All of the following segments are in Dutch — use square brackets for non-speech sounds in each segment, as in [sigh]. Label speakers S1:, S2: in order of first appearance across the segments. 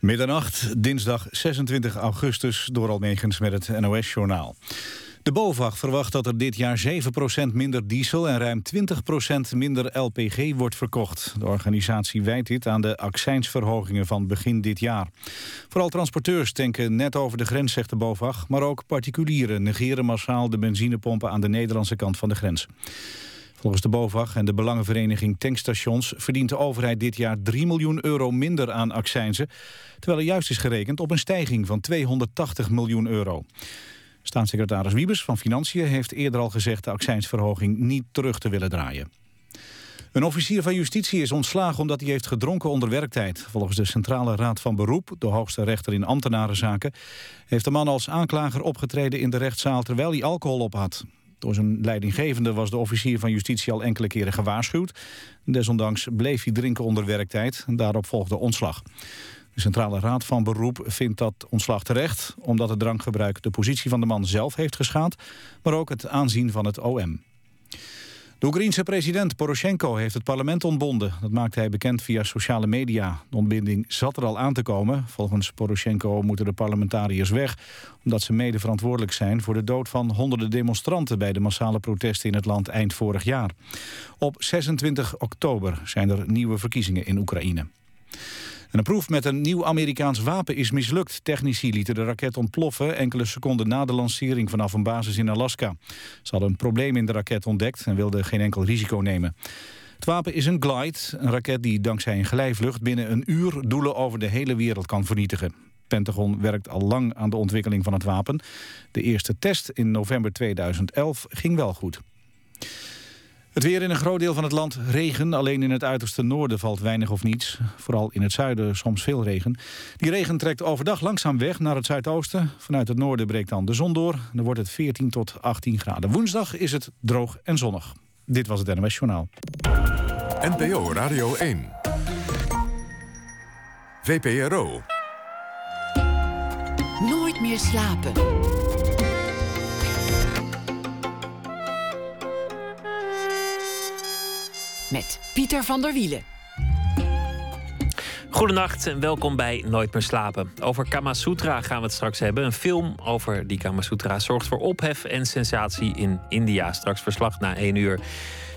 S1: Middernacht, dinsdag 26 augustus, door Almegens met het NOS-journaal. De BOVAG verwacht dat er dit jaar 7% minder diesel en ruim 20% minder LPG wordt verkocht. De organisatie wijt dit aan de accijnsverhogingen van begin dit jaar. Vooral transporteurs tanken net over de grens, zegt de BOVAG, maar ook particulieren negeren massaal de benzinepompen aan de Nederlandse kant van de grens. Volgens de BOVAG en de Belangenvereniging Tankstations... verdient de overheid dit jaar 3 miljoen euro minder aan accijnzen... terwijl er juist is gerekend op een stijging van 280 miljoen euro. Staatssecretaris Wiebes van Financiën heeft eerder al gezegd... de accijnsverhoging niet terug te willen draaien. Een officier van justitie is ontslagen omdat hij heeft gedronken onder werktijd. Volgens de Centrale Raad van Beroep, de hoogste rechter in ambtenarenzaken... heeft de man als aanklager opgetreden in de rechtszaal terwijl hij alcohol op had. Door zijn leidinggevende was de officier van justitie al enkele keren gewaarschuwd. Desondanks bleef hij drinken onder werktijd daarop volgde ontslag. De Centrale Raad van Beroep vindt dat ontslag terecht... omdat het drankgebruik de positie van de man zelf heeft geschaad... maar ook het aanzien van het OM. De Oekraïense president Poroshenko heeft het parlement ontbonden. Dat maakte hij bekend via sociale media. De ontbinding zat er al aan te komen. Volgens Poroshenko moeten de parlementariërs weg... omdat ze mede verantwoordelijk zijn voor de dood van honderden demonstranten... bij de massale protesten in het land eind vorig jaar. Op 26 oktober zijn er nieuwe verkiezingen in Oekraïne een proef met een nieuw Amerikaans wapen is mislukt. Technici lieten de raket ontploffen enkele seconden na de lancering vanaf een basis in Alaska. Ze hadden een probleem in de raket ontdekt en wilden geen enkel risico nemen. Het wapen is een Glide, een raket die dankzij een glijvlucht binnen een uur doelen over de hele wereld kan vernietigen. Pentagon werkt al lang aan de ontwikkeling van het wapen. De eerste test in november 2011 ging wel goed. Het weer in een groot deel van het land regen. Alleen in het uiterste noorden valt weinig of niets. Vooral in het zuiden soms veel regen. Die regen trekt overdag langzaam weg naar het zuidoosten. Vanuit het noorden breekt dan de zon door. Dan wordt het 14 tot 18 graden. Woensdag is het droog en zonnig. Dit was het NOS Journaal.
S2: NPO Radio 1. VPRO.
S3: Nooit meer slapen. Met Pieter van der Wielen.
S4: Goedenacht en welkom bij Nooit meer slapen. Over Kama Sutra gaan we het straks hebben. Een film over die Kama Sutra zorgt voor ophef en sensatie in India. Straks verslag na één uur.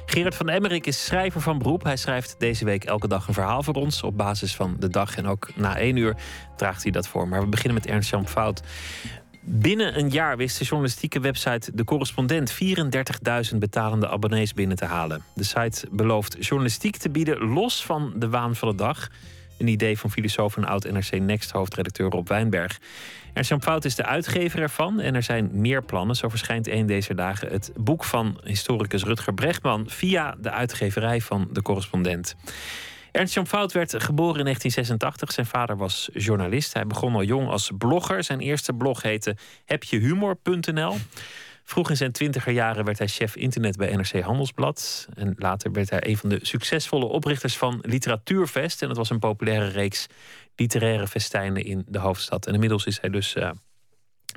S4: Gerard van Emmerik is schrijver van beroep. Hij schrijft deze week elke dag een verhaal voor ons. Op basis van de dag en ook na één uur draagt hij dat voor. Maar we beginnen met Ernst-Jan Fout. Binnen een jaar wist de journalistieke website De Correspondent 34.000 betalende abonnees binnen te halen. De site belooft journalistiek te bieden los van de waan van de dag. Een idee van filosoof en oud-NRC Next hoofdredacteur Rob Wijnberg. Ernst Fout is de uitgever ervan en er zijn meer plannen. Zo verschijnt een deze dagen het boek van historicus Rutger Brechtman via de uitgeverij van De Correspondent. Ernst-Jan Fout werd geboren in 1986. Zijn vader was journalist. Hij begon al jong als blogger. Zijn eerste blog heette hebjehumor.nl. Vroeg in zijn twintiger jaren werd hij chef internet bij NRC Handelsblad. En later werd hij een van de succesvolle oprichters van Literatuurfest. En dat was een populaire reeks literaire festijnen in de hoofdstad. En inmiddels is hij dus uh,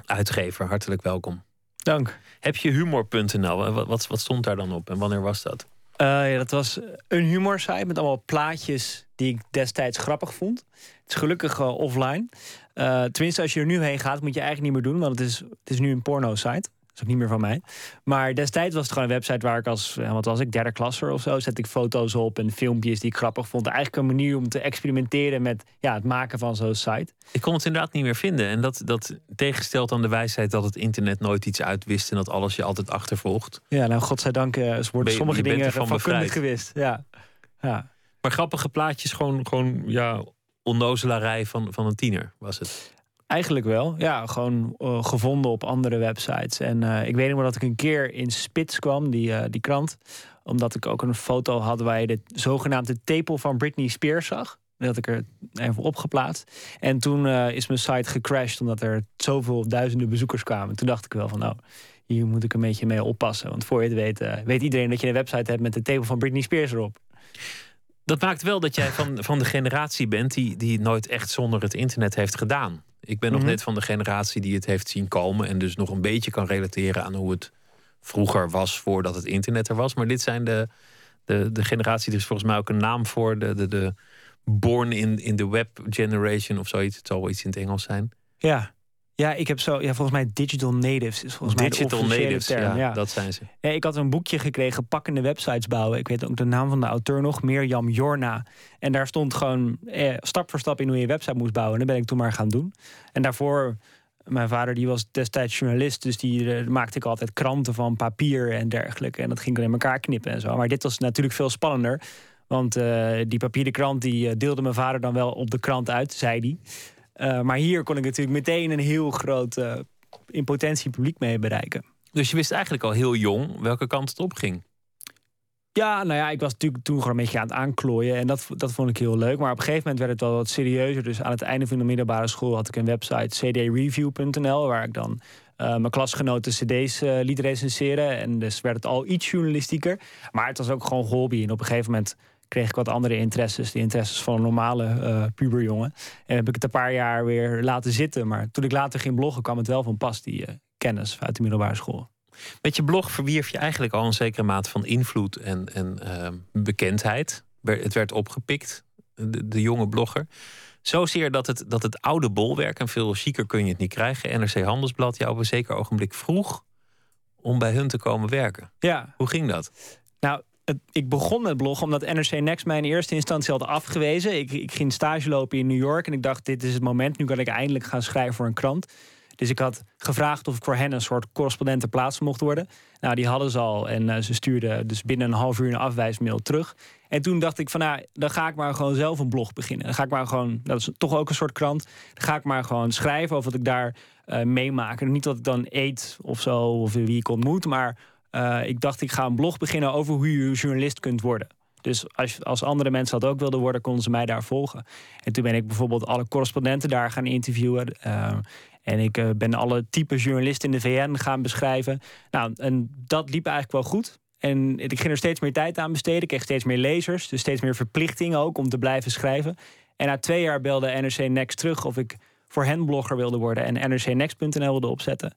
S4: uitgever. Hartelijk welkom.
S5: Dank.
S4: Heb je humor.nl? Wat, wat, wat stond daar dan op en wanneer was dat?
S5: Uh, ja, dat was een humorsite met allemaal plaatjes die ik destijds grappig vond. Het is gelukkig uh, offline. Uh, tenminste, als je er nu heen gaat, moet je eigenlijk niet meer doen, want het is, het is nu een porno-site is ook niet meer van mij. Maar destijds was het gewoon een website waar ik als, wat was ik, derde klasser of zo, zet ik foto's op en filmpjes die ik grappig vond. Eigenlijk een manier om te experimenteren met ja, het maken van zo'n site.
S4: Ik kon het inderdaad niet meer vinden. En dat, dat tegengesteld aan de wijsheid dat het internet nooit iets uitwist en dat alles je altijd achtervolgt.
S5: Ja, nou, godzijdank uh, worden sommige dingen van kundig gewist. Ja. ja.
S4: Maar grappige plaatjes, gewoon, gewoon ja, onnozelarij van, van een tiener was het.
S5: Eigenlijk wel. Ja, gewoon uh, gevonden op andere websites. En uh, ik weet nog dat ik een keer in Spits kwam, die, uh, die krant. Omdat ik ook een foto had waar je de zogenaamde tepel van Britney Spears zag. Dat had ik er even opgeplaatst. En toen is mijn site gecrashed omdat er zoveel duizenden bezoekers kwamen. Toen dacht ik wel van nou, hier moet ik een beetje mee oppassen. Want voor je het weet, weet iedereen dat je een website hebt met de tepel van Britney Spears erop.
S4: Dat maakt wel dat jij van, van de generatie bent die, die nooit echt zonder het internet heeft gedaan. Ik ben nog mhm. net van de generatie die het heeft zien komen. En dus nog een beetje kan relateren aan hoe het vroeger was voordat het internet er was. Maar dit zijn de, de, de generatie, er is volgens mij ook een naam voor. De, de, de born in, in the web generation of zoiets. Het zal wel iets in het Engels zijn.
S5: Ja. Ja, ik heb zo, ja, volgens mij digital natives is volgens mij
S4: Digital
S5: de officiële
S4: natives,
S5: term.
S4: ja,
S5: Ja,
S4: dat zijn ze.
S5: Ja, ik had een boekje gekregen, pakkende websites bouwen. Ik weet ook de naam van de auteur nog, Mirjam Jorna. En daar stond gewoon eh, stap voor stap in hoe je een website moest bouwen. En dat ben ik toen maar gaan doen. En daarvoor, mijn vader die was destijds journalist, dus die eh, maakte ik altijd kranten van papier en dergelijke. En dat ging ik in elkaar knippen en zo. Maar dit was natuurlijk veel spannender. Want eh, die papieren krant die eh, deelde mijn vader dan wel op de krant uit, zei hij. Eh, maar hier kon ik natuurlijk meteen een heel groot eh, in potentie publiek mee bereiken.
S4: Dus je wist eigenlijk al heel jong welke kant het op ging.
S5: Ja, nou ja, ik was natuurlijk toen gewoon een beetje aan het aanklooien. En dat, dat vond ik heel leuk. Maar op een gegeven moment werd het wel wat serieuzer. Dus aan het einde van de middelbare school had ik een website cdreview.nl... waar ik dan eh, mijn klasgenoten cd's eh, liet recenseren. En dus werd het al iets journalistieker. Maar het was ook gewoon hobby. En op een gegeven moment kreeg ik wat andere interesses. De interesses van een normale eh, puberjongen. En heb ik het een paar jaar weer laten zitten. Maar toen ik later ging bloggen kwam het wel van pas, die eh, kennis uit de middelbare school.
S4: Met je blog verwierf je eigenlijk al een zekere mate van invloed en, en eh, bekendheid. Het werd opgepikt, de, de jonge blogger. Zozeer dat het, dat het oude bolwerk, en veel chiquer kun je het niet krijgen, NRC Handelsblad, jou op een zeker ogenblik vroeg om bij hun te komen werken.
S5: Ja,
S4: Hoe ging dat?
S5: Nou, ik begon met bloggen omdat NRC Next mij in eerste instantie had afgewezen. Ik, ik ging stage lopen in New York en ik dacht, dit is het moment. Nu kan ik eindelijk gaan schrijven voor een krant. Dus ik had gevraagd of ik voor hen een soort correspondent ter plaatse mocht worden. Nou, die hadden ze al en eh, ze stuurden dus binnen een half uur een afwijsmail terug. En toen dacht ik van, nou, dan ga ik maar gewoon zelf een blog beginnen. Dan ga ik maar gewoon, dat is toch ook een soort krant. Dan ga ik maar gewoon schrijven over wat ik daar eh meemaak. Niet dat ik dan eet of zo, of wie ik ontmoet, maar eh, ik dacht, ik ga een blog beginnen over hoe je journalist kunt worden. Dus als, als andere mensen dat ook wilden worden, konden ze mij daar volgen. En toen ben ik bijvoorbeeld alle correspondenten daar gaan interviewen. eh, en ik eh, ben alle type journalisten in de VN gaan beschrijven. Nou, en dat liep eigenlijk wel goed. En ik ging er steeds meer tijd aan besteden. Ik kreeg steeds meer lezers, dus steeds meer verplichtingen ook om te blijven schrijven. En na twee jaar belde NRC Next terug of ik voor hen blogger wilde worden en nrcnext.nl wilde opzetten.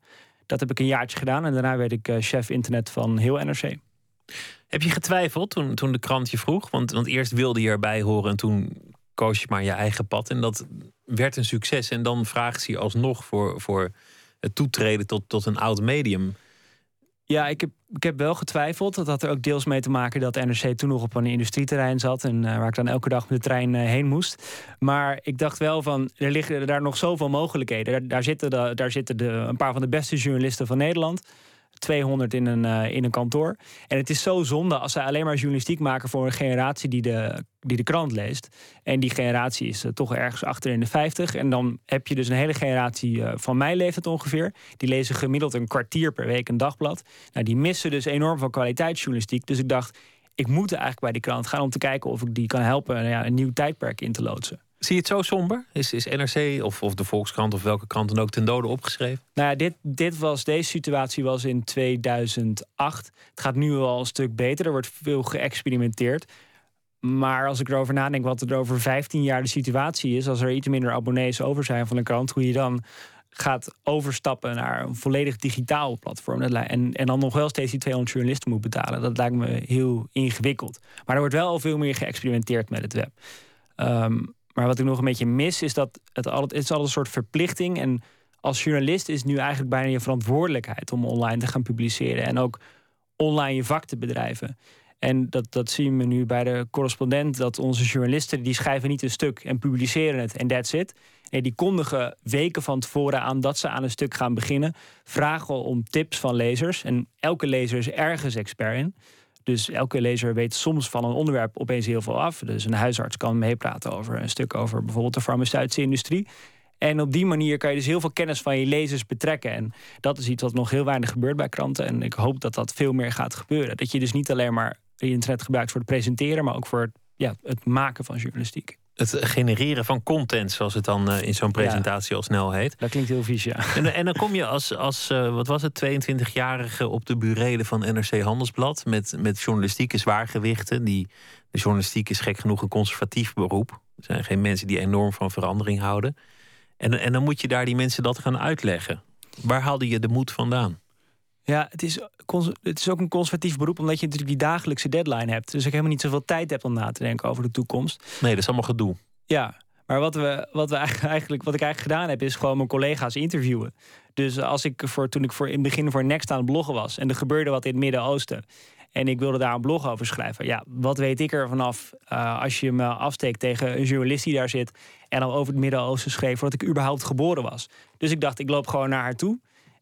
S5: Dat heb ik een jaartje gedaan en daarna werd ik eh, chef internet van heel NRC.
S4: Heb je getwijfeld toen, toen de krant je vroeg? Want, want eerst wilde je erbij horen en toen koos je maar je eigen pad. En dat werd een succes. En dan vraagt ze je alsnog voor, voor het toetreden tot, tot een oud medium.
S5: Ja, ik heb, ik heb wel getwijfeld. Dat had er ook deels mee te maken dat NRC toen nog op een industrieterrein zat. En eh, waar ik dan elke dag met de trein eh, heen moest. Maar ik dacht wel van, er liggen daar nog zoveel mogelijkheden. Daar, zitten, daar zitten de, een paar van de beste journalisten van Nederland. 200 in een, eh, in een kantoor. En het is zo zonde als zij alleen maar journalistiek maken voor een generatie die de, die de krant leest. En die generatie is eh, toch ergens achter in de 50. En dan heb je dus een hele generatie eh, van mijn leeftijd ongeveer. Die lezen gemiddeld een kwartier per week een dagblad. Nou, die missen dus enorm van kwaliteitsjournalistiek. Dus ik dacht, ik moet eigenlijk bij die krant gaan om te kijken of ik die kan helpen ja, een nieuw tijdperk in te loodsen.
S4: Zie je het zo somber? Is, is NRC of, of de Volkskrant of welke krant dan ook ten dode opgeschreven?
S5: Nou ja, dit, dit was, deze situatie was in 2008. Het gaat nu wel een stuk beter. Er wordt veel geëxperimenteerd. Maar als ik erover nadenk wat er over 15 jaar de situatie is... als er iets minder abonnees over zijn van een krant... hoe je dan gaat overstappen naar een volledig digitaal platform. En, en dan nog wel steeds die 200 journalisten moet betalen. Dat lijkt me heel ingewikkeld. Maar er wordt wel al veel meer geëxperimenteerd met het web. Ehm, maar wat ik nog een beetje mis is dat het altijd, het is altijd een soort verplichting. En als journalist is nu eigenlijk bijna je verantwoordelijkheid om online te gaan publiceren. En ook online je vak te bedrijven. En dat, dat zien we nu bij de correspondent. Dat onze journalisten die schrijven niet een stuk en publiceren het en that's it. Nee, die kondigen weken van tevoren aan dat ze aan een stuk gaan beginnen. Vragen om tips van lezers. En elke lezer is ergens expert in. Dus elke lezer weet soms van een onderwerp opeens heel veel af. Dus een huisarts kan meepraten over een stuk over bijvoorbeeld de farmaceutische industrie. En op die manier kan je dus heel veel kennis van je lezers betrekken. En dat is iets wat nog heel weinig gebeurt bij kranten. En ik hoop dat dat veel meer gaat gebeuren. Dat je dus niet alleen maar internet gebruikt voor het presenteren, maar ook voor ja, het maken van journalistiek.
S4: Het genereren van content, zoals het dan eh, in zo'n presentatie al snel heet.
S5: Dat klinkt heel vies, ja.
S4: En, en dan kom je als, als eh, wat was het, 22-jarige op de burelen van NRC Handelsblad. Met, met journalistieke zwaargewichten. Die, de journalistiek is gek genoeg een conservatief beroep. Er zijn geen mensen die enorm van verandering houden. En, en dan moet je daar die mensen dat gaan uitleggen. Waar haalde je de moed vandaan?
S5: Ja, het is, het is ook een conservatief beroep, omdat je natuurlijk die dagelijkse deadline hebt. Dus ik helemaal niet zoveel tijd heb om na te denken over de toekomst.
S4: Nee, dat is allemaal gedoe.
S5: Ja, maar wat, we, wat, we [laughs] eigenlijk, wat ik eigenlijk gedaan heb, is gewoon mijn collega's interviewen. Dus als ik voor, toen ik voor, in het begin voor Next aan het bloggen was en er gebeurde wat in het Midden-Oosten. En ik wilde daar een blog over schrijven. Ja, wat weet ik er vanaf uh, als je me afsteekt tegen een journalist die daar zit. en al over het Midden-Oosten schreef voordat ik überhaupt geboren was. Dus ik dacht, ik loop gewoon naar haar toe.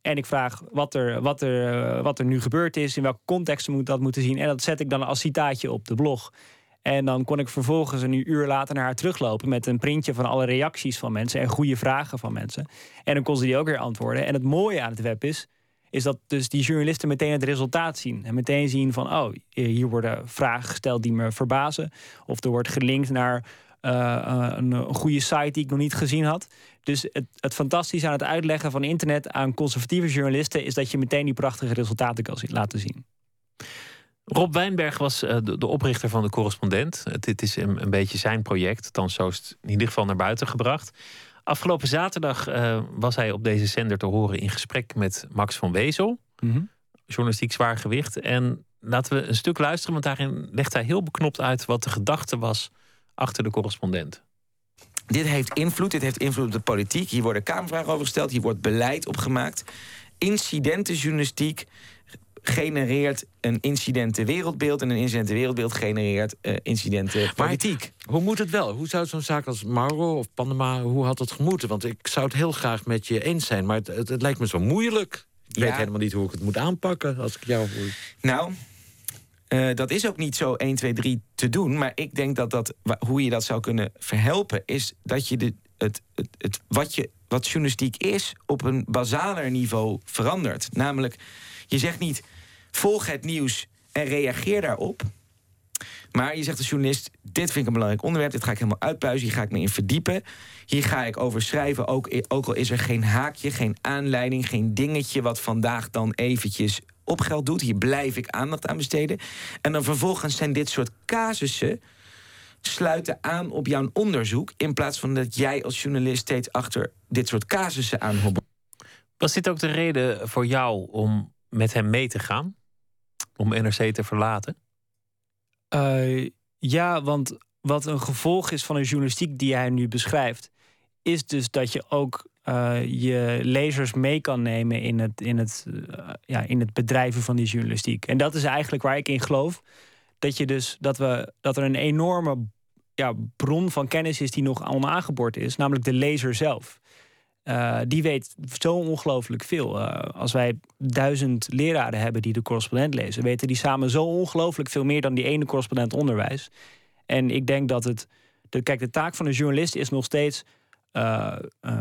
S5: En ik vraag wat er, wat, er, eh, wat er nu gebeurd is, in welke context moet dat moeten zien. En dat zet ik dan als citaatje op de blog. En dan kon ik vervolgens een uur later naar haar teruglopen met een printje van alle reacties van mensen en goede vragen van mensen. En dan kon ze die ook weer antwoorden. En het mooie aan het web is, is dat dus die journalisten meteen het resultaat zien. En meteen zien van, oh, hier worden vragen gesteld die me verbazen. Of er wordt gelinkt naar uh, een, een, goede site die ik nog niet gezien had. Dus het, het fantastische aan het uitleggen van internet aan conservatieve journalisten... is dat je meteen die prachtige resultaten kan zien, laten zien.
S4: Rob Wijnberg was uh, de, de, oprichter van de correspondent. Dit is een, een, beetje zijn project, dan zo is het in ieder geval naar buiten gebracht. Afgelopen zaterdag uh, was hij op deze zender te horen in gesprek met Max van Wezel, mm -hmm. journalistiek zwaargewicht. En laten we een stuk luisteren, want daarin legt hij heel beknopt uit wat de gedachte was achter de correspondent.
S6: Dit heeft invloed, dit heeft invloed op de politiek. Hier worden kamervragen over gesteld, hier wordt beleid opgemaakt. Incidentenjournalistiek genereert een incidentenwereldbeeld... en een incidentenwereldbeeld genereert uh, incidentenpolitiek.
S7: hoe moet het wel? Hoe zou zo'n zaak als Mauro of Panama... hoe had het gemoeten? Want ik zou het heel graag met je eens zijn... maar het, het, lijkt me zo moeilijk. Ik weet helemaal niet hoe ik het moet aanpakken als ik jou hoor.
S6: Nou, uh, dat is ook niet zo 1, 2, 3 te doen. Maar ik denk dat, dat hoe je dat zou kunnen verhelpen... is dat je de, het, het, het, wat, je, wat journalistiek is op een basaler niveau verandert. Namelijk, je zegt niet volg het nieuws en reageer daarop. Maar je zegt als journalist: dit vind ik een belangrijk onderwerp, dit ga ik helemaal uitpuizen, hier ga ik me in verdiepen. Hier ga ik over schrijven, ook, ook al is er geen haakje, geen aanleiding, geen dingetje wat vandaag dan eventjes op geld doet. Hier blijf ik aandacht aan besteden. En dan vervolgens zijn dit soort casussen sluiten aan op jouw onderzoek... in plaats van dat jij als journalist steeds achter dit soort casussen aanhobbelt.
S4: Was dit ook de reden voor jou om met hem mee te gaan? Om NRC te verlaten?
S5: Uh, ja, want wat een gevolg is van een journalistiek die hij nu beschrijft... is dus dat je ook uh, je lezers mee kan nemen in het, in, het, uh, ja, in het bedrijven van die journalistiek. En dat is eigenlijk waar ik in geloof. Dat, je dus, dat, we, dat er een enorme ja, bron van kennis is die nog onaangeboord is, namelijk de lezer zelf. Uh, die weet zo ongelooflijk veel. als wij duizend leraren hebben die de correspondent lezen, weten die samen zo ongelooflijk veel meer dan die ene correspondent onderwijs. En ik denk dat het. De, kijk, de taak van een journalist is nog steeds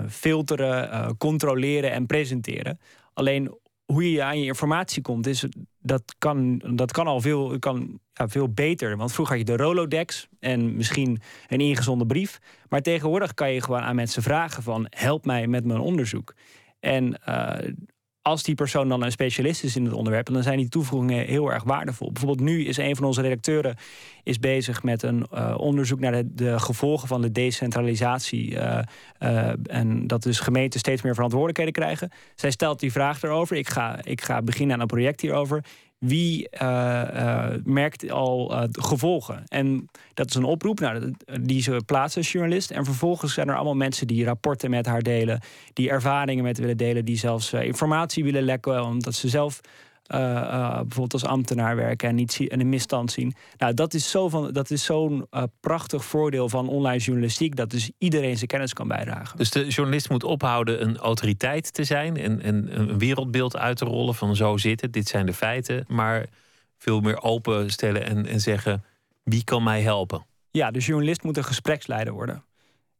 S5: filteren, uh, controleren en presenteren. Alleen hoe je aan je informatie komt, dat, kan, dat kan al veel, kan, ja, veel beter. Want vroeger had je de Rolodex en misschien een ingezonden brief. Maar tegenwoordig kan je gewoon aan mensen vragen van... help mij met mijn onderzoek. En als die persoon dan een specialist is in het onderwerp, dan zijn die toevoegingen heel erg waardevol. Bijvoorbeeld nu is een van onze redacteuren is bezig met een uh, onderzoek naar de, de, gevolgen van de decentralisatie. Uh, uh, en dat dus gemeenten steeds meer verantwoordelijkheden krijgen. Zij stelt die vraag erover. Ik ga, ik ga beginnen aan een project hierover wie uh, uh, merkt al uh, gevolgen? En dat is een oproep nou, die ze plaatsen als journalist. En vervolgens zijn er allemaal mensen die rapporten met haar delen, die ervaringen met willen delen, die zelfs informatie willen lekken, omdat ze zelf bijvoorbeeld als ambtenaar werken en, niet en een misstand zien. Nou, dat is zo'n zo, zo uh, prachtig voordeel van online journalistiek, dat dus iedereen zijn kennis kan bijdragen.
S4: Dus de journalist moet ophouden een autoriteit te zijn en, en een wereldbeeld uit te rollen van zo zit het, dit zijn de feiten, maar veel meer openstellen en, en zeggen wie kan mij helpen.
S5: Ja, de journalist moet een gespreksleider worden.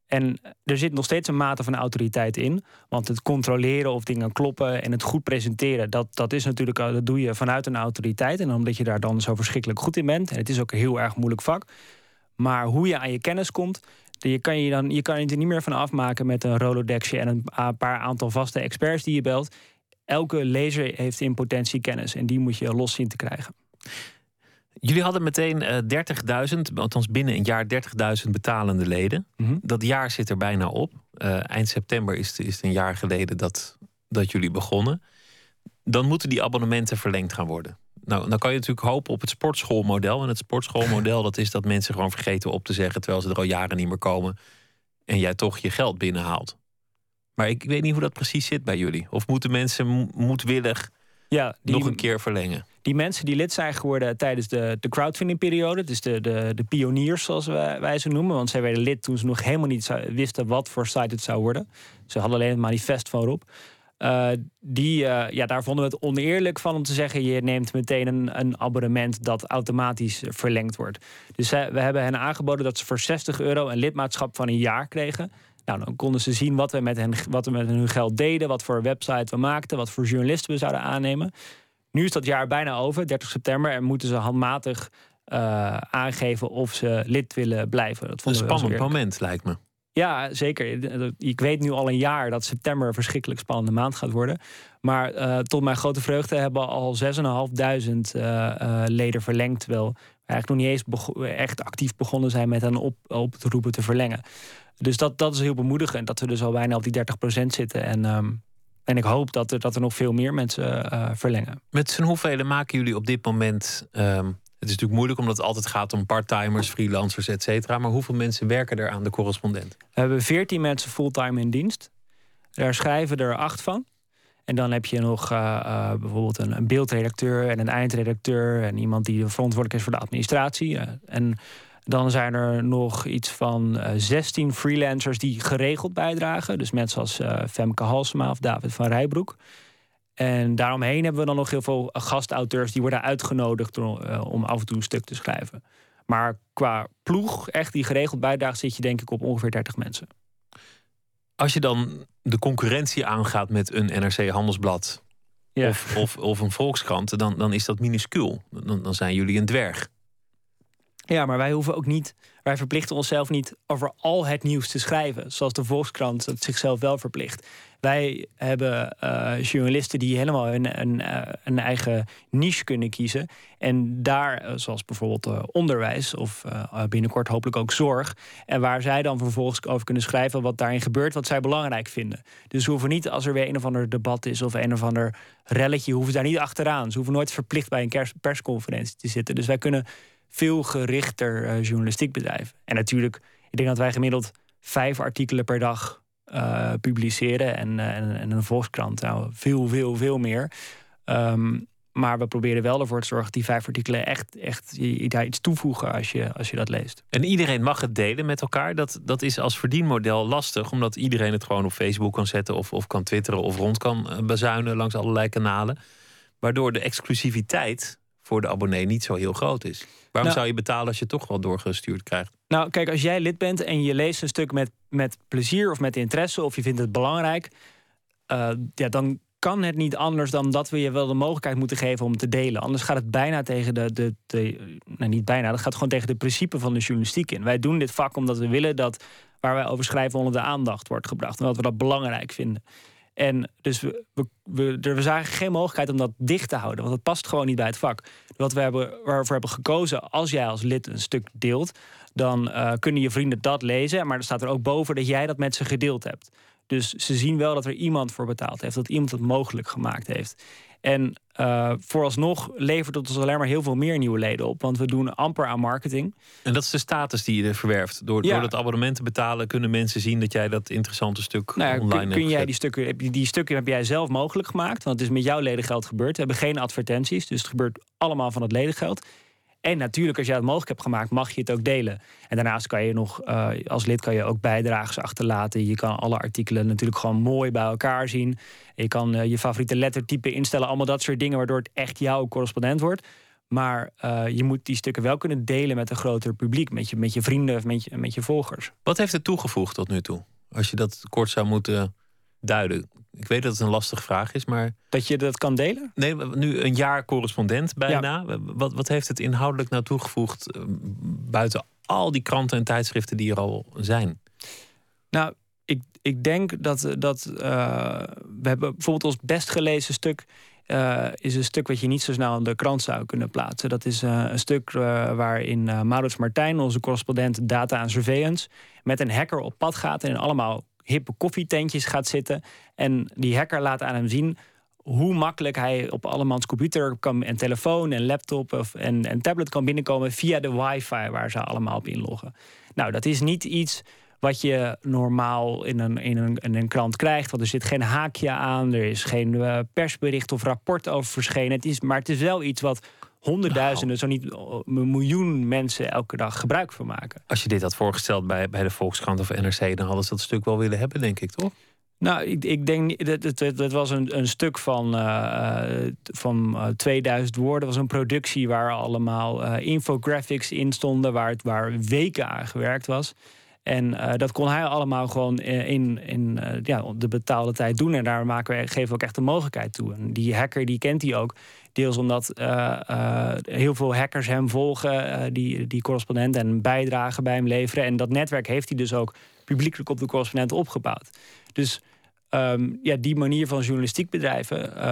S5: En er zit nog steeds een mate van autoriteit in. Want het controleren of dingen kloppen en het goed presenteren, dat, dat is natuurlijk, eh, dat doe je vanuit een autoriteit. En omdat je daar dan zo verschrikkelijk goed in bent. En het is ook een heel erg moeilijk vak. Maar hoe je aan je kennis komt, je kan je, dan, je kan je er niet meer van afmaken met een Rolodexje en een paar aantal vaste experts die je belt. Elke lezer heeft in potentie kennis en die moet je los zien te krijgen.
S4: Jullie hadden meteen uh, eh, 30.000, althans binnen een jaar 30.000 betalende leden. Mhm. Dat jaar zit er bijna op. Uh, eind september is het, is het een jaar geleden dat, dat jullie begonnen. dan moeten die abonnementen verlengd gaan worden. Nou, dan kan je natuurlijk hopen op het sportschoolmodel. En het sportschoolmodel [laughs] dat is dat mensen gewoon vergeten op te zeggen terwijl ze er al jaren niet meer komen. En jij toch je geld binnenhaalt. Maar ik weet niet hoe dat precies zit bij jullie. Of moeten mensen moedwillig ja, die, nog een keer verlengen?
S5: Die mensen die lid zijn geworden tijdens de, de crowdfundingperiode, dus de, de, de pioniers zoals wij, wij ze noemen, want zij werden lid toen ze nog helemaal niet wisten wat voor site het zou worden. Ze hadden alleen het manifest van Rob. Uh, die, uh, ja, daar vonden we het oneerlijk van om te zeggen: je neemt meteen een, een abonnement dat automatisch verlengd wordt. Dus uh, we hebben hen aangeboden dat ze voor 60 euro een lidmaatschap van een jaar kregen. Nou, dan konden ze zien wat we met, hen, wat we met hun geld deden, wat voor website we maakten, wat voor journalisten we zouden aannemen. Nu is dat jaar bijna over, 30 september, en moeten ze handmatig aangeven of ze lid willen blijven.
S4: Dat een spannend moment, lijkt me.
S5: Ja, zeker. Ik weet nu al een jaar dat september een verschrikkelijk spannende maand gaat worden. Maar uh, tot mijn grote vreugde hebben al 6.500 uh, uh, leden verlengd. Terwijl we eigenlijk nog niet eens echt actief begonnen zijn met hen op, op te roepen te verlengen. Dus dat, dat is heel bemoedigend. Dat we dus al bijna op die 30% zitten. En, um, en ik hoop dat er, dat er nog veel meer mensen uh, verlengen.
S4: Met z'n hoeveel maken jullie op dit moment um, het is natuurlijk moeilijk omdat het altijd gaat om parttimers, freelancers, et cetera. Maar hoeveel mensen werken er aan de correspondent?
S5: We hebben veertien mensen fulltime in dienst. Daar schrijven er acht van. En dan heb je nog uh, uh, bijvoorbeeld een, een, beeldredacteur en een eindredacteur en iemand die verantwoordelijk is voor de administratie. En dan zijn er nog iets van 16 freelancers die geregeld bijdragen. Dus mensen als Femke Halsema of David van Rijbroek. En daaromheen hebben we dan nog heel veel gastauteurs die worden uitgenodigd eh, om af en toe een stuk te schrijven. Maar qua ploeg, echt die geregeld bijdraagt, zit je denk ik op ongeveer 30 mensen.
S4: Als je dan de concurrentie aangaat met een NRC Handelsblad ja. of, of, of, een Volkskrant, dan, dan is dat minuscuul. Dan, dan zijn jullie een dwerg.
S5: Ja, maar wij hoeven ook niet, wij verplichten onszelf niet over al het nieuws te schrijven, zoals de Volkskrant het zichzelf wel verplicht. Wij hebben uh, journalisten die helemaal een, eh, een, eigen niche kunnen kiezen. En daar, uh, zoals bijvoorbeeld onderwijs of binnenkort hopelijk ook zorg. En waar zij dan vervolgens over kunnen schrijven wat daarin gebeurt, wat zij belangrijk vinden. Dus ze hoeven niet, als er weer een of ander debat is of een of ander relletje, hoeven daar niet achteraan. Ze hoeven nooit verplicht bij een persconferentie te zitten. Dus wij kunnen veel gerichter journalistiek bedrijven. En natuurlijk, ik denk dat wij gemiddeld vijf artikelen per dag uh, publiceren. En, uh, en, en, een Volkskrant, nou, veel, veel, veel meer. Um, maar we proberen wel ervoor te zorgen dat die vijf artikelen echt, echt daar iets toevoegen als je, als je dat leest.
S4: En iedereen mag het delen met elkaar. Dat, dat is als verdienmodel lastig, omdat iedereen het gewoon op Facebook kan zetten of, of kan twitteren of rond kan eh, bezuinen langs allerlei kanalen. Waardoor de exclusiviteit voor de abonnee niet zo heel groot is. Waarom nou- zou je betalen als je toch wel doorgestuurd krijgt?
S5: Nou, kijk, als jij lid bent en je leest een stuk met, met plezier of met interesse, of je vindt het belangrijk, uh, ja, dan kan het niet anders dan dat we je wel de mogelijkheid moeten geven om te delen. Anders gaat het bijna tegen de. de, de nou, niet bijna, dat gaat gewoon tegen de principe van de journalistiek in. Wij doen dit vak omdat we willen dat waar wij over schrijven onder de aandacht wordt gebracht. Omdat we dat belangrijk vinden. En dus we, we, we, we zagen geen mogelijkheid om dat dicht te houden. Want dat past gewoon niet bij het vak. Wat we hebben, waarvoor hebben gekozen, als jij als lid een stuk deelt, dan uh, kunnen je vrienden dat lezen. Maar er staat er ook boven dat jij dat met ze gedeeld hebt. Dus ze zien wel dat er iemand voor betaald heeft, dat iemand het mogelijk gemaakt heeft. En uh, vooralsnog levert het ons alleen maar heel veel meer nieuwe leden op. Want we doen amper aan marketing.
S4: En dat is de status die je er verwerft. Door, door dat abonnement te betalen kunnen mensen zien dat jij dat interessante stuk nou ja, online kun,
S5: kun jij die stukken, die stukken heb jij zelf mogelijk gemaakt. Want het is met jouw ledengeld gebeurd. We hebben geen advertenties. Dus het gebeurt allemaal van het ledengeld. En natuurlijk, als jij het mogelijk hebt gemaakt, mag je het ook delen. En daarnaast kan je nog, uh, als lid kan je ook bijdrages achterlaten. Je kan alle artikelen natuurlijk gewoon mooi bij elkaar zien. Je kan uh, je favoriete lettertype instellen. Allemaal dat soort dingen, waardoor het echt jouw correspondent wordt. Maar uh, je moet die stukken wel kunnen delen met een groter publiek. Met je, met je vrienden of met je, met je volgers.
S4: Wat heeft het toegevoegd tot nu toe? Als je dat kort zou moeten duiden. Ik weet dat het een lastige vraag is, maar.
S5: Dat je dat kan delen?
S4: Nee, nu een jaar correspondent bijna. Wat, wat heeft het inhoudelijk nou toegevoegd eh, buiten al die kranten en tijdschriften die er al zijn?
S5: Nou, ik, ik denk dat, dat uh, we hebben bijvoorbeeld ons best gelezen stuk. Uh, is een stuk wat je niet zo snel in de krant zou kunnen plaatsen. Dat is uh, een stuk waarin Maurits Martijn, onze correspondent Data en Surveillance, met een hacker op pad gaat en allemaal hippe koffietentjes gaat zitten. En die hacker laat aan hem zien hoe makkelijk hij op allemans computer kan, en telefoon en laptop of, en, en tablet kan binnenkomen via de wifi waar ze allemaal op inloggen. Nou, dat is niet iets wat je normaal in een, in, een, in een krant krijgt. Want er zit geen haakje aan, er is geen uh, persbericht of rapport over verschenen. Het is, maar het is wel iets wat honderdduizenden, zo niet een miljoen mensen elke dag gebruik van maken.
S4: Als je dit had voorgesteld bij, bij de Volkskrant of NRC, dan hadden ze dat stuk wel willen hebben, denk ik, toch?
S5: Nou, ik, ik denk dat het, was een, een stuk van, uh, van 2000 woorden. Het was een productie waar allemaal uh, infographics in stonden, waar, het, waar weken aan gewerkt was. En dat kon hij allemaal gewoon in, in ja, de betaalde tijd doen. En daar maken we, geven we ook echt de mogelijkheid toe. En die hacker die kent hij ook. Deels omdat uh, heel veel hackers hem volgen, die, die correspondent en bijdragen bij hem leveren. En dat netwerk heeft hij dus ook publiekelijk op de correspondent opgebouwd. Dus um, ja, die manier van journalistiek bedrijven.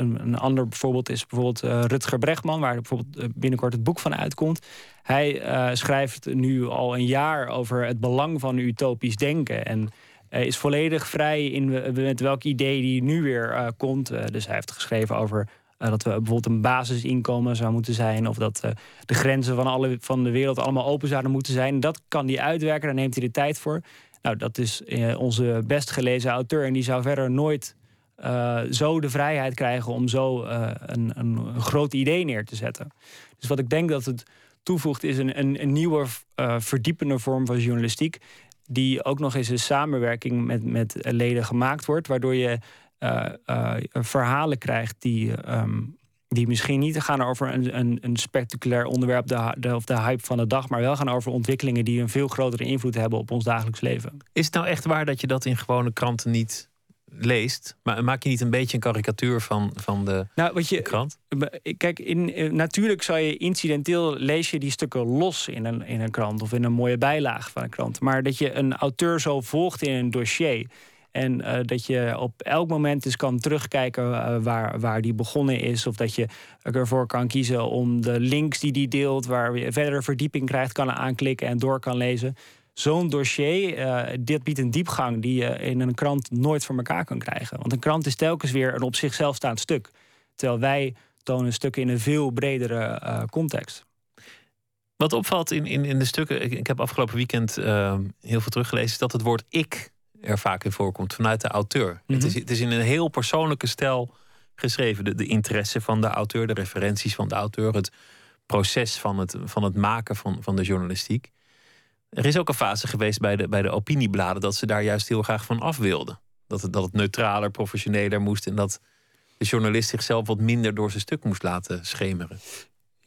S5: Een, een, ander voorbeeld is bijvoorbeeld Rutger Bregman, waar bijvoorbeeld binnenkort het boek van uitkomt. Hij schrijft nu al een jaar over het belang van utopisch denken. En is volledig vrij in met welk idee die nu weer komt. dus hij heeft geschreven over dat we bijvoorbeeld een basisinkomen zou moeten zijn. Of dat de grenzen van, alle, van de wereld allemaal open zouden moeten zijn. Dat kan hij uitwerken, daar neemt hij de tijd voor. Nou, dat is eh, onze best gelezen auteur. En die zou verder nooit zo de vrijheid krijgen om zo een, een, groot idee neer te zetten. Dus wat ik denk dat het toevoegt is een, een, een nieuwe verdiepende vorm van journalistiek. Die ook nog eens in samenwerking met, met leden gemaakt wordt. Waardoor je verhalen krijgt die um, die misschien niet gaan over een, een, een spectaculair onderwerp de, de, of de hype van de dag, maar wel gaan over ontwikkelingen die een veel grotere invloed hebben op ons dagelijks leven.
S4: Is het nou echt waar dat je dat in gewone kranten niet leest, maar maak je niet een beetje een karikatuur van, van de, nou, wat je, krant?
S5: Kijk, in, eh, natuurlijk zou je incidenteel lees je die stukken los in een, in een krant of in een mooie bijlage van een krant. Maar dat je een auteur zo volgt in een dossier en uh, dat je op elk moment eens kan terugkijken uh, waar, waar die begonnen is. Of dat je ervoor kan kiezen om de links die die deelt, waar je verdere verdieping krijgt, kan aanklikken en door kan lezen. Zo'n dossier, uh, dit biedt een diepgang die je in een krant nooit voor elkaar kan krijgen. Want een krant is telkens weer een op zichzelf staand stuk. Terwijl wij tonen stukken in een veel bredere context.
S4: Wat opvalt in, in, in de stukken, ik, ik heb afgelopen weekend heel veel teruggelezen, is dat het woord ik er vaak in voorkomt vanuit de auteur. het, is, mhm. het is in een heel persoonlijke stijl geschreven. De, de interesse van de auteur, de referenties van de auteur, het proces van het, van het maken van, van de journalistiek. Er is ook een fase geweest bij de, bij de opiniebladen dat ze daar juist heel graag van af wilden. Dat het, dat het neutraler, professioneler moest en dat de journalist zichzelf wat minder door zijn stuk moest laten schemeren.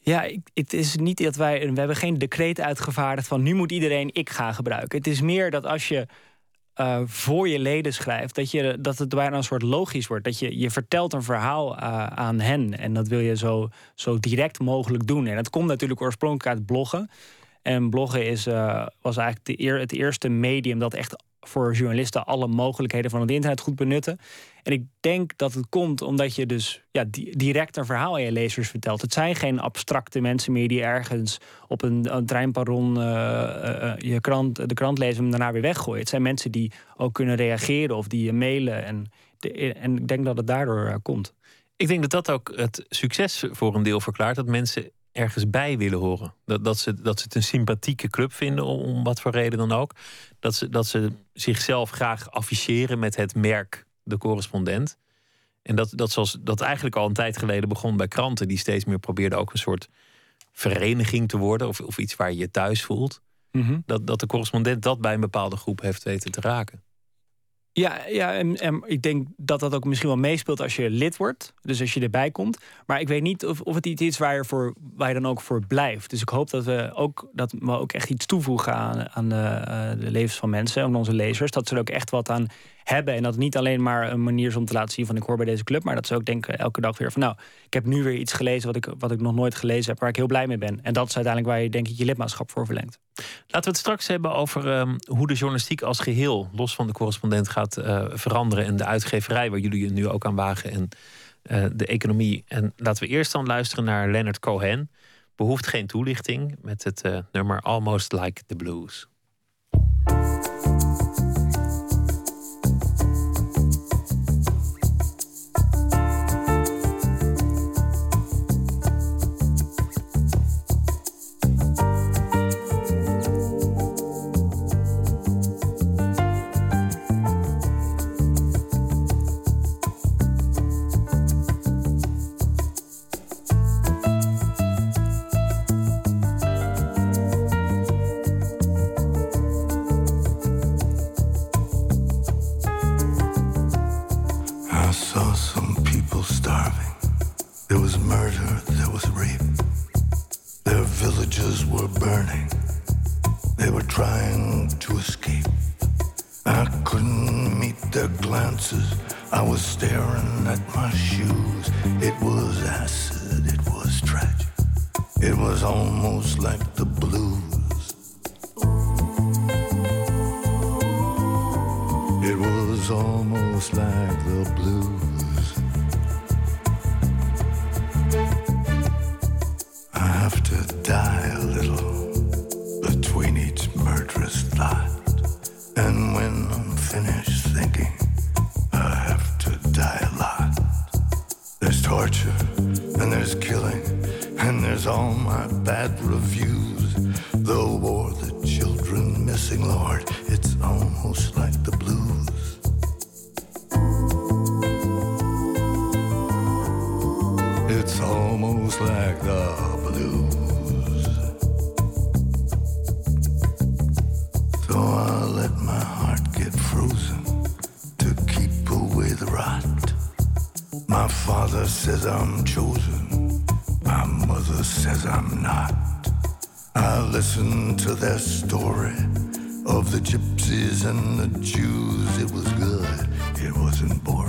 S5: Ja, het is niet dat wij. We hebben geen decreet uitgevaardigd van nu moet iedereen ik gaan gebruiken. Het is meer dat als je uh, voor je leden schrijft, dat, je, dat het bijna een soort logisch wordt. Dat je, je vertelt een verhaal uh, aan hen en dat wil je zo, zo direct mogelijk doen. En dat komt natuurlijk oorspronkelijk uit bloggen. En bloggen is, uh, was eigenlijk de eer, het eerste medium dat echt voor journalisten alle mogelijkheden van het internet goed benutten. En ik denk dat het komt omdat je dus ja, direct een verhaal aan je lezers vertelt. Het zijn geen abstracte mensen meer die ergens op een, een treinparon uh, uh, je krant, de krant lezen en daarna weer weggooien. Het zijn mensen die ook kunnen reageren of die je mailen. En, en ik denk dat het daardoor komt.
S4: Ik denk dat dat ook het succes voor een deel verklaart. Dat mensen ergens bij willen horen. Dat, dat, ze, dat ze het een sympathieke club vinden, om, om wat voor reden dan ook. Dat ze, dat ze zichzelf graag afficheren met het merk de correspondent. En dat, dat zoals dat eigenlijk al een tijd geleden begon bij kranten, die steeds meer probeerden ook een soort vereniging te worden, of, of iets waar je je thuis voelt. Mhm. dat, dat de correspondent dat bij een bepaalde groep heeft weten te raken.
S5: Ja, ja en, en, ik denk dat dat ook misschien wel meespeelt als je lid wordt. Dus als je erbij komt. Maar ik weet niet of, of het iets is waar je, voor, waar je dan ook voor blijft. Dus ik hoop dat we ook, dat we ook echt iets toevoegen aan, aan de, uh, de levens van mensen. Aan onze lezers. Dat ze er ook echt wat aan hebben. En dat niet alleen maar een manier is om te laten zien van ik hoor bij deze club. Maar dat ze ook denken elke dag weer van nou, ik heb nu weer iets gelezen wat ik, wat ik nog nooit gelezen heb. Waar ik heel blij mee ben. En dat is uiteindelijk waar je denk ik je lidmaatschap voor verlengt.
S4: Laten we het straks hebben over um, hoe de journalistiek als geheel, los van de correspondent, gaat uh, veranderen. En de uitgeverij waar jullie je nu ook aan wagen. En uh, de economie. En laten we eerst dan luisteren naar Leonard Cohen. Behoeft geen toelichting met het uh, nummer Almost Like the Blues.
S8: And the Jews. It was good. It wasn't boring.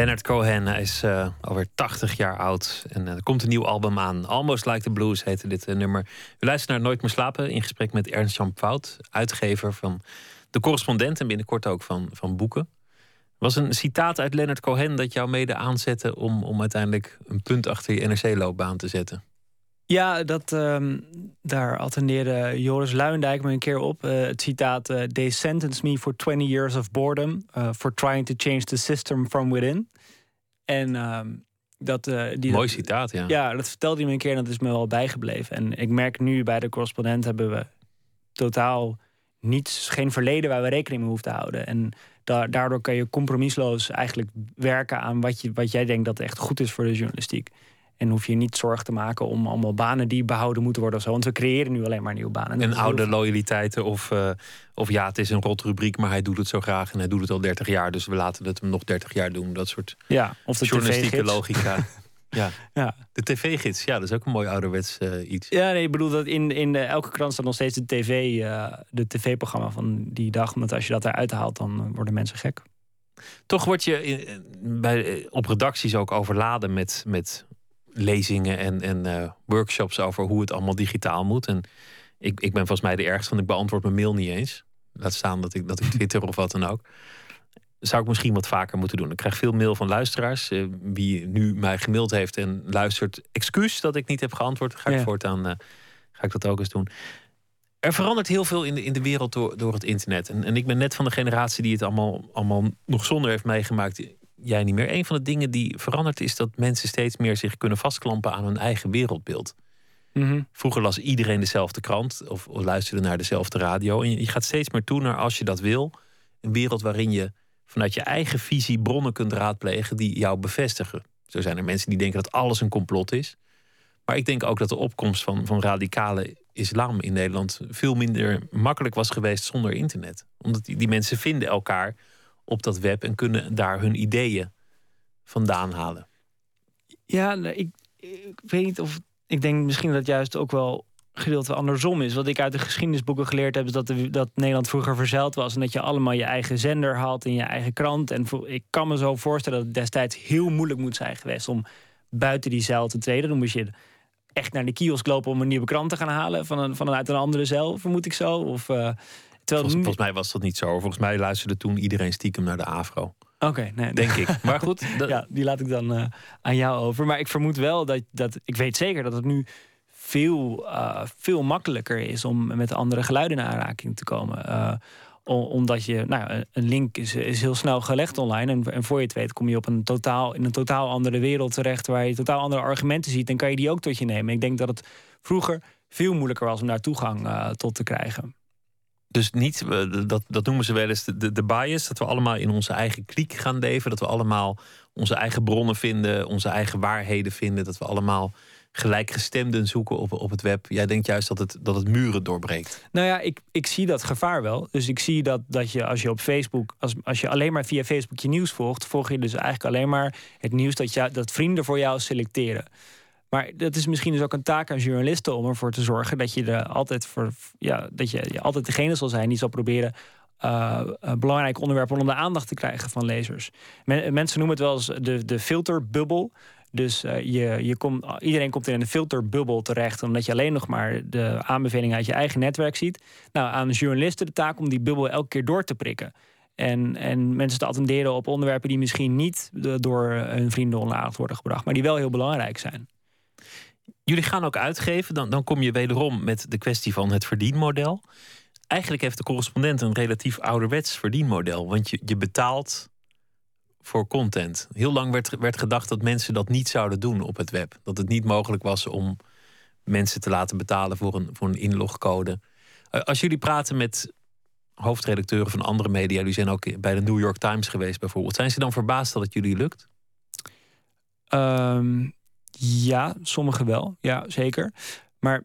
S4: Leonard Cohen, hij is eh, alweer 80 jaar oud. En eh, er komt een nieuw album aan. Almost Like the Blues heette dit eh, nummer. We luisteren naar Nooit meer slapen in gesprek met Ernst-Jan Fout, uitgever van De Correspondent en binnenkort ook van, van boeken. Was een citaat uit Leonard Cohen dat jou mede aanzette om, om uiteindelijk een punt achter je NRC-loopbaan te zetten?
S5: Ja, dat, ehm, daar attendeerde Joris Luijendijk me een keer op. Eh, het citaat: eh, They sentenced me for 20 years of boredom. uh, for trying to change the system from within. En ehm, dat. eh, die,
S4: Mooi
S5: dat-
S4: citaat, ja.
S5: Ja, dat vertelde hij me een keer en dat is me wel bijgebleven. En ik merk nu bij de correspondent hebben we totaal niets, geen verleden waar we rekening mee hoeven te houden. En da- daardoor kan je compromisloos eigenlijk werken aan wat, je, wat jij denkt dat echt goed is voor de journalistiek. En hoef je niet zorgen te maken om allemaal banen die behouden moeten worden of zo. Want we creëren nu alleen maar nieuwe banen.
S4: En oude loyaliteiten of, eh, of ja, het is een rot rubriek, maar hij doet het zo graag en hij doet het al 30 jaar, dus we laten het hem nog 30 jaar doen. Dat soort
S5: Ja, of de
S4: journalistieke
S5: TV-gids.
S4: logica. [laughs] ja.
S5: Ja.
S4: De tv-gids, ja, dat is ook een mooi ouderwets eh, iets.
S5: Ja, nee, ik bedoel dat in, in elke krant staat nog steeds de tv, eh, de tv-programma van die dag. Want als je dat eruit haalt, dan worden mensen gek.
S4: Toch word je in- bij, op redacties ook overladen met, met lezingen en, en eh, workshops over hoe het allemaal digitaal moet. En ik, ik ben volgens mij de ergste, want ik beantwoord mijn mail niet eens. Laat staan dat ik, dat ik twitter of wat dan ook. Zou ik misschien wat vaker moeten doen. Ik krijg veel mail van luisteraars. eh, wie nu mij gemaild heeft en luistert. Excuus dat ik niet heb geantwoord. Ga ik
S5: Ja.
S4: voortaan eh, ga ik dat ook eens doen. Er verandert heel veel in de, in de wereld door, door het internet. En, en ik ben net van de generatie die het allemaal, allemaal nog zonder heeft meegemaakt. Jij niet meer. Een van de dingen die verandert is dat mensen steeds meer zich kunnen vastklampen aan hun eigen wereldbeeld.
S5: Mhm.
S4: Vroeger las iedereen dezelfde krant of, of luisterde naar dezelfde radio. En je, je gaat steeds meer toe naar, als je dat wil, een wereld waarin je vanuit je eigen visie bronnen kunt raadplegen die jou bevestigen. Zo zijn er mensen die denken dat alles een complot is. Maar ik denk ook dat de opkomst van, van radicale islam in Nederland veel minder makkelijk was geweest zonder internet. Omdat die, die mensen vinden elkaar op dat web en kunnen daar hun ideeën vandaan halen.
S5: Ja, ik, ik weet niet of. Ik denk misschien dat juist ook wel gedeelte andersom is. Wat ik uit de geschiedenisboeken geleerd heb, is dat, de, dat Nederland vroeger verzeild was. En dat je allemaal je eigen zender had en je eigen krant. En ik kan me zo voorstellen dat het destijds heel moeilijk moet zijn geweest om buiten die zeil te treden. Dan moest je echt naar de kiosk lopen om een nieuwe krant te gaan halen van een, vanuit een andere zeil, vermoed ik zo. Of, eh, terwijl
S4: Volgens,
S5: nu-
S4: volgens mij was dat niet zo. Volgens mij luisterde toen iedereen stiekem naar de Afro.
S5: Oké, nee, [laughs]
S4: Denk ik. Maar goed, dat-
S5: ja, die laat ik dan eh, aan jou over. Maar ik vermoed wel dat, dat ik weet zeker dat het nu veel, eh, veel makkelijker is om met andere geluiden in aanraking te komen. Eh, omdat je, nou, een link is, is heel snel gelegd online. En, en voor je het weet kom je op een totaal, in een totaal andere wereld terecht. Waar je totaal andere argumenten ziet. En kan je die ook tot je nemen. Ik denk dat het vroeger veel moeilijker was om daar toegang eh, tot te krijgen.
S4: Dus niet, eh, dat, dat noemen ze wel eens de, de, bias. Dat we allemaal in onze eigen kliek gaan leven. Dat we allemaal onze eigen bronnen vinden. Onze eigen waarheden vinden. Dat we allemaal gelijkgestemden zoeken op, op het web. Jij denkt juist dat het, dat het muren doorbreekt.
S5: Nou ja, ik, ik zie dat gevaar wel. Dus ik zie dat, dat je als je op Facebook, als, als je alleen maar via Facebook je nieuws volgt, volg je dus eigenlijk alleen maar het nieuws dat, jou, dat vrienden voor jou selecteren. Maar dat is misschien dus ook een taak aan journalisten om ervoor te zorgen dat je er altijd voor, ja, dat je, altijd degene zal zijn die zal proberen eh, eh, belangrijke onderwerpen onder de aandacht te krijgen van lezers. Men- mensen noemen het wel eens de, de filterbubbel. Dus eh, je, je komt, iedereen komt in een filterbubbel terecht, omdat je alleen nog maar de aanbevelingen uit je eigen netwerk ziet. Nou, aan journalisten de taak om die bubbel elke keer door te prikken. En, en mensen te attenderen op onderwerpen die misschien niet door hun vrienden onder aandacht worden gebracht, maar die wel heel belangrijk zijn.
S4: Jullie gaan ook uitgeven. Dan, dan kom je wederom met de kwestie van het verdienmodel. Eigenlijk heeft de correspondent een relatief ouderwets verdienmodel. Want je, je betaalt voor content. Heel lang werd, werd gedacht dat mensen dat niet zouden doen op het web. Dat het niet mogelijk was om mensen te laten betalen voor een, voor een inlogcode. Eh, Als jullie praten met hoofdredacteuren van andere media, jullie zijn ook bij de New York Times geweest bijvoorbeeld, zijn ze dan verbaasd dat het jullie lukt?
S5: Ehm, ja, sommige wel. Ja, zeker. Maar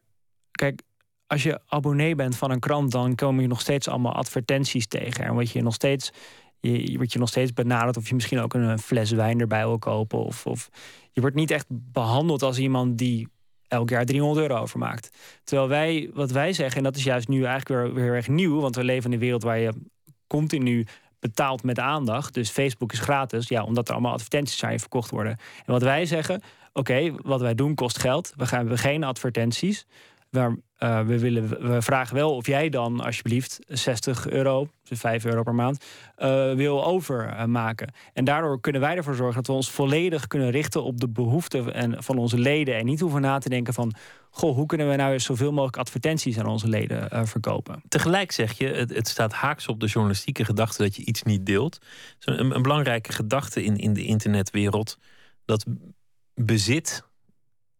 S5: kijk, als je abonnee bent van een krant, dan komen je nog steeds allemaal advertenties tegen. En word je nog steeds, je, je nog steeds benaderd of je misschien ook een fles wijn erbij wil kopen. Of, of je wordt niet echt behandeld als iemand die elk jaar 300 euro overmaakt. Terwijl wij, wat wij zeggen, en dat is juist nu eigenlijk weer, weer erg nieuw, want we leven in een wereld waar je continu betaalt met aandacht. Dus Facebook is gratis, ja, omdat er allemaal advertenties aan je verkocht worden. En wat wij zeggen, oké, wat wij doen kost geld. We gaan geen advertenties. Waar, eh, we, willen, we vragen wel of jij dan alsjeblieft 60 euro, dus 5 euro per maand, eh, wil overmaken. En daardoor kunnen wij ervoor zorgen dat we ons volledig kunnen richten op de behoeften en, van onze leden. En niet hoeven na te denken van, goh, hoe kunnen we nou eens zoveel mogelijk advertenties aan onze leden eh, verkopen?
S4: Tegelijk zeg je, het, het staat haaks op de journalistieke gedachte dat je iets niet deelt. Een, een belangrijke gedachte in, in de internetwereld, dat bezit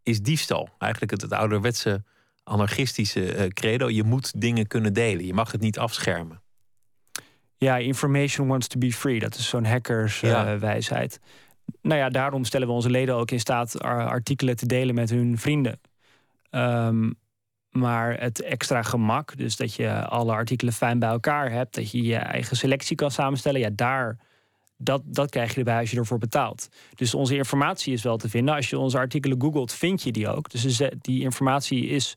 S4: is diefstal. Eigenlijk het, het ouderwetse anarchistische eh, credo. Je moet dingen kunnen delen. Je mag het niet afschermen.
S5: Ja, information wants to be free. Dat is zo'n hackerswijsheid.
S4: Ja.
S5: wijsheid. nou ja, daarom stellen we onze leden ook in staat ar- artikelen te delen met hun vrienden. Ehm, maar het extra gemak, dus dat je alle artikelen fijn bij elkaar hebt, dat je je eigen selectie kan samenstellen, ja, daar, dat, dat krijg je erbij als je ervoor betaalt. Dus onze informatie is wel te vinden. Als je onze artikelen googelt, vind je die ook. Dus die informatie is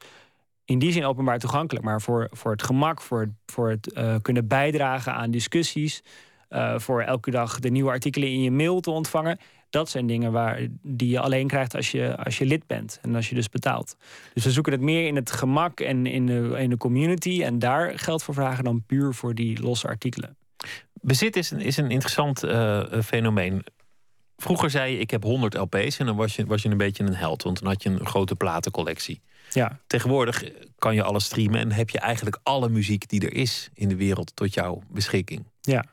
S5: in die zin openbaar toegankelijk. Maar voor, voor het gemak, voor het, voor het eh, kunnen bijdragen aan discussies, eh, voor elke dag de nieuwe artikelen in je mail te ontvangen. Dat zijn dingen waar, die je alleen krijgt als je, als je lid bent en als je dus betaalt. Dus we zoeken het meer in het gemak en in de, in de community en daar geld voor vragen dan puur voor die losse artikelen.
S4: Bezit is een, is een interessant eh, fenomeen. Vroeger zei je, ik heb 100 LP's en dan was je, was je een beetje een held. Want dan had je een grote platencollectie.
S5: Ja.
S4: Tegenwoordig kan je alles streamen en heb je eigenlijk alle muziek die er is in de wereld tot jouw beschikking.
S5: Ja.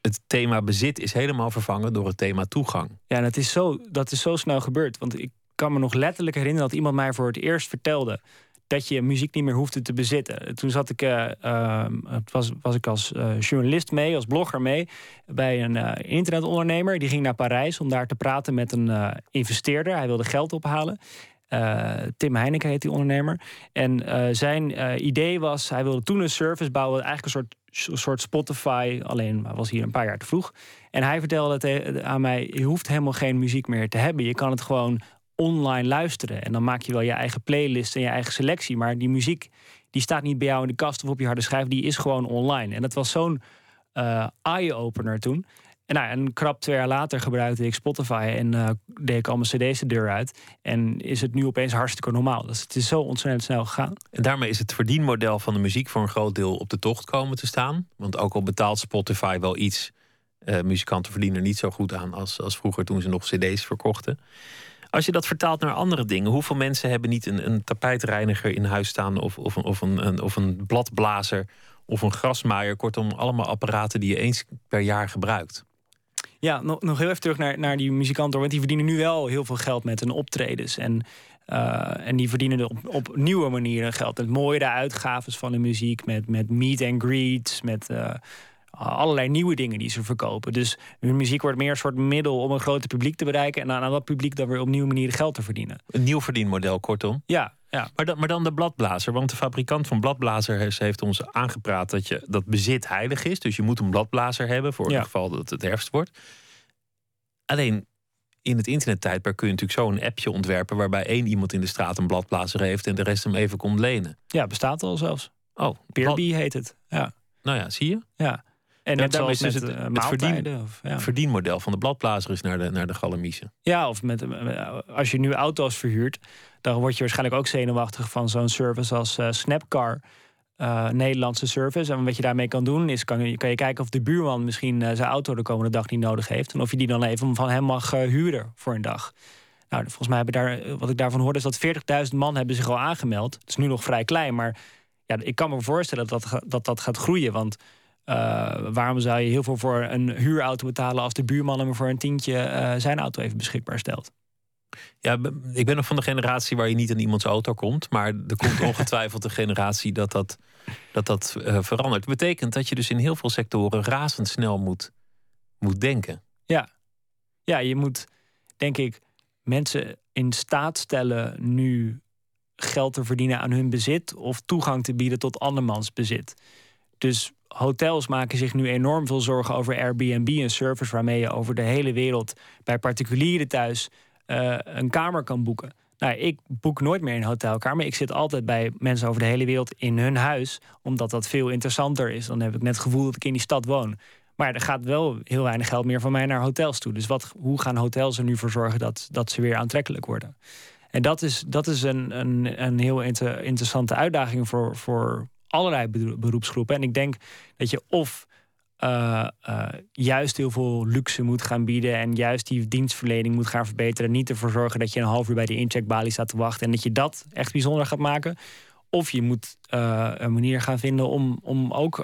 S4: Het thema bezit is helemaal vervangen door het thema toegang.
S5: Ja, en het is zo, dat is zo snel gebeurd. Want ik kan me nog letterlijk herinneren dat iemand mij voor het eerst vertelde dat je muziek niet meer hoefde te bezitten. Toen zat ik, eh, ehm, was, was ik als eh, journalist mee, als blogger mee, bij een eh, internetondernemer. Die ging naar Parijs om daar te praten met een investeerder. Hij wilde geld ophalen. Tim Heineken heet die ondernemer. En zijn idee was, hij wilde toen een service bouwen, eigenlijk een soort, soort Spotify, alleen was hier een paar jaar te vroeg. En hij vertelde te- aan mij, je hoeft helemaal geen muziek meer te hebben. Je kan het gewoon online luisteren. En dan maak je wel je eigen playlist en je eigen selectie. Maar die muziek die staat niet bij jou in de kast of op je harde schijf. Die is gewoon online. En dat was zo'n eh, eye-opener toen. En, nou, en krap twee jaar later gebruikte ik Spotify en eh, deed ik al mijn cd's de deur uit. En is het nu opeens hartstikke normaal. Dus het is zo ontzettend snel gegaan.
S4: En daarmee is het verdienmodel van de muziek voor een groot deel op de tocht komen te staan. Want ook al betaalt Spotify wel iets, eh, muzikanten verdienen er niet zo goed aan als, als vroeger toen ze nog cd's verkochten. Als je dat vertaalt naar andere dingen, hoeveel mensen hebben niet een, een tapijtreiniger in huis staan of, of, een, of, een, of een bladblazer of een grasmaaier? Kortom, allemaal apparaten die je eens per jaar gebruikt.
S5: Ja, nog, nog heel even terug naar, naar die muzikanten. Want die verdienen nu wel heel veel geld met hun optredens. En, eh, en die verdienen er op, op nieuwe manieren geld. Met mooiere uitgaves van de muziek. Met, met meet and greets. Met eh, allerlei nieuwe dingen die ze verkopen. Dus hun muziek wordt meer een soort middel om een groter publiek te bereiken. En aan dat publiek dan weer op nieuwe manieren geld te verdienen.
S4: Een nieuw verdienmodel, kortom.
S5: Ja, ja.
S4: Maar, dan, maar dan de bladblazer. Want de fabrikant van bladblazers heeft ons aangepraat dat je dat bezit heilig is. Dus je moet een bladblazer hebben voor
S5: Ja.
S4: het geval dat het herfst wordt. Alleen in het internettijdperk kun je natuurlijk zo'n appje ontwerpen waarbij één iemand in de straat een bladblazer heeft en de rest hem even komt lenen.
S5: Ja, bestaat al zelfs.
S4: Oh,
S5: Peerbee heet het. Ja.
S4: Nou ja, zie je?
S5: Ja. En net
S4: daarmee is
S5: met,
S4: dus
S5: eh,
S4: het, het verdien-
S5: maaltijden. Of, ja.
S4: verdienmodel van de bladblazer is naar de, naar de galamiezen.
S5: Ja, of met, eh, als je nu auto's verhuurt, dan word je waarschijnlijk ook zenuwachtig van zo'n service als eh, Snapcar. eh, Nederlandse service. En wat je daarmee kan doen, is kan je, kan je kijken of de buurman misschien eh, zijn auto de komende dag niet nodig heeft. En of je die dan even van hem mag eh, huren voor een dag. Nou, volgens mij hebben daar, eh, wat ik daarvan hoorde, is dat 40.000 man hebben zich al aangemeld. Het is nu nog vrij klein, maar ja, ik kan me voorstellen dat dat, dat, dat gaat groeien. Want eh, waarom zou je heel veel voor een huurauto betalen als de buurman hem voor een tientje eh, zijn auto even beschikbaar stelt?
S4: Ja, ik ben nog van de generatie waar je niet in iemands auto komt. Maar er komt [laughs] ongetwijfeld een generatie dat dat, dat, dat eh, verandert. Dat betekent dat je dus in heel veel sectoren razendsnel moet, moet denken.
S5: Ja. ja, je moet denk ik mensen in staat stellen nu geld te verdienen aan hun bezit of toegang te bieden tot andermans bezit. Dus hotels maken zich nu enorm veel zorgen over Airbnb, een service waarmee je over de hele wereld bij particulieren thuis eh, een kamer kan boeken. Nou, ik boek nooit meer een hotelkamer. Ik zit altijd bij mensen over de hele wereld in hun huis, omdat dat veel interessanter is. Dan heb ik net het gevoel dat ik in die stad woon. Maar er gaat wel heel weinig geld meer van mij naar hotels toe. Dus wat, hoe gaan hotels er nu voor zorgen dat, dat ze weer aantrekkelijk worden? En dat is, dat is een, een, een heel inter- interessante uitdaging voor, voor allerlei beroe- beroepsgroepen. En ik denk dat je of eh, eh, juist heel veel luxe moet gaan bieden en juist die dienstverlening moet gaan verbeteren. Niet ervoor zorgen dat je een half uur bij de incheckbalie staat te wachten en dat je dat echt bijzonder gaat maken. Of je moet eh, een manier gaan vinden om, om, ook,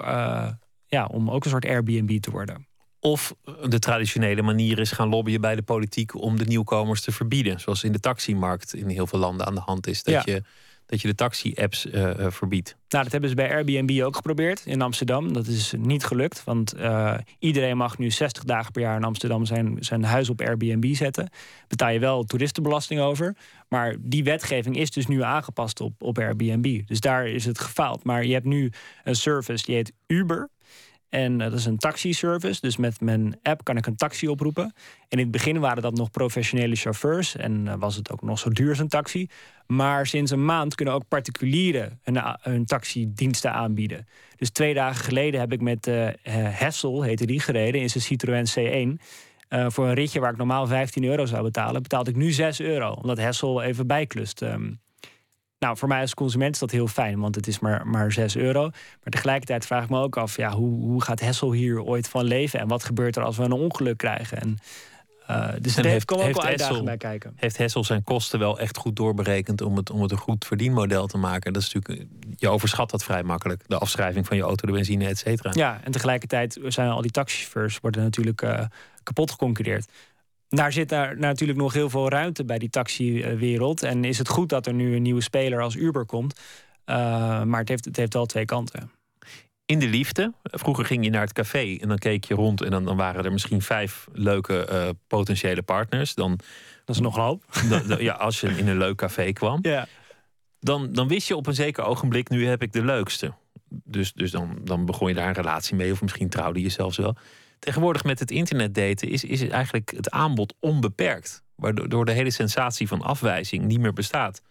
S5: ja, om ook een soort Airbnb te worden.
S4: Of de traditionele manier is gaan lobbyen bij de politiek om de nieuwkomers te verbieden. Zoals in de taximarkt in heel veel landen aan de hand is. Dat
S5: Ja.
S4: je, dat je de taxi-apps eh, eh, verbiedt.
S5: Nou, dat hebben ze bij Airbnb ook geprobeerd in Amsterdam. Dat is niet gelukt, want eh, iedereen mag nu 60 dagen per jaar in Amsterdam zijn, zijn huis op Airbnb zetten. Betaal je wel toeristenbelasting over. Maar die wetgeving is dus nu aangepast op, op Airbnb. Dus daar is het gefaald. Maar je hebt nu een service die heet Uber. En eh, dat is een taxiservice. Dus met mijn app kan ik een taxi oproepen. En in het begin waren dat nog professionele chauffeurs. En eh, was het ook nog zo duur als een taxi. Maar sinds een maand kunnen ook particulieren hun, hun taxidiensten aanbieden. Dus twee dagen geleden heb ik met eh, Hessel, heette die, gereden in zijn Citroën C1. Eh, voor een ritje waar ik normaal 15 euro zou betalen, betaalde ik nu 6 euro. Omdat Hessel even bijklust. Ehm, nou, voor mij als consument is dat heel fijn, want het is maar, maar 6 euro. Maar tegelijkertijd vraag ik me ook af, ja, hoe, hoe gaat Hessel hier ooit van leven? En wat gebeurt er als we een ongeluk krijgen? En, eh, dus
S4: En heeft-
S5: komen ook
S4: heeft
S5: wel uitdagingen
S4: Hessel-
S5: bij kijken.
S4: Heeft Hessel zijn kosten wel echt goed doorberekend om het, om het een goed verdienmodel te maken? Dat is natuurlijk, je overschat dat vrij makkelijk. De afschrijving van je auto, de benzine, et cetera.
S5: Ja, en tegelijkertijd zijn al die taxichauffeurs worden natuurlijk eh, kapot geconcureerd. Daar zit daar natuurlijk nog heel veel ruimte bij die taxiwereld. En is het goed dat er nu een nieuwe speler als Uber komt. Eh, maar het heeft, het heeft wel twee kanten.
S4: In de liefde. Vroeger ging je naar het café en dan keek je rond en dan, dan waren er misschien vijf leuke eh, potentiële partners. Dan,
S5: Dat is nog een hoop. [laughs]
S4: dan- dan- ja, als je in een leuk café kwam,
S5: Ja.
S4: dan, dan wist je op een zeker ogenblik, nu heb ik de leukste. Dus, dus dan, dan begon je daar een relatie mee, of misschien trouwde je zelfs wel. Tegenwoordig met het internet daten is, is eigenlijk het aanbod onbeperkt. Waardoor door de hele sensatie van afwijzing niet meer bestaat.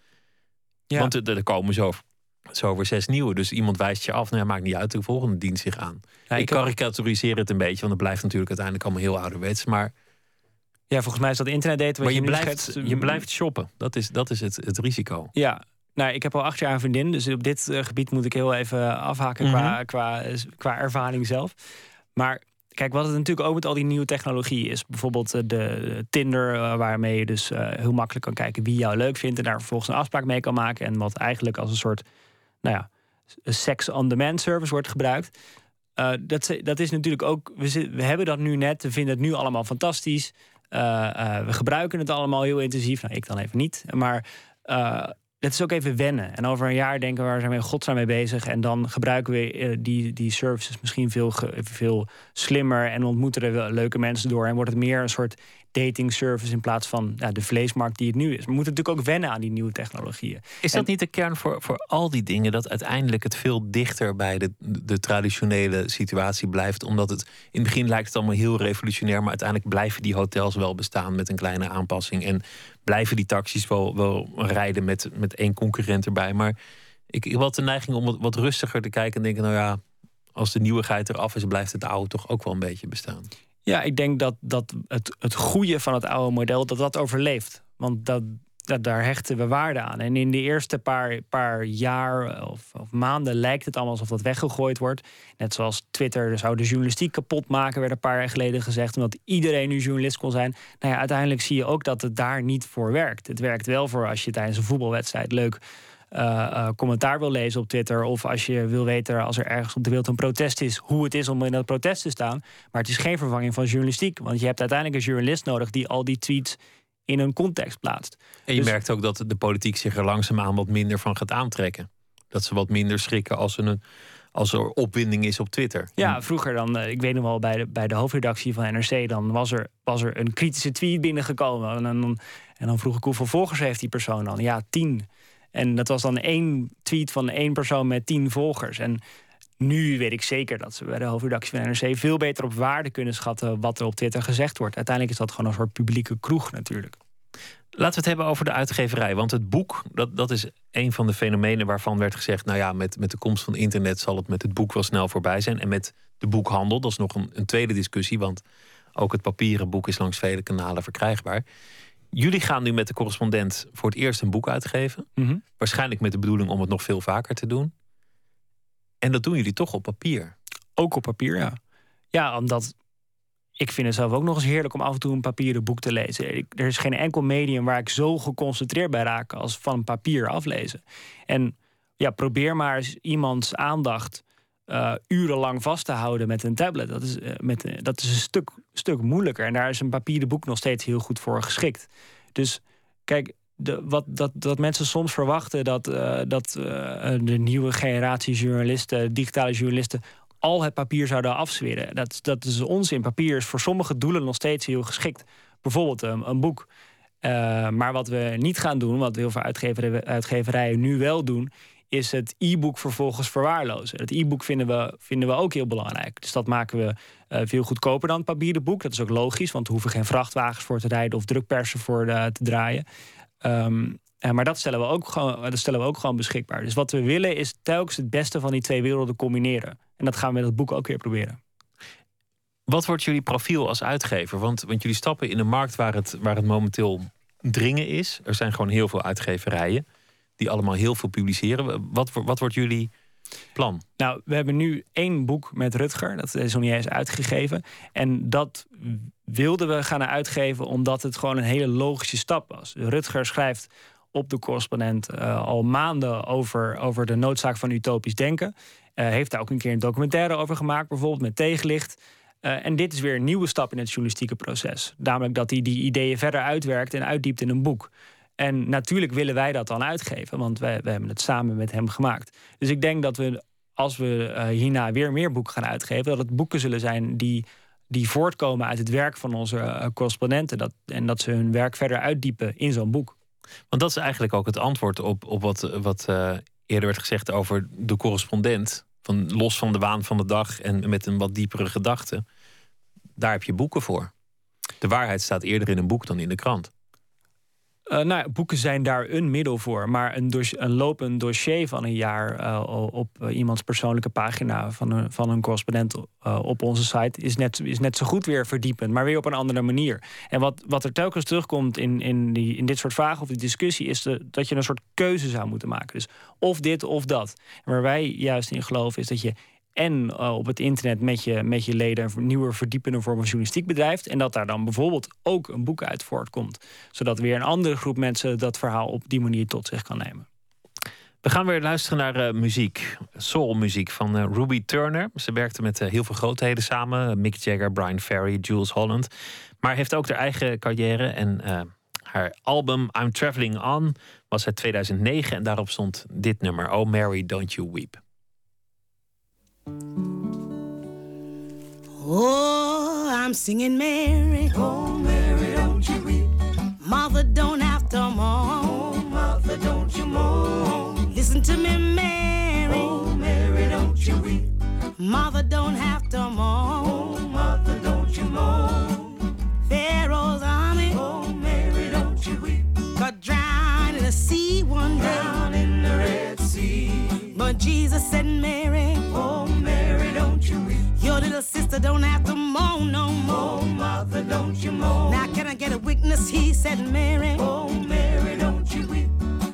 S5: Ja.
S4: Want er, er komen zo, zo weer zes nieuwe. Dus iemand wijst je af. Nou ja, maakt niet uit. De volgende dient zich aan.
S5: Ja,
S4: ik
S5: ik
S4: karikaturiseer het een beetje. Want het blijft natuurlijk uiteindelijk allemaal heel ouderwets. Maar,
S5: Ja, volgens mij is dat internetdaten wat
S4: maar je,
S5: je,
S4: blijft,
S5: schetst,
S4: je
S5: mm,
S4: blijft shoppen. Dat is, dat is het, het risico.
S5: Ja, nou, ik heb al acht jaar een vriendin. Dus op dit eh, gebied moet ik heel even afhaken qua,
S4: Mhm.
S5: qua, qua ervaring zelf. Maar kijk, wat het natuurlijk ook met al die nieuwe technologie is. Bijvoorbeeld eh, de Tinder, eh, waarmee je dus eh, heel makkelijk kan kijken wie jou leuk vindt. En daar vervolgens een afspraak mee kan maken. En wat eigenlijk als een soort, nou ja, sex on demand service wordt gebruikt. Eh, dat, dat is natuurlijk ook, we, we hebben dat nu net, we vinden het nu allemaal fantastisch. Eh, eh, we gebruiken het allemaal heel intensief. Nou, ik dan even niet. Maar eh het is ook even wennen. En over een jaar denken we, waar zijn we in godsnaam mee bezig? En dan gebruiken we eh, die, die services misschien veel, veel slimmer. En ontmoeten er leuke mensen door. En wordt het meer een soort dating service in plaats van ja, de vleesmarkt die het nu is. We moeten natuurlijk ook wennen aan die nieuwe technologieën.
S4: Is dat niet de kern voor, voor al die dingen? Dat uiteindelijk het veel dichter bij de, de traditionele situatie blijft. Omdat het in het begin lijkt het allemaal heel revolutionair. Maar uiteindelijk blijven die hotels wel bestaan met een kleine aanpassing. En blijven die taxis wel, wel rijden met, met één concurrent erbij. Maar ik, ik had de neiging om wat, wat rustiger te kijken en denken: nou ja, als de nieuwigheid eraf is, blijft het oude toch ook wel een beetje bestaan.
S5: Ja, ik denk dat, dat het, het goede van het oude model dat dat overleeft. Want dat, dat, daar hechten we waarde aan. En in de eerste paar, paar jaar of, of maanden lijkt het allemaal alsof dat weggegooid wordt. Net zoals Twitter zou de journalistiek kapot maken, werd een paar jaar geleden gezegd. Omdat iedereen nu journalist kon zijn. Nou ja, uiteindelijk zie je ook dat het daar niet voor werkt. Het werkt wel voor als je tijdens een voetbalwedstrijd leuk eh, eh, commentaar wil lezen op Twitter. Of als je wil weten als er ergens op de wereld een protest is, hoe het is om in dat protest te staan. Maar het is geen vervanging van journalistiek. Want je hebt uiteindelijk een journalist nodig die al die tweets in een context plaatst.
S4: En je
S5: Dus-
S4: merkt ook dat de politiek zich er langzaamaan wat minder van gaat aantrekken. Dat ze wat minder schrikken als, er een, als er opwinding is op Twitter.
S5: Ja, vroeger dan, eh, ik weet nog wel, bij de, bij de hoofdredactie van NRC, dan was er, was er een kritische tweet binnengekomen. En dan, en dan vroeg ik hoeveel volgers heeft die persoon dan? Ja, tien. En dat was dan één tweet van één persoon met tien volgers. En nu weet ik zeker dat ze bij de hoofdredactie van NRC veel beter op waarde kunnen schatten wat er op Twitter gezegd wordt. Uiteindelijk is dat gewoon een soort publieke kroeg natuurlijk.
S4: Laten we het hebben over de uitgeverij. Want het boek, dat, dat is een van de fenomenen waarvan werd gezegd... nou ja, met, met de komst van internet zal het met het boek wel snel voorbij zijn. En met de boekhandel, dat is nog een, een tweede discussie... want ook het papieren boek is langs vele kanalen verkrijgbaar. Jullie gaan nu met de correspondent voor het eerst een boek uitgeven.
S5: Mhm.
S4: Waarschijnlijk met de bedoeling om het nog veel vaker te doen. En dat doen jullie toch op papier.
S5: Ook op papier, ja. Ja, omdat ik vind het zelf ook nog eens heerlijk om af en toe een papieren boek te lezen. Er is geen enkel medium waar ik zo geconcentreerd bij raak als van papier aflezen. En ja, probeer maar eens iemands aandacht eh, urenlang vast te houden met een tablet. Dat is, eh, met, eh, dat is een stuk, stuk moeilijker. En daar is een papieren boek nog steeds heel goed voor geschikt. Dus kijk, wat, dat, dat mensen soms verwachten dat, eh, dat eh, de nieuwe generatie journalisten, digitale journalisten, al het papier zouden afzweren. Dat, dat is onzin. Papier is voor sommige doelen nog steeds heel geschikt. Bijvoorbeeld een, een boek. Eh, maar wat we niet gaan doen, wat heel veel uitgever, uitgeverijen nu wel doen, is het e-book vervolgens verwaarlozen. Het e-book vinden we, vinden we ook heel belangrijk. Dus dat maken we eh, veel goedkoper dan het papieren boek. Dat is ook logisch, want we hoeven geen vrachtwagens voor te rijden of drukpersen voor eh, te draaien. Ehm, eh, maar dat stellen, we ook gewoon, dat stellen we ook gewoon beschikbaar. Dus wat we willen is telkens het beste van die twee werelden combineren. En dat gaan we met het boek ook weer proberen.
S4: Wat wordt jullie profiel als uitgever? Want, want jullie stappen in een markt waar het, waar het momenteel dringen is. Er zijn gewoon heel veel uitgeverijen die allemaal heel veel publiceren. Wat, wat wordt jullie plan?
S5: Nou, we hebben nu één boek met Rutger. Dat is nog niet eens uitgegeven. En dat wilden we gaan uitgeven omdat het gewoon een hele logische stap was. Rutger schrijft op de correspondent eh, al maanden over, over de noodzaak van utopisch denken. Eh, heeft daar ook een keer een documentaire over gemaakt, bijvoorbeeld met tegenlicht. Eh, en dit is weer een nieuwe stap in het journalistieke proces. Namelijk dat hij die ideeën verder uitwerkt en uitdiept in een boek. En natuurlijk willen wij dat dan uitgeven, want wij, wij hebben het samen met hem gemaakt. Dus ik denk dat we, als we hierna weer meer boeken gaan uitgeven, dat het boeken zullen zijn die, die voortkomen uit het werk van onze eh, correspondenten. Dat, en dat ze hun werk verder uitdiepen in zo'n boek.
S4: Want dat is eigenlijk ook het antwoord op, op wat, wat eh, eerder werd gezegd over de correspondent. Van los van de waan van de dag en met een wat diepere gedachte. Daar heb je boeken voor. De waarheid staat eerder in een boek dan in de krant.
S5: Uh, nou, boeken zijn daar een middel voor. Maar een, een lopend dossier van een jaar uh, op uh, iemands persoonlijke pagina van een, van een correspondent op onze site is net, is net zo goed weer verdiepend, maar weer op een andere manier. En wat, wat er telkens terugkomt in, in, die, in dit soort vragen of die discussie, is de, dat je een soort keuze zou moeten maken. Dus of dit of dat. En waar wij juist in geloven is dat je en uh, op het internet met je, met je leden een nieuwe verdiepende vorm van journalistiek bedrijft. En dat daar dan bijvoorbeeld ook een boek uit voortkomt. Zodat weer een andere groep mensen dat verhaal op die manier tot zich kan nemen.
S4: We gaan weer luisteren naar uh, muziek, soulmuziek van uh, Ruby Turner. Ze werkte met heel veel grootheden samen: Mick Jagger, Brian Ferry, Jules Holland. Maar heeft ook haar eigen carrière. En haar album I'm Traveling On was uit 2009 en daarop stond dit nummer: Oh Mary, Don't You Weep.
S9: Oh, I'm singing Mary. Oh, Mary, don't you weep. Mother, don't have to mourn. Oh, mother, don't you mourn. Listen to me, Mary. Oh, Mary, don't you weep. Mother, don't have to mourn. Oh, mother, don't you mourn. Pharaoh's army. Oh, Mary, don't you weep. Got drowned in the sea one day. But Jesus said, Mary. Oh, Mary, don't you weep. Your little sister don't have to moan no more. Oh, mother, don't you moan. Now, can I get a witness? He said, Mary. Oh, Mary, don't you weep.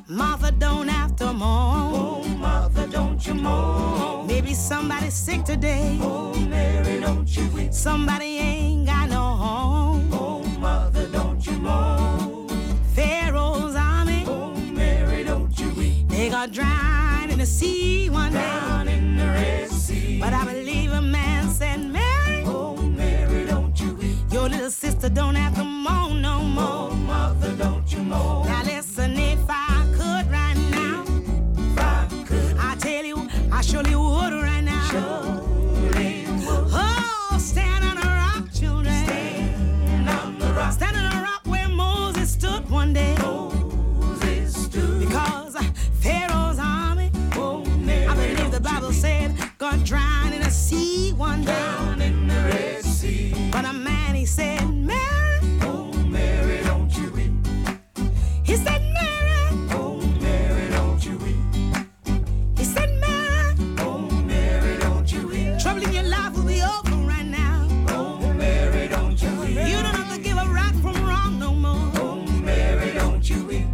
S9: Mother, don't have to moan. Oh, mother, don't you moan. Maybe somebody's sick today. Oh, Mary, don't you weep. Somebody ain't got no home. Oh, mother, don't you moan. Pharaoh's army. Oh, Mary, don't you weep. They got drowned the sea one day. Down in the Red Sea. But I believe a man said, Mary. Oh, Mary, don't you weep. Your little sister don't have to moan no more. Oh, mother, don't you moan. Now listen, if I could right now. If I could. I tell you, I surely would right now. Surely would. Oh, stand on a rock, children. Stand on the rock. Stand on a rock where Moses stood one day. Bible said got drowned in the sea one day. Down in the Red Sea. But a man he said, Mary. Oh, Mary, don't you weep. He said, Mary. Oh, Mary, don't you weep. He said, Mary. Oh, Mary, don't you weep. Trouble in your life will be over right now. Oh, Mary, don't you weep. You don't have to give a right from wrong no more. Oh, Mary, don't you weep.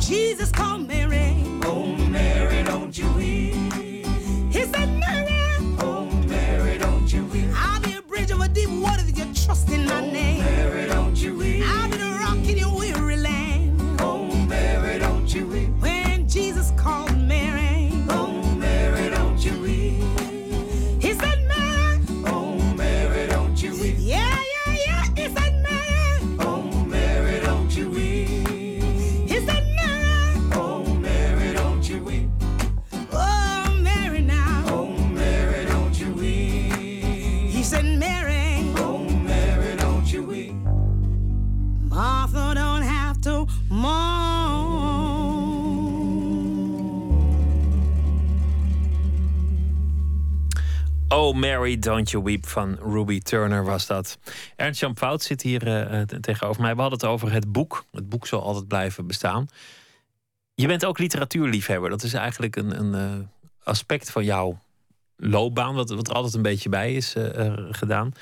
S9: Jesus called if you trust in my Oh Mary, Don't You Weep
S4: van Ruby Turner was dat. Ernst-Jan Fout zit hier uh, tegenover mij. We hadden het over het boek. Het boek zal altijd blijven bestaan. Je bent ook literatuurliefhebber. Dat is eigenlijk een, een uh, aspect van jouw loopbaan... Wat, wat er altijd een beetje bij is gedaan.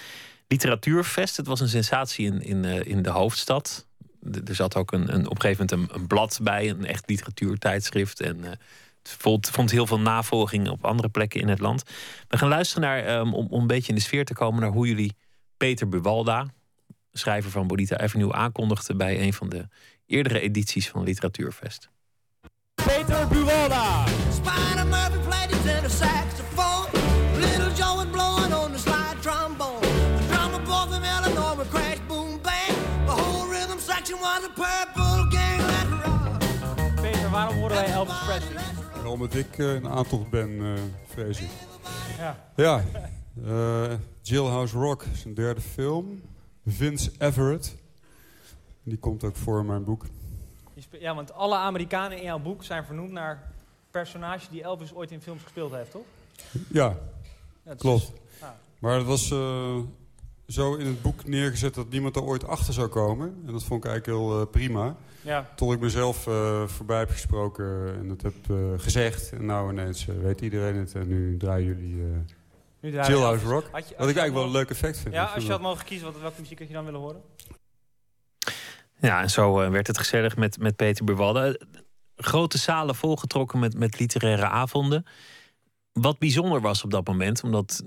S4: Literatuurfest, het was een sensatie in, in, in de hoofdstad. Er zat ook een, een, op een gegeven moment een, een blad bij. Een echt literatuurtijdschrift en... Het vond, vond, heel veel navolging op andere plekken in het land. We gaan luisteren naar, um, om, om een beetje in de sfeer te komen, naar hoe jullie Peter Buwalda, schrijver van Bonita Avenue, aankondigden bij een van de eerdere edities van Literatuurfest.
S10: Peter Buwalda.
S11: Spider Murphy played his tenor saxophone. Little Joe was blowing on the slide trombone. The drummer boy from Illinois would crash, boom, bang. The whole rhythm section was a purple gang. Rock.
S10: Peter, waarom horen wij Elvis Presley?
S12: Ja, omdat ik uh, een aantocht ben, uh, vrees ik.
S10: Ja.
S12: Ja. Uh, Jailhouse Rock is een derde film. Vince Everett. Die komt ook voor in mijn boek.
S10: Ja, want alle Amerikanen in jouw boek zijn vernoemd naar personages die Elvis ooit in films gespeeld heeft, toch?
S12: Ja,
S10: ja
S12: klopt.
S10: Is, ah.
S12: Maar het was zo in het boek neergezet dat niemand er ooit achter zou komen. En dat vond ik eigenlijk heel eh, prima.
S10: Ja.
S12: Tot ik mezelf eh, voorbij heb gesproken en dat heb eh, gezegd. En nou ineens eh, weet iedereen het en nu draaien jullie eh
S10: Nu draai je
S12: Jailhouse
S10: af.
S12: Rock.
S10: Had je-
S12: Wat ik eigenlijk wel een leuk effect vind.
S10: Ja, als
S12: vind
S10: je had
S12: dat-
S10: mogen kiezen, wat, welke muziek had je dan willen horen?
S4: Ja, en zo eh, werd het gezellig met, met Peter Buwalde. Grote zalen volgetrokken met, met literaire avonden. Wat bijzonder was op dat moment, omdat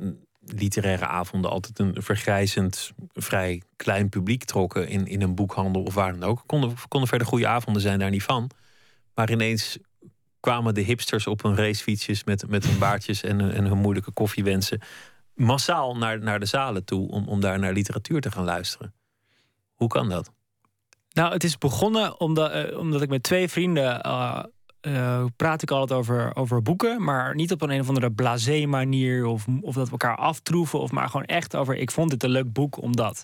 S4: literaire avonden altijd een vergrijzend, vrij klein publiek trokken in, in een boekhandel of waar dan ook. Konden, konden verder goede avonden zijn, daar niet van. Maar ineens kwamen de hipsters op hun racefietsjes met, met hun baardjes en, en hun moeilijke koffiewensen massaal naar, naar de zalen toe om, om daar naar literatuur te gaan luisteren. Hoe kan dat?
S5: Nou, het is begonnen omdat, eh, omdat ik met twee vrienden. eh, eh, praat ik altijd over, over boeken, maar niet op een, een of andere blasé manier of, of dat we elkaar aftroeven, of maar gewoon echt over. Ik vond dit een leuk boek omdat.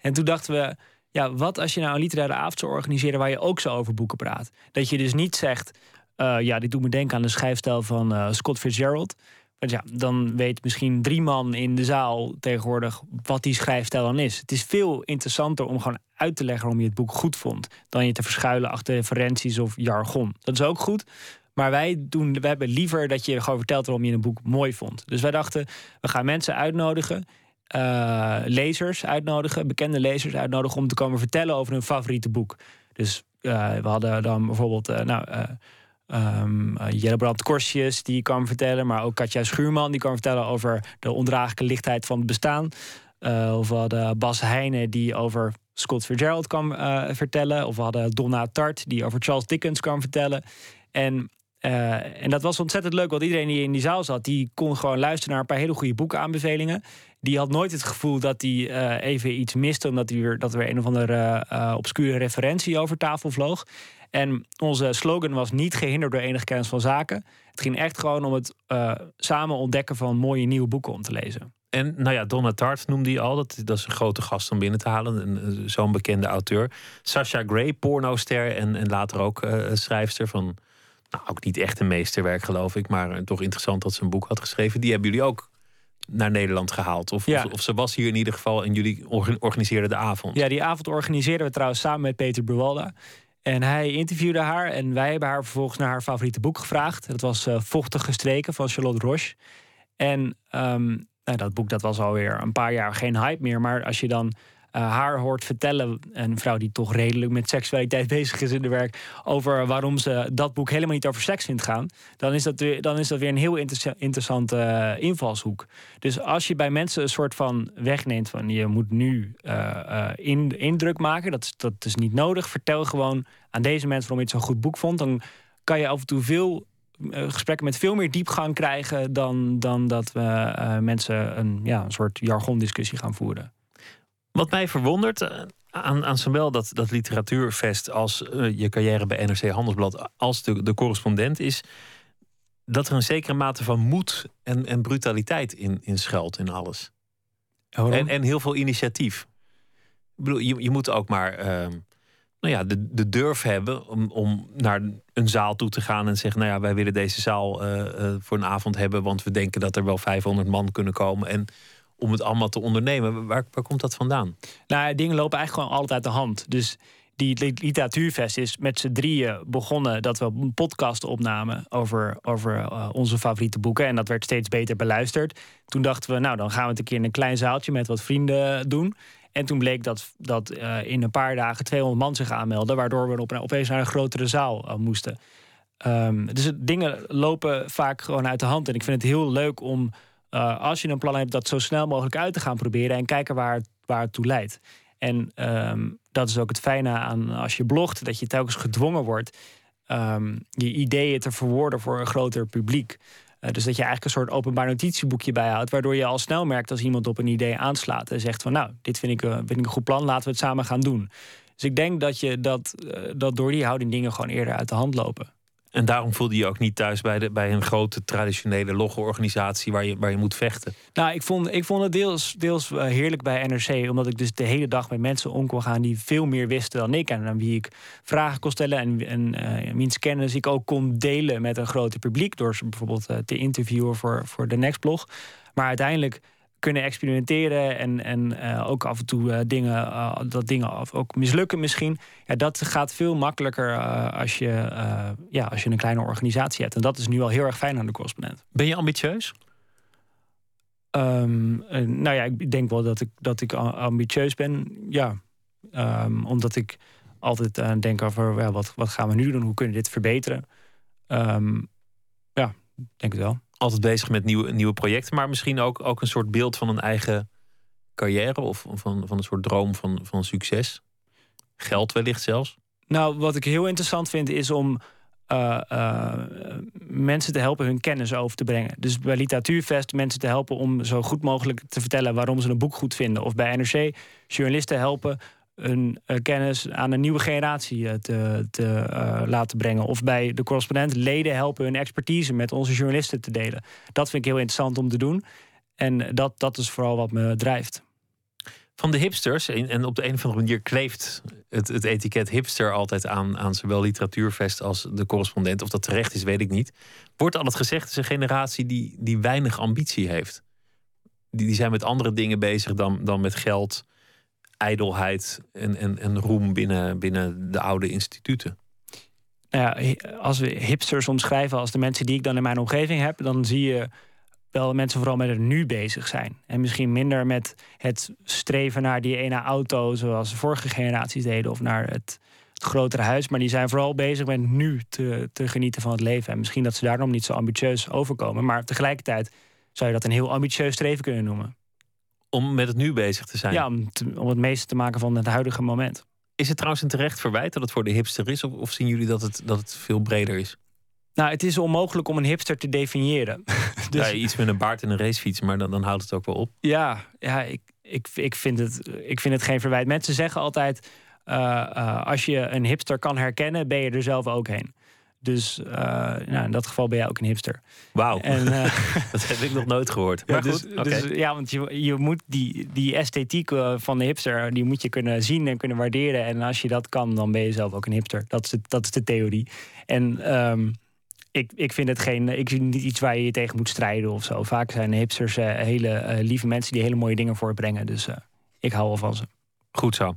S5: En toen dachten we, ja, wat als je nou een literaire avond zou organiseren waar je ook zo over boeken praat? Dat je dus niet zegt, eh, ja, dit doet me denken aan de schrijfstijl van eh, Scott Fitzgerald. Ja, dan weet misschien drie man in de zaal tegenwoordig wat die schrijfstijl dan is. Het is veel interessanter om gewoon uit te leggen waarom je het boek goed vond. Dan je te verschuilen achter referenties of jargon. Dat is ook goed. Maar wij, doen, wij hebben liever dat je gewoon vertelt waarom je een boek mooi vond. Dus wij dachten, we gaan mensen uitnodigen. eh, lezers uitnodigen, bekende lezers uitnodigen om te komen vertellen over hun favoriete boek. Dus eh, we hadden dan bijvoorbeeld eh, nou, eh, Jellebrand Korsjes, die kwam vertellen, maar ook Katja Schuurman, die kwam vertellen over de ondraaglijke lichtheid van het bestaan. Eh, of we hadden Bas Heijnen, die over Scott Fitzgerald kwam eh, vertellen. Of we hadden Donna Tart, die over Charles Dickens kwam vertellen. En, en dat was ontzettend leuk, want iedereen die in die zaal zat, die kon gewoon luisteren naar een paar hele goede boekaanbevelingen. Die had nooit het gevoel dat hij even iets miste, omdat weer, dat er weer een of andere obscure referentie over tafel vloog. En onze slogan was niet gehinderd door enige kennis van zaken. Het ging echt gewoon om het eh, samen ontdekken van mooie nieuwe boeken om te lezen.
S4: En nou ja, Donna Tartt noemde hij al. Dat, dat is een grote gast om binnen te halen. een- Zo'n bekende auteur. Sasha Gray, pornoster en, en later ook eh, schrijfster van... Nou, ook niet echt een meesterwerk geloof ik. Maar eh, toch interessant dat ze een boek had geschreven. Die hebben jullie ook naar Nederland gehaald. Of,
S5: Ja.
S4: of, of ze was hier in ieder geval en jullie orga- organiseerden de avond.
S5: Ja, die avond organiseerden we trouwens samen met Peter Buwalda. En hij interviewde haar en wij hebben haar vervolgens naar haar favoriete boek gevraagd. Dat was eh, Vochtige Streken van Charlotte Roche. En ehm, nou, dat boek dat was alweer een paar jaar geen hype meer. Maar als je dan haar hoort vertellen, een vrouw die toch redelijk met seksualiteit [laughs] bezig is in de werk, over waarom ze dat boek helemaal niet over seks vindt gaan, dan is dat weer, dan is dat weer een heel interessa- interessante eh, invalshoek. Dus als je bij mensen een soort van wegneemt van je moet nu eh, eh, in, indruk maken, dat dat is niet nodig. Vertel gewoon aan deze mensen waarom je het zo'n goed boek vond. Dan kan je af en toe veel eh, gesprekken met veel meer diepgang krijgen dan, dan dat we eh, mensen een, ja, een soort jargondiscussie gaan voeren.
S4: Wat mij verwondert eh, aan, aan zowel dat, dat literatuurfest als eh, je carrière bij NRC Handelsblad als de, de correspondent is dat er een zekere mate van moed en, en brutaliteit in, in schuilt in alles. en, en heel veel initiatief. Ik bedoel, je, je moet ook maar ehm, nou ja, de, de durf hebben om, om naar een zaal toe te gaan en zeggen: Nou ja, wij willen deze zaal eh, voor een avond hebben, want we denken dat er wel 500 man kunnen komen. En om het allemaal te ondernemen, waar, waar komt dat vandaan?
S5: Nou, dingen lopen eigenlijk gewoon altijd uit de hand. Dus die li- literatuurfest is met z'n drieën begonnen dat we een podcast opnamen over, over eh, onze favoriete boeken. En dat werd steeds beter beluisterd. Toen dachten we, nou, dan gaan we het een keer in een klein zaaltje met wat vrienden doen. En toen bleek dat, dat eh, in een paar dagen 200 man zich aanmelden, waardoor we op, opeens naar een grotere zaal eh, moesten. Ehm, dus dingen lopen vaak gewoon uit de hand. En ik vind het heel leuk om, eh, als je een plan hebt, dat zo snel mogelijk uit te gaan proberen en kijken waar het, waar het toe leidt. En ehm, dat is ook het fijne aan als je blogt, dat je telkens gedwongen wordt ehm, je ideeën te verwoorden voor een groter publiek. Eh, dus dat je eigenlijk een soort openbaar notitieboekje bijhoudt, waardoor je al snel merkt als iemand op een idee aanslaat en zegt van nou, dit vind ik, eh, vind ik een goed plan, laten we het samen gaan doen. Dus ik denk dat je dat, dat door die houding dingen gewoon eerder uit de hand lopen.
S4: En daarom voelde je ook niet thuis bij, de, bij een grote traditionele loggeorganisatie waar je, waar je moet vechten.
S5: Nou, ik vond, ik vond het deels, deels eh, heerlijk bij NRC, omdat ik dus de hele dag met mensen om kon gaan die veel meer wisten dan ik. En aan wie ik vragen kon stellen en, en eh, wiens kennis ik ook kon delen met een groter publiek. Door ze bijvoorbeeld eh, te interviewen voor, voor de Nextblog. Maar uiteindelijk kunnen experimenteren en, en eh, ook af en toe eh, dingen, eh, dat dingen af, ook mislukken misschien. Ja, dat gaat veel makkelijker als, je, ja, als je een kleine organisatie hebt. En dat is nu al heel erg fijn aan de correspondent.
S4: Ben je ambitieus?
S5: Ehm, eh, nou ja, ik denk wel dat ik, dat ik ambitieus ben. Ja, Ehm, omdat ik altijd denk over ja, wat, wat gaan we nu doen? Hoe kunnen we dit verbeteren? Ehm, ja, denk het wel.
S4: Altijd bezig met nieuwe, nieuwe projecten, maar misschien ook, ook een soort beeld van een eigen carrière of van, van een soort droom van, van succes. Geld wellicht zelfs.
S5: Nou, wat ik heel interessant vind is om eh, eh, mensen te helpen hun kennis over te brengen. Dus bij Literatuurfest mensen te helpen om zo goed mogelijk te vertellen waarom ze een boek goed vinden. Of bij NRC journalisten helpen hun eh, kennis aan een nieuwe generatie eh, te, te eh, laten brengen. Of bij de correspondent leden helpen hun expertise met onze journalisten te delen. Dat vind ik heel interessant om te doen. En dat, dat is vooral wat me drijft.
S4: Van de hipsters, en, op de een of andere manier kleeft het, het etiket hipster altijd aan, aan zowel literatuurfest als de correspondent. Of dat terecht is, weet ik niet. Wordt gezegd, het is een generatie die, die weinig ambitie heeft. Die, die zijn met andere dingen bezig dan, dan met geld, ijdelheid en, en, en roem binnen, binnen de oude instituten.
S5: Nou als we hipsters omschrijven als de mensen die ik dan in mijn omgeving heb, dan zie je wel mensen vooral met het nu bezig zijn. En misschien minder met het streven naar die ene auto zoals de vorige generaties deden, of naar het, het grotere huis. Maar die zijn vooral bezig met nu te, te genieten van het leven. En misschien dat ze daarom niet zo ambitieus overkomen. Maar tegelijkertijd zou je dat een heel ambitieus streven kunnen noemen.
S4: Om met het nu bezig te zijn.
S5: Ja, om, te- om het meeste te maken van het huidige moment.
S4: Is het trouwens een terecht verwijt dat het voor de hipster is? Of, of zien jullie dat het, dat het veel breder is?
S5: Nou, het is onmogelijk om een hipster te definiëren. [laughs] Dus-
S4: Ja, iets met een baard en een racefiets, maar dan, dan houdt het ook wel op.
S5: Ja, ja ik, ik, ik, vind het, ik vind het geen verwijt. Mensen zeggen altijd: eh, eh, als je een hipster kan herkennen, ben je er zelf ook heen. Dus eh, nou, in dat geval ben jij ook een hipster.
S4: Wauw,
S5: eh, [laughs]
S4: dat heb ik nog nooit gehoord.
S5: ja,
S4: Maar
S5: dus,
S4: goed, oké.
S5: dus, ja, want je, je moet die, die esthetiek eh, van de hipster, die moet je kunnen zien en kunnen waarderen. En als je dat kan, dan ben je zelf ook een hipster. Dat is de, dat is de theorie. En ehm, ik, ik vind het geen, ik vind niet iets waar je je tegen moet strijden of zo. Vaak zijn hipsters hele lieve mensen die hele mooie dingen voortbrengen. Dus ik hou wel van ze.
S4: Goed zo.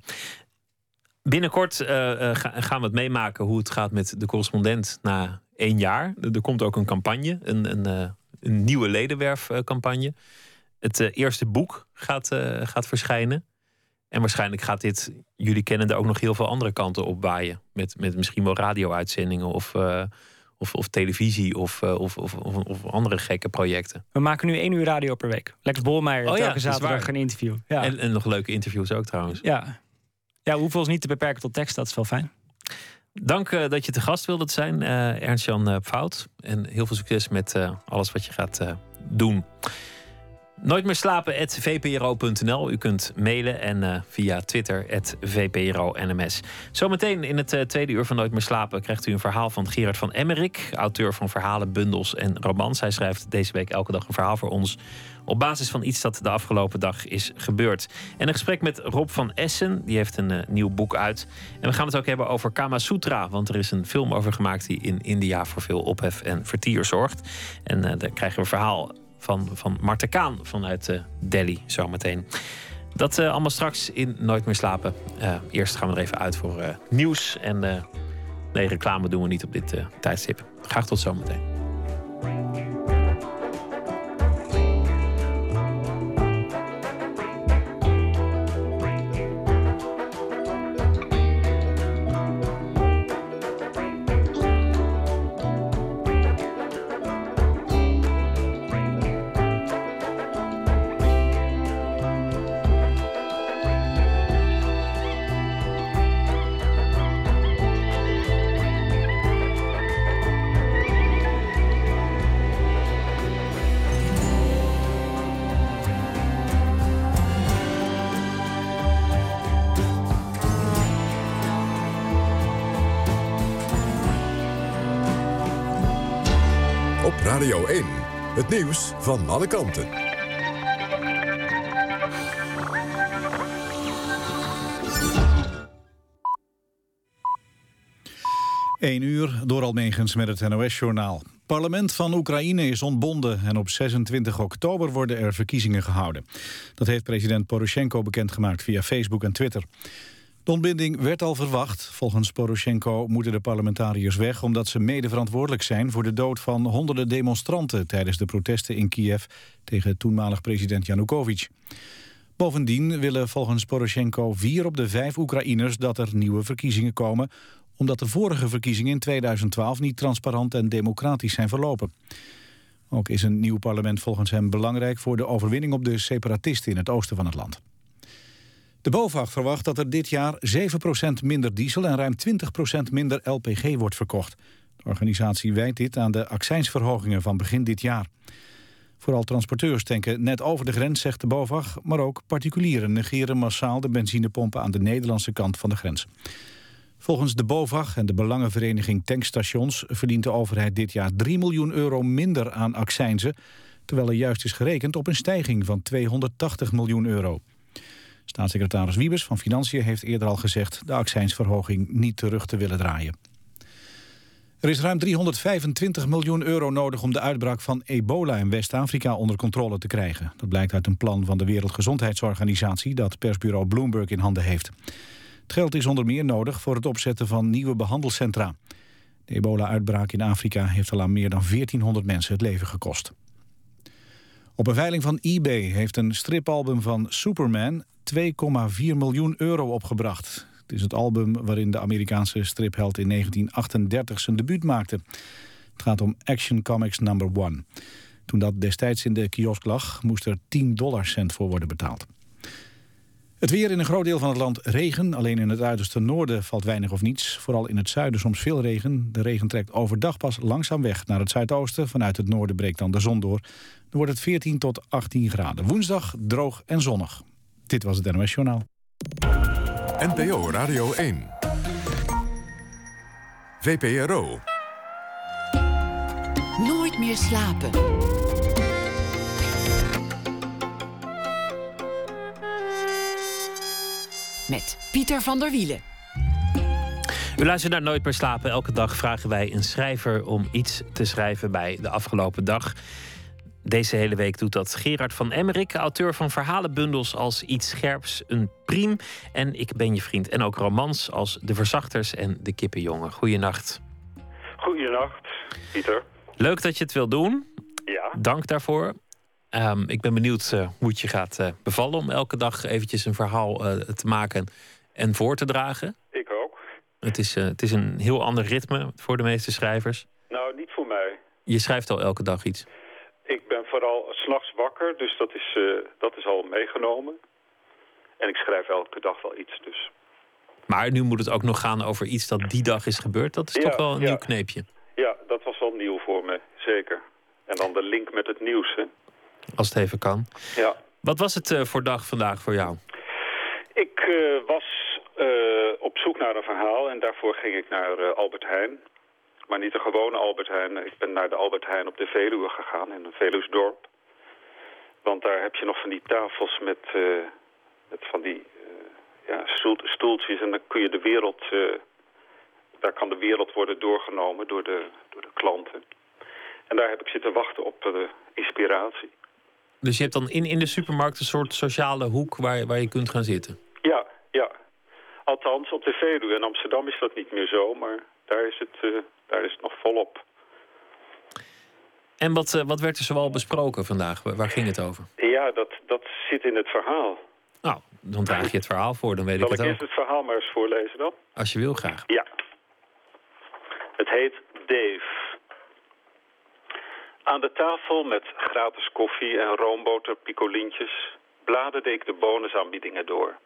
S4: Binnenkort eh, eh, ga- gaan we het meemaken hoe het gaat met de correspondent na één jaar. Er komt ook een campagne, een, een, eh, een nieuwe ledenwerfcampagne. Het eerste boek gaat, gaat verschijnen. En waarschijnlijk gaat dit, jullie kennen er ook nog heel veel andere kanten op waaien. Met, met misschien wel radio-uitzendingen of, of, of televisie of, of, of, of, andere gekke projecten.
S5: We maken nu één uur radio per week. Lex Bolmeijer,
S4: Oh
S5: elke zaterdag een interview. Ja.
S4: En, en nog leuke interviews ook trouwens.
S5: ja. Ja, we hoeven ons niet te beperken tot tekst, dat is wel fijn.
S4: Dank eh, dat je te gast wilde zijn, eh, Ernst-Jan eh, Fout. En heel veel succes met alles wat je gaat doen. Nooit meer slapen, vpro.nl. U kunt mailen en via Twitter, vpro-nms. Zometeen in het tweede uur van Nooit meer slapen... krijgt u een verhaal van Gerard van Emmerik... auteur van verhalen, bundels en romans. Hij schrijft deze week elke dag een verhaal voor ons... op basis van iets dat de afgelopen dag is gebeurd. En een gesprek met Rob van Essen. Die heeft een eh, nieuw boek uit. En we gaan het ook hebben over Kama Sutra. Want er is een film over gemaakt die in India voor veel ophef en vertier zorgt. En eh, daar krijgen we een verhaal van, van Marten Kaan vanuit eh, Delhi zometeen. Dat allemaal straks in Nooit meer slapen. Eerst gaan we er even uit voor nieuws. En nee, reclame doen we niet op dit tijdstip. Graag tot zometeen.
S2: Nieuws van alle kanten.
S1: 1 uur door Almegens met het NOS-journaal. parlement van Oekraïne is ontbonden en op 26 oktober worden er verkiezingen gehouden. Dat heeft president Poroshenko bekendgemaakt via Facebook en Twitter. De ontbinding werd al verwacht. Volgens Poroshenko moeten de parlementariërs weg... omdat ze mede verantwoordelijk zijn voor de dood van honderden demonstranten... tijdens de protesten in Kiev tegen toenmalig president Yanukovych. Bovendien willen volgens Poroshenko vier op de vijf Oekraïners... dat er nieuwe verkiezingen komen... omdat de vorige verkiezingen in 2012 niet transparant en democratisch zijn verlopen. Ook is een nieuw parlement volgens hem belangrijk... voor de overwinning op de separatisten in het oosten van het land. De BOVAG verwacht dat er dit jaar 7% minder diesel en ruim 20% minder LPG wordt verkocht. De organisatie wijt dit aan de accijnsverhogingen van begin dit jaar. Vooral transporteurs tanken net over de grens, zegt de BOVAG... maar ook particulieren negeren massaal de benzinepompen aan de Nederlandse kant van de grens. Volgens de BOVAG en de Belangenvereniging Tankstations... verdient de overheid dit jaar 3 miljoen euro minder aan accijnzen... terwijl er juist is gerekend op een stijging van 280 miljoen euro. Staatssecretaris Wiebes van Financiën heeft eerder al gezegd... de accijnsverhoging niet terug te willen draaien. Er is ruim 325 miljoen euro nodig om de uitbraak van ebola in West-Afrika onder controle te krijgen. Dat blijkt uit een plan van de Wereldgezondheidsorganisatie dat persbureau Bloomberg in handen heeft. Het geld is onder meer nodig voor het opzetten van nieuwe behandelcentra. De ebola-uitbraak in Afrika heeft al aan meer dan 1400 mensen het leven gekost. Op een veiling van eBay heeft een stripalbum van Superman 2,4 miljoen euro opgebracht. Het is het album waarin de Amerikaanse stripheld in 1938 zijn debuut maakte. Het gaat om Action Comics Number One. Toen dat destijds in de kiosk lag, moest er 10 dollarcent voor worden betaald. Het weer in een groot deel van het land regen. Alleen in het uiterste noorden valt weinig of niets. Vooral in het zuiden soms veel regen. De regen trekt overdag pas langzaam weg naar het zuidoosten. Vanuit het noorden breekt dan de zon door. Dan wordt het 14 tot 18 graden. Woensdag droog en zonnig. Dit was het NOS Journaal.
S2: NPO Radio 1. VPRO.
S3: Nooit meer slapen. Met Pieter van der Wielen.
S4: U luistert naar Nooit meer slapen. Elke dag vragen wij een schrijver om iets te schrijven bij de afgelopen dag. Deze hele week doet dat Gerard van Emmerik, auteur van verhalenbundels als Iets Scherps, Een Priem en Ik ben je vriend. En ook romans als De Verzachters en De Kippenjongen. Goeienacht.
S13: Goeienacht, Pieter.
S4: Leuk dat je het wil doen.
S13: Ja.
S4: Dank daarvoor. Ehm, ik ben benieuwd eh, hoe het je gaat eh, bevallen om elke dag eventjes een verhaal eh, te maken en voor te dragen.
S13: Ik ook.
S4: Het is, het is een heel ander ritme voor de meeste schrijvers.
S13: Nou, niet voor mij.
S4: Je schrijft al elke dag iets.
S13: Ik ben vooral s'nachts wakker, dus dat is, dat is al meegenomen. En ik schrijf elke dag wel iets, dus.
S4: Maar nu moet het ook nog gaan over iets dat die dag is gebeurd. Dat is
S13: Ja,
S4: toch wel een
S13: ja.
S4: nieuw kneepje.
S13: Ja, dat was wel nieuw voor me, zeker. En dan de link met het nieuws, hè.
S4: Als het even kan.
S13: Ja.
S4: Wat was het eh, voor dag vandaag voor jou?
S13: Ik eh, was eh, op zoek naar een verhaal en daarvoor ging ik naar Albert Heijn. Maar niet de gewone Albert Heijn. Ik ben naar de Albert Heijn op de Veluwe gegaan, in een Veluwsdorp. Want daar heb je nog van die tafels met, met van die ja, stoel- stoeltjes. En dan kun je de wereld, daar kan de wereld worden doorgenomen door de, door de klanten. En daar heb ik zitten wachten op de inspiratie.
S4: Dus je hebt dan in, in de supermarkt een soort sociale hoek waar, je- waar je kunt gaan zitten.
S13: Ja, ja. Althans, op de Veluwe. In Amsterdam is dat niet meer zo, maar daar is het, eh, daar is het nog volop.
S4: En wat, eh, wat werd er zoal besproken vandaag? Waar, ging het over?
S13: Ja, dat, dat zit in het verhaal.
S4: Nou, dan draag je het verhaal voor, dan weet
S13: Zal
S4: ik
S13: ik
S4: het
S13: eerst
S4: ook.
S13: het verhaal maar eens voorlezen dan?
S4: Als je wil, graag.
S13: Ja. Het heet Dave. Aan de tafel met gratis koffie en roomboter picolientjes bladerde ik de bonusaanbiedingen door.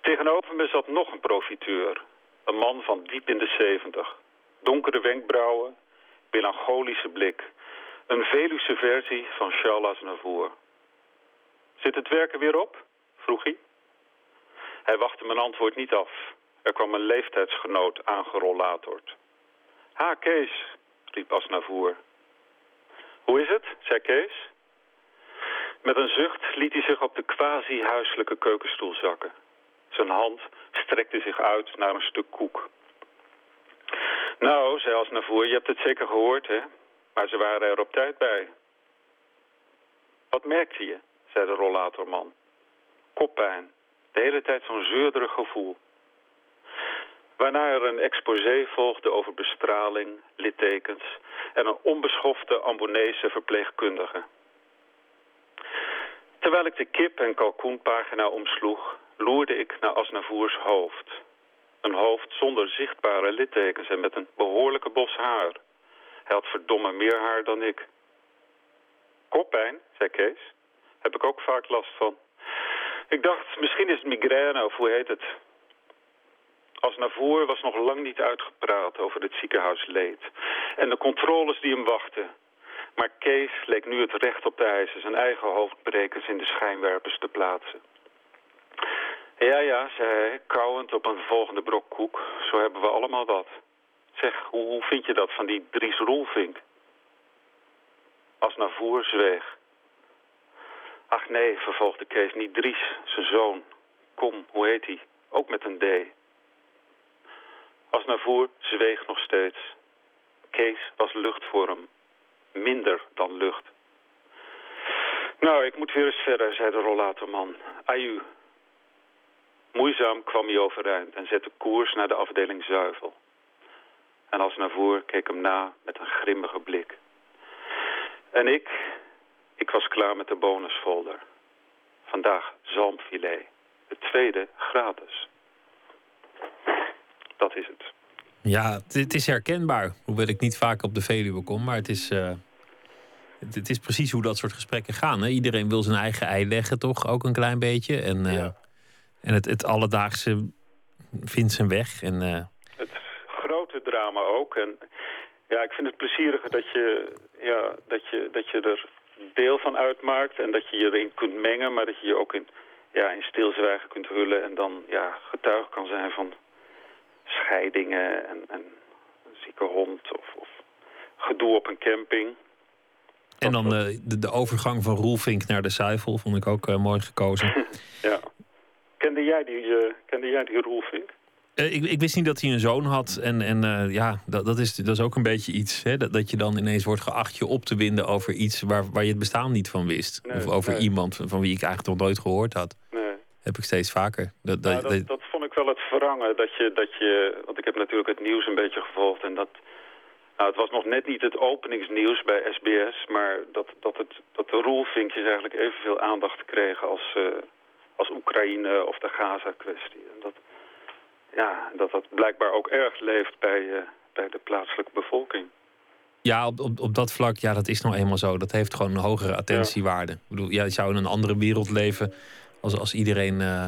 S13: Tegenover me zat nog een profiteur. Een man van diep in de zeventig. Donkere wenkbrauwen, melancholische blik. Een Veluwse versie van Charles Aznavour. Zit het werken weer op? vroeg hij. Hij wachtte mijn antwoord niet af. Er kwam een leeftijdsgenoot aangerollatord. Ha, Kees, riep Asnavoer. Hoe is het? zei Kees. Met een zucht liet hij zich op de quasi-huiselijke keukenstoel zakken. Zijn hand strekte zich uit naar een stuk koek. Nou, zei Asnavoer, je hebt het zeker gehoord, hè? Maar ze waren er op tijd bij. Wat merkte je? zei de rollatorman. Koppijn. De hele tijd zo'n zeurderig gevoel. Waarna er een exposé volgde over bestraling, littekens en een onbeschofte Ambonese verpleegkundige. Terwijl ik de kip- en kalkoenpagina omsloeg, loerde ik naar Asnavoers hoofd. Een hoofd zonder zichtbare littekens en met een behoorlijke bos haar. Hij had verdomme meer haar dan ik. Koppijn, zei Kees. Heb ik ook vaak last van. Ik dacht, misschien is het migraine of hoe heet het. Asnavoer was nog lang niet uitgepraat over het ziekenhuisleed. En de controles die hem wachten. Maar Kees leek nu het recht op de eisen zijn eigen hoofdbrekers in de schijnwerpers te plaatsen. Ja, ja, zei hij, kauwend op een volgende brok koek. Zo hebben we allemaal wat. Zeg, hoe, vind je dat van die Dries Roelvink? Asnavoer zweeg. Ach nee, vervolgde Kees, niet Dries, zijn zoon. Kom, hoe heet hij? Ook met een D. Asnavoer zweeg nog steeds. Kees was lucht voor hem. Minder dan lucht. Nou, ik moet weer eens verder, zei de rollatorman. Aju. Moeizaam kwam hij overeind en zette koers naar de afdeling zuivel. En Asnavoer keek hem na met een grimmige blik. En ik, ik was klaar met de bonusfolder. Vandaag zalmfilet. Het tweede gratis. Dat is het.
S4: Ja, het, het is herkenbaar. Hoewel ik niet vaak op de Veluwe kom, maar het is, eh, het, het is precies hoe dat soort gesprekken gaan. Hè? Iedereen wil zijn eigen ei leggen, toch? Ook een klein beetje. En, eh, en het, het alledaagse vindt zijn weg. En, eh,
S13: Grote drama ook. En ja, ik vind het plezieriger dat je, ja, dat je, dat je er deel van uitmaakt. En dat je je erin kunt mengen, maar dat je je ook in, ja, in stilzwijgen kunt hullen. En dan ja, getuige kan zijn van scheidingen en, en een zieke hond of, of gedoe op een camping.
S4: en dan de, de, de overgang van Roelvink naar de Zuivel vond ik ook eh, mooi gekozen. [laughs]
S13: Ja. Kende jij die, eh, kende jij die Roelvink?
S4: Eh, ik, ik wist niet dat hij een zoon had. En, en eh, ja, dat, dat, is, dat is ook een beetje iets. Hè? Dat, dat je dan ineens wordt geacht je op te winden over iets waar, waar je het bestaan niet van wist.
S13: Nee,
S4: of over
S13: nee.
S4: iemand van wie ik eigenlijk nog nooit gehoord had.
S13: Nee.
S4: Heb ik steeds vaker. Dat, dat,
S13: Nou, dat,
S4: dat-
S13: verrangen. Dat je, dat je, want ik heb natuurlijk het nieuws een beetje gevolgd. En dat, nou, het was nog net niet het openingsnieuws bij SBS. Maar dat, dat, het, dat de roelvinkjes eigenlijk evenveel aandacht kregen als, eh, als Oekraïne of de Gaza-kwestie. En dat, ja, dat dat blijkbaar ook erg leeft bij, eh, bij de plaatselijke bevolking.
S4: ja, op, op, op dat vlak, ja, dat is nou eenmaal zo. Dat heeft gewoon een hogere attentiewaarde. Ik bedoel, ja, je zou in een andere wereld leven als, als iedereen eh,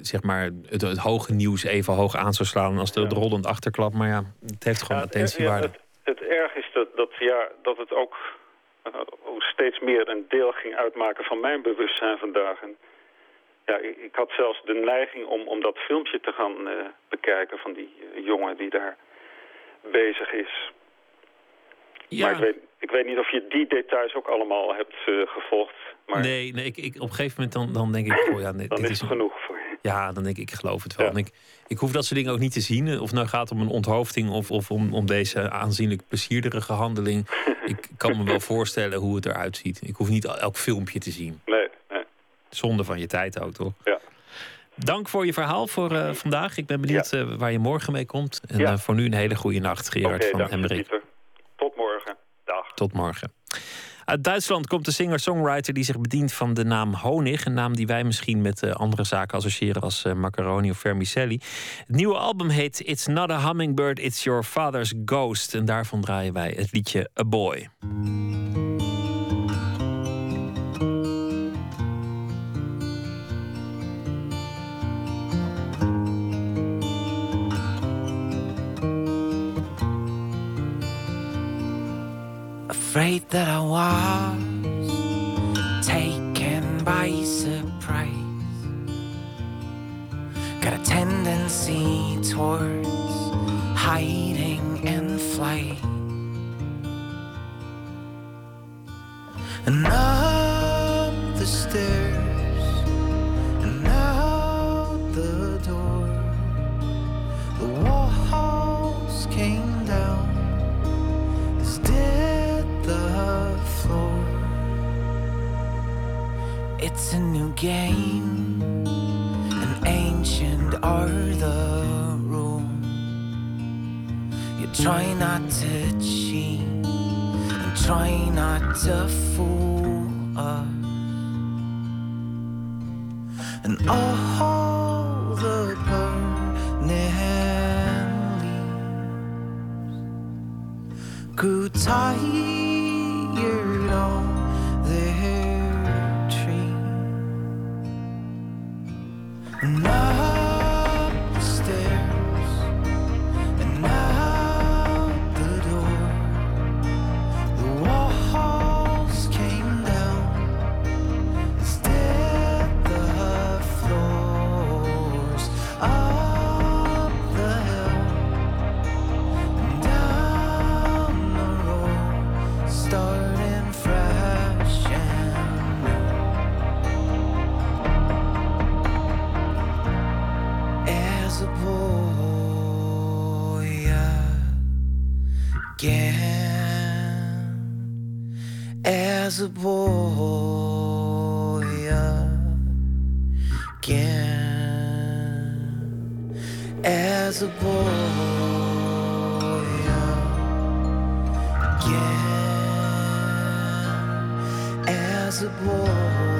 S4: zeg maar het, het hoge nieuws even hoog aan zou slaan als de, de rollend achterklap. Maar ja, het heeft gewoon
S13: Ja, het-
S4: attentiewaarde.
S13: ja, het, het erg is dat, dat, ja, dat het ook eh, steeds meer een deel ging uitmaken van mijn bewustzijn vandaag. En, ja, ik, ik had zelfs de neiging om, om dat filmpje te gaan eh, bekijken van die eh, jongen die daar bezig is.
S4: Ja.
S13: Maar ik weet, ik weet niet of je die details ook allemaal hebt eh, gevolgd. Maar
S4: Nee, nee ik, ik, op een gegeven moment dan, dan denk ik, oh ja, nee,
S13: dan
S4: dit
S13: is het genoeg voor.
S4: Ja, dan denk ik, ik geloof het wel. En ik, ik hoef dat soort dingen ook niet te zien. Of nou gaat om een onthoofding of, of om, om deze aanzienlijk plezierige handeling. [laughs] ik kan me wel voorstellen hoe het eruit ziet. Ik hoef niet elk filmpje te zien.
S13: Nee, nee.
S4: Zonde van je tijd ook, toch?
S13: Ja.
S4: Dank voor je verhaal voor eh, vandaag. Ik ben benieuwd eh, waar je morgen mee komt. En
S13: Ja.
S4: eh, voor nu een hele goede nacht, Gerard van Emmerik.
S13: Pieter. Tot morgen. Dag.
S4: Tot morgen. Uit Duitsland komt de singer-songwriter die zich bedient van de naam Honig. Een naam die wij misschien met eh, andere zaken associëren als eh, macaroni of vermicelli. Het nieuwe album heet It's Not a Hummingbird, It's Your Father's Ghost. En daarvan draaien wij het liedje A Boy.
S14: Afraid that I was taken by surprise. Got a tendency towards hiding and flight. And up the stairs It's a new game, and ancient are the rules. You try not to cheat, and try not to fool us. And all the burning leaves grew tired And again, as a boy again, as a boy again, as a boy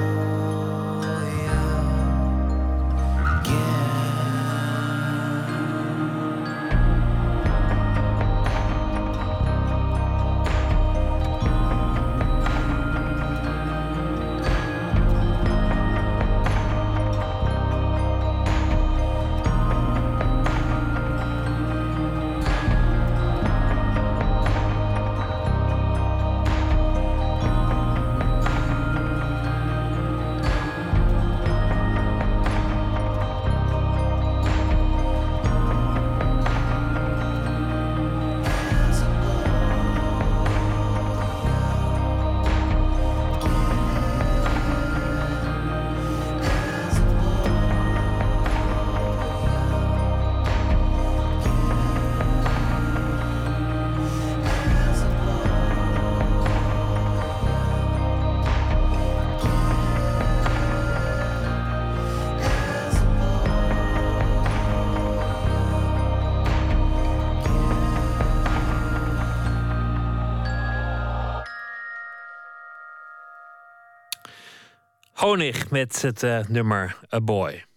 S4: Honig met het eh, nummer A Boy.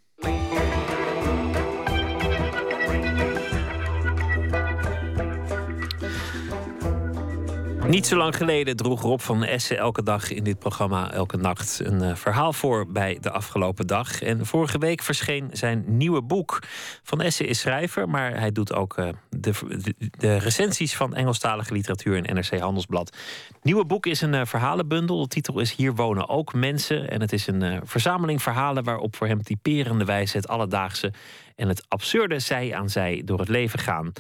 S4: Niet zo lang geleden droeg Rob van Essen elke dag in dit programma Elke Nacht een eh, verhaal voor bij de afgelopen dag. En vorige week verscheen zijn nieuwe boek. Van Essen is schrijver, maar hij doet ook eh, de, de, recensies van Engelstalige literatuur in NRC Handelsblad. Nieuwe boek is een eh, verhalenbundel. De titel is Hier wonen ook mensen. En het is een verzameling verhalen waarop voor hem typerende wijze het alledaagse en het absurde zij aan zij door het leven gaan.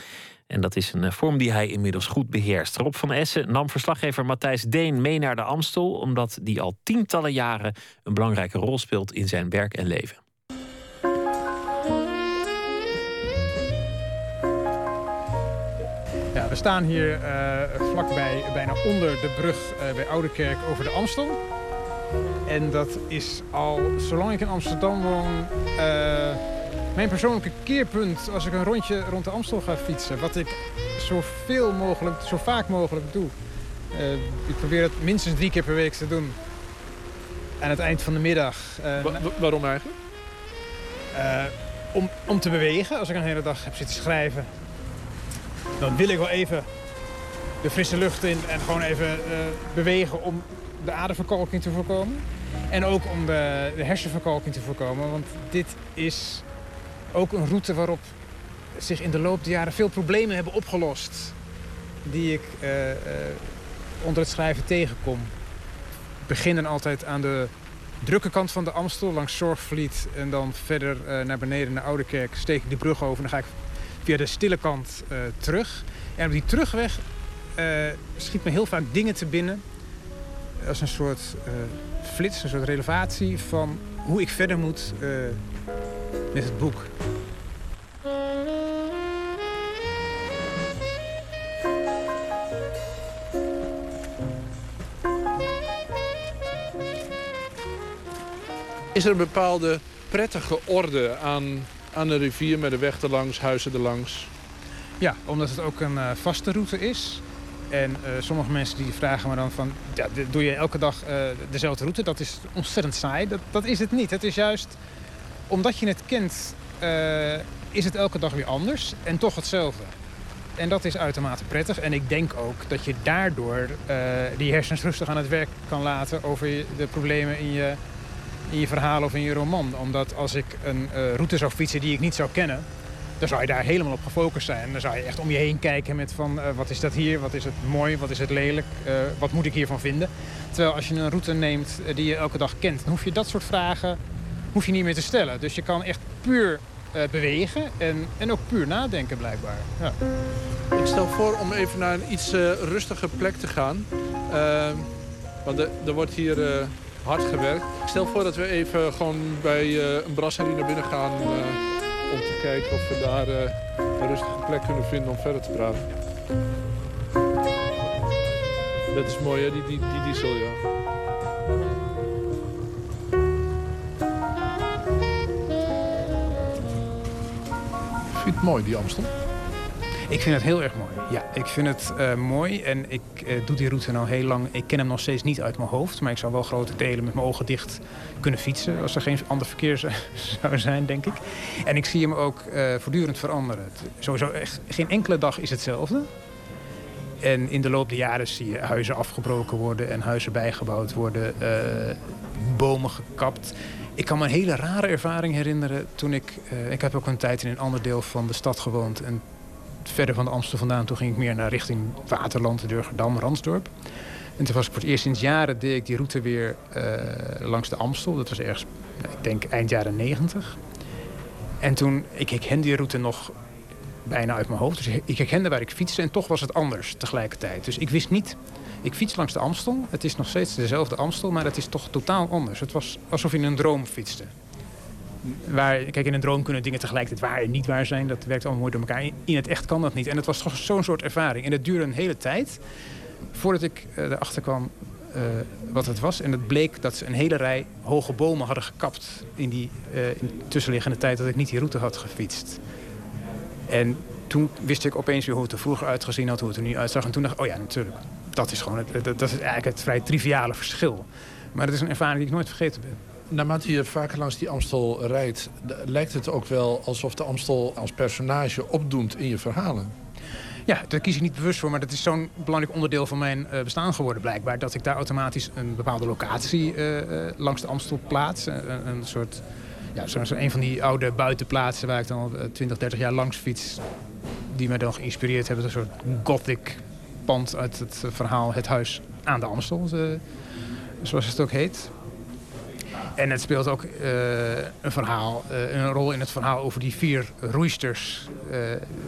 S4: En dat is een eh, vorm die hij inmiddels goed beheerst. Rob van Essen nam verslaggever Matthijs Deen mee naar de Amstel, omdat die al tientallen jaren een belangrijke rol speelt in zijn werk en leven.
S15: Ja, we staan hier eh, vlakbij, bijna onder de brug eh, bij Ouderkerk over de Amstel. En dat is al, zolang ik in Amsterdam woon, mijn persoonlijke keerpunt als ik een rondje rond de Amstel ga fietsen. Wat ik zoveel mogelijk, zo vaak mogelijk doe. Eh, ik probeer het minstens drie keer per week te doen. Aan het eind van de middag. eh,
S16: waarom eigenlijk?
S15: eh, om, om te bewegen. Als ik een hele dag heb zitten schrijven, dan wil ik wel even de frisse lucht in en gewoon even bewegen om de aderverkalking te voorkomen. En ook om de, de hersenverkalking te voorkomen. Want dit is ook een route waarop zich in de loop der jaren veel problemen hebben opgelost. Die ik eh, eh, onder het schrijven tegenkom. We beginnen altijd aan de drukke kant van de Amstel, langs Zorgvliet. En dan verder eh, naar beneden naar Ouderkerk. Steek ik die brug over en dan ga ik via de stille kant terug. En op die terugweg schiet me heel vaak dingen te binnen. Als een soort flits, een soort relevatie van hoe ik verder moet met het boek.
S16: Is er een bepaalde prettige orde aan, aan de rivier met de weg erlangs, huizen erlangs?
S15: Ja, omdat het ook een eh, vaste route is. En eh, sommige mensen die vragen me dan van, ja, doe je elke dag eh, dezelfde route? Dat is ontzettend saai. Dat, dat is het niet. Het is juist omdat je het kent... eh, is het elke dag weer anders en toch hetzelfde. En dat is uitermate prettig. En ik denk ook dat je daardoor eh, die hersens [laughs] rustig aan het werk kan laten... over de problemen in je, in je verhaal of in je roman. Omdat als ik een eh, route zou fietsen die ik niet zou kennen... dan zou je daar helemaal op gefocust zijn. Dan zou je echt om je heen kijken met van... wat is dat hier, wat is het mooi, wat is het lelijk... wat moet ik hiervan vinden. Terwijl als je een route neemt die je elke dag kent... dan hoef je dat soort vragen hoef je niet meer te stellen. Dus je kan echt puur eh, bewegen en, en ook puur nadenken blijkbaar. Ja.
S16: Ik stel voor om even naar een iets eh, rustiger plek te gaan. Eh, want er- wordt hier eh, hard gewerkt. Ik stel voor dat we even gewoon bij een brasserie naar binnen gaan... om te kijken of we daar een rustige plek kunnen vinden om verder te praten. Dat is mooi, hè? Die, die, die diesel, ja. Vind je het mooi, die Amstel?
S15: Ik vind het heel erg mooi. Ja, ik vind het eh, mooi en ik eh, doe die route nou heel lang. Ik ken hem nog steeds niet uit mijn hoofd, maar ik zou wel grote delen met mijn ogen dicht kunnen fietsen als er geen ander verkeer [laughs] zou- zijn, denk ik. En ik zie hem ook eh, voortdurend veranderen. Sowieso echt, geen enkele dag is hetzelfde. En in de loop der jaren zie je huizen afgebroken worden en huizen bijgebouwd worden, bomen gekapt. Ik kan me een hele rare ervaring herinneren toen ik... eh, ik heb ook een tijd in een ander deel van de stad gewoond. En verder van de Amstel vandaan, toen ging ik meer naar richting Waterland, Durgerdam, Ransdorp. En toen was ik voor het eerst sinds jaren deed ik die route weer eh, langs de Amstel. Dat was ergens, nou, ik denk eind jaren negentig. En toen, ik herkende die route nog bijna uit mijn hoofd. Dus ik herkende waar ik fietste en toch was het anders tegelijkertijd. Dus ik wist niet, ik fiets langs de Amstel. Het is nog steeds dezelfde Amstel, maar het is toch totaal anders. Het was alsof je in een droom fietste. Waar, kijk, in een droom kunnen dingen tegelijkertijd waar en niet waar zijn. Dat werkt allemaal mooi door elkaar. In het echt kan dat niet. En het was toch zo'n soort ervaring. En het duurde een hele tijd voordat ik eh, erachter kwam eh, wat het was. En het bleek dat ze een hele rij hoge bomen hadden gekapt... in die eh, in tussenliggende tijd dat ik niet die route had gefietst. En toen wist ik opeens weer hoe het er vroeger uitgezien had, hoe het er nu uitzag. En toen dacht ik, oh ja, natuurlijk. Dat is gewoon het, dat, dat is eigenlijk het vrij triviale verschil. Maar het is een ervaring die ik nooit vergeten ben.
S16: Naarmate je vaker langs die Amstel rijdt, lijkt het ook wel alsof de Amstel als personage opdoemt in je verhalen.
S15: Ja, daar kies ik niet bewust voor, maar dat is zo'n belangrijk onderdeel van mijn eh, bestaan geworden blijkbaar. Dat ik daar automatisch een bepaalde locatie eh, eh, langs de Amstel plaats. Een, soort, ja, zo'n zo een van die oude buitenplaatsen waar ik dan al eh, 20, 30 jaar langs fiets. Die mij dan geïnspireerd hebben. Een soort gothic pand uit het eh, verhaal Het Huis aan de Amstel, eh, zoals het ook heet. En het speelt ook eh, een verhaal, een rol in het verhaal over die vier roeisters.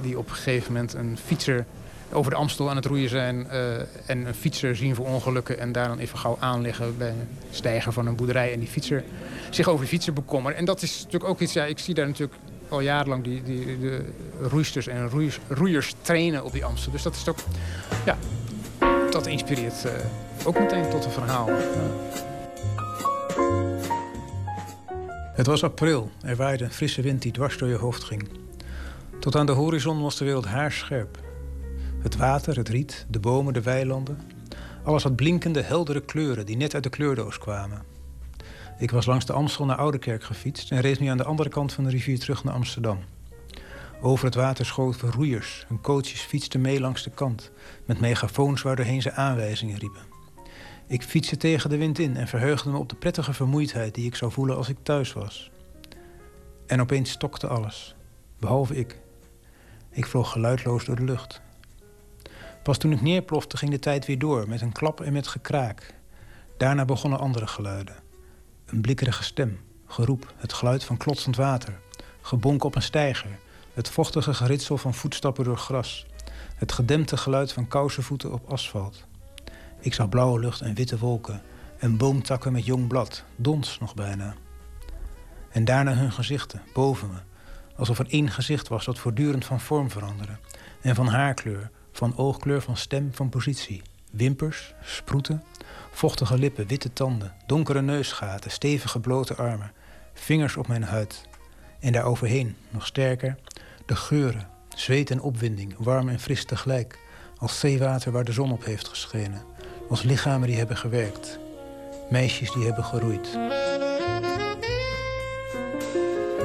S15: die op een gegeven moment een fietser over de Amstel aan het roeien zijn. en een fietser zien voor ongelukken. En daar dan even gauw aanleggen bij een stijger van een boerderij. En die fietser zich over die fietser bekommeren. En dat is natuurlijk ook iets, ja, ik zie daar natuurlijk al jarenlang die, die, de roeisters en roeiers, trainen op die Amstel. Dus dat is ook, ja, dat inspireert eh, ook meteen tot een verhaal. Het was april. Er waaide een frisse wind die dwars door je hoofd ging. Tot aan de horizon was de wereld haarscherp. Het water, het riet, de bomen, de weilanden. Alles had blinkende, heldere kleuren die net uit de kleurdoos kwamen. Ik was langs de Amstel naar Oudekerk gefietst... en reed nu aan de andere kant van de rivier terug naar Amsterdam. Over het water schoven roeiers. Hun coaches fietsten mee langs de kant... met megafoons waardoorheen ze aanwijzingen riepen. Ik fietste tegen de wind in en verheugde me op de prettige vermoeidheid die ik zou voelen als ik thuis was. En opeens stokte alles, behalve ik. Ik vloog geluidloos door de lucht. Pas toen ik neerplofte ging de tijd weer door, met een klap en met gekraak. Daarna begonnen andere geluiden. Een blikkerige stem, geroep, het geluid van klotsend water, gebonk op een steiger, het vochtige geritsel van voetstappen door gras, het gedempte geluid van kousenvoeten op asfalt. Ik zag blauwe lucht en witte wolken en boomtakken met jong blad, dons nog bijna. En daarna hun gezichten, boven me, alsof er één gezicht was dat voortdurend van vorm veranderde. En van haarkleur, van oogkleur, van stem, van positie. Wimpers, sproeten, vochtige lippen, witte tanden, donkere neusgaten, stevige blote armen, vingers op mijn huid. En daaroverheen, nog sterker, de geuren, zweet en opwinding, warm en fris tegelijk, als zeewater waar de zon op heeft geschenen, als lichamen die hebben gewerkt, meisjes die hebben geroeid.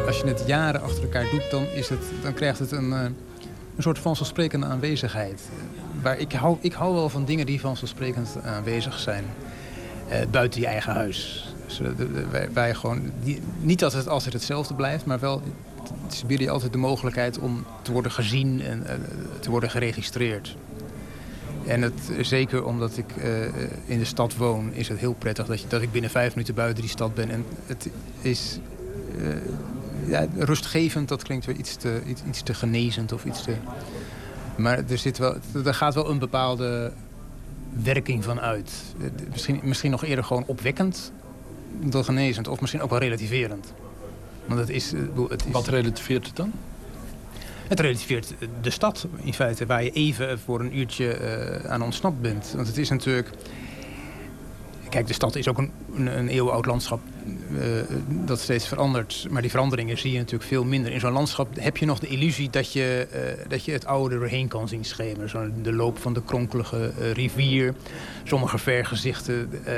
S15: Als je het jaren achter elkaar doet, dan, is het, dan krijgt het een, eh, een soort vanzelfsprekende aanwezigheid. Waar ik, hou, ik hou wel van dingen die vanzelfsprekend aanwezig zijn. eh, buiten je eigen huis. Dus, eh, wij, gewoon, die, niet dat het altijd hetzelfde blijft, maar wel ze bieden je altijd de mogelijkheid om te worden gezien en eh, te worden geregistreerd. En het, zeker omdat ik in de stad woon, is het heel prettig dat, dat ik binnen vijf minuten buiten die stad ben. En het is ja, rustgevend, dat klinkt weer iets te, iets, iets te genezend of iets te... Maar er, zit wel, er gaat wel een bepaalde werking van uit. Misschien, misschien nog eerder gewoon opwekkend dan genezend. Of misschien ook wel relativerend. Want het is, eh, het is...
S16: Wat relativeert het dan?
S15: Het relativeert de stad in feite, waar je even voor een uurtje eh, aan ontsnapt bent. Want het is natuurlijk... Kijk, de stad is ook een, een, een eeuwenoud landschap dat steeds verandert. Maar die veranderingen zie je natuurlijk veel minder. In zo'n landschap heb je nog de illusie dat je, eh, dat je het oude doorheen kan zien schemeren. Zo de loop van de kronkelige eh, rivier. Sommige vergezichten eh,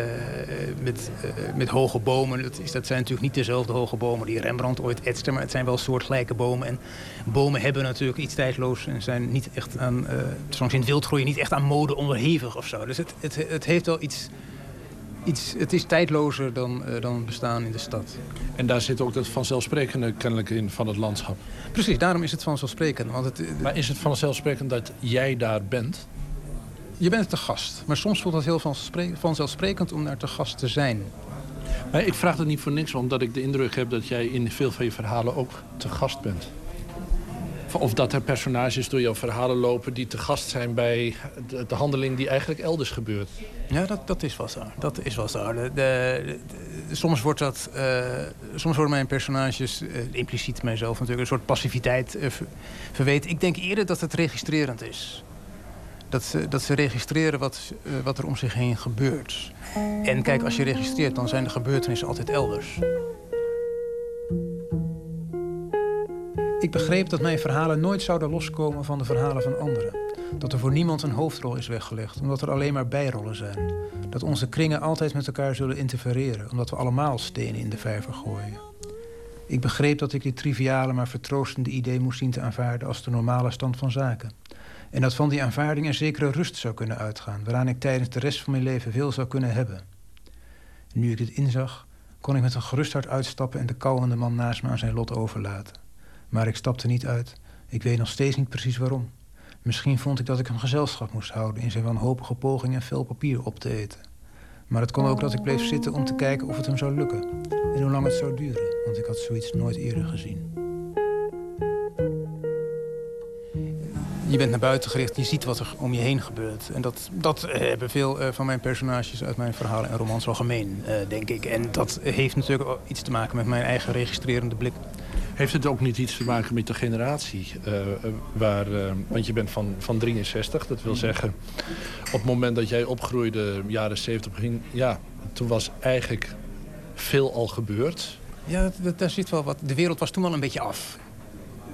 S15: met, eh, met hoge bomen. Dat, is, dat zijn natuurlijk niet dezelfde hoge bomen die Rembrandt ooit etste. Maar het zijn wel soortgelijke bomen. En bomen hebben natuurlijk iets tijdloos en zijn niet echt aan, eh zoals in het wild groeien, niet echt aan mode onderhevig of zo. Dus het, het, het heeft wel iets, iets. Het is tijdlozer dan, eh, dan bestaan in de stad.
S16: En daar zit ook dat vanzelfsprekende kennelijk in van het landschap.
S15: Precies, daarom is het vanzelfsprekend. Want het,
S16: Maar is het vanzelfsprekend dat jij daar bent?
S15: Je bent te gast. Maar soms voelt het heel vanzelfspre- vanzelfsprekend om daar te gast te zijn.
S16: Maar ik vraag dat niet voor niks, omdat ik de indruk heb dat jij in veel van je verhalen ook te gast bent. Of dat er personages door jouw verhalen lopen die te gast zijn bij de, de handeling die eigenlijk elders gebeurt.
S15: Ja, dat, dat is wel zo. Dat is wel zo. De, soms, wordt dat, eh, soms worden mijn personages, eh, impliciet mijzelf natuurlijk, een soort passiviteit eh, ver- verweten. Ik denk eerder dat het registrerend is. Dat ze, dat ze registreren wat, wat er om zich heen gebeurt. En kijk, als je registreert, dan zijn de gebeurtenissen altijd elders. Ik begreep dat mijn verhalen nooit zouden loskomen van de verhalen van anderen. Dat er voor niemand een hoofdrol is weggelegd, omdat er alleen maar bijrollen zijn. Dat onze kringen altijd met elkaar zullen interfereren, omdat we allemaal stenen in de vijver gooien. Ik begreep dat ik dit triviale maar vertroostende idee moest zien te aanvaarden als de normale stand van zaken. En dat van die aanvaarding een zekere rust zou kunnen uitgaan, waaraan ik tijdens de rest van mijn leven veel zou kunnen hebben. Nu ik dit inzag, kon ik met een gerust hart uitstappen en de kauwende man naast me aan zijn lot overlaten. Maar ik stapte niet uit. Ik weet nog steeds niet precies waarom. Misschien vond ik dat ik hem gezelschap moest houden in zijn wanhopige poging een vel papier op te eten. Maar het kon ook dat ik bleef zitten om te kijken of het hem zou lukken. En hoe lang het zou duren, want ik had zoiets nooit eerder gezien. Je bent naar buiten gericht, je ziet wat er om je heen gebeurt. En dat, dat hebben veel eh, van mijn personages uit mijn verhalen en romans wel gemeen, eh, denk ik. En dat heeft natuurlijk ook iets te maken met mijn eigen registrerende blik.
S16: Heeft het ook niet iets te maken met de generatie? eh, waar, want je bent van, van 63, dat wil zeggen... op het moment dat jij opgroeide, jaren 70 begin... ja, toen was eigenlijk veel al gebeurd.
S15: Ja, dat, dat- daar zit wel wat. De wereld was toen wel een beetje af.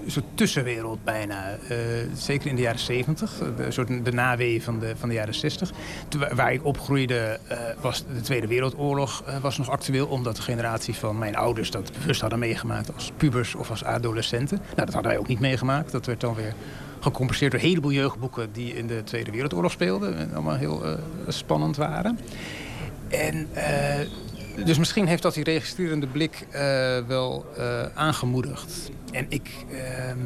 S15: Een soort tussenwereld bijna. Eh, zeker in de jaren 70. Een soort de naweeën van de, van de jaren 60. Toen, wa- waar ik opgroeide eh, was de Tweede Wereldoorlog eh, was nog actueel. Omdat de generatie van mijn ouders dat bewust hadden meegemaakt als pubers of als adolescenten. Nou, dat hadden wij ook niet meegemaakt. Dat werd dan weer gecompenseerd door een heleboel jeugdboeken die in de Tweede Wereldoorlog speelden. En allemaal heel eh, spannend waren. En eh, dus misschien heeft dat die registrerende blik eh, wel eh, aangemoedigd. En ik, ehm,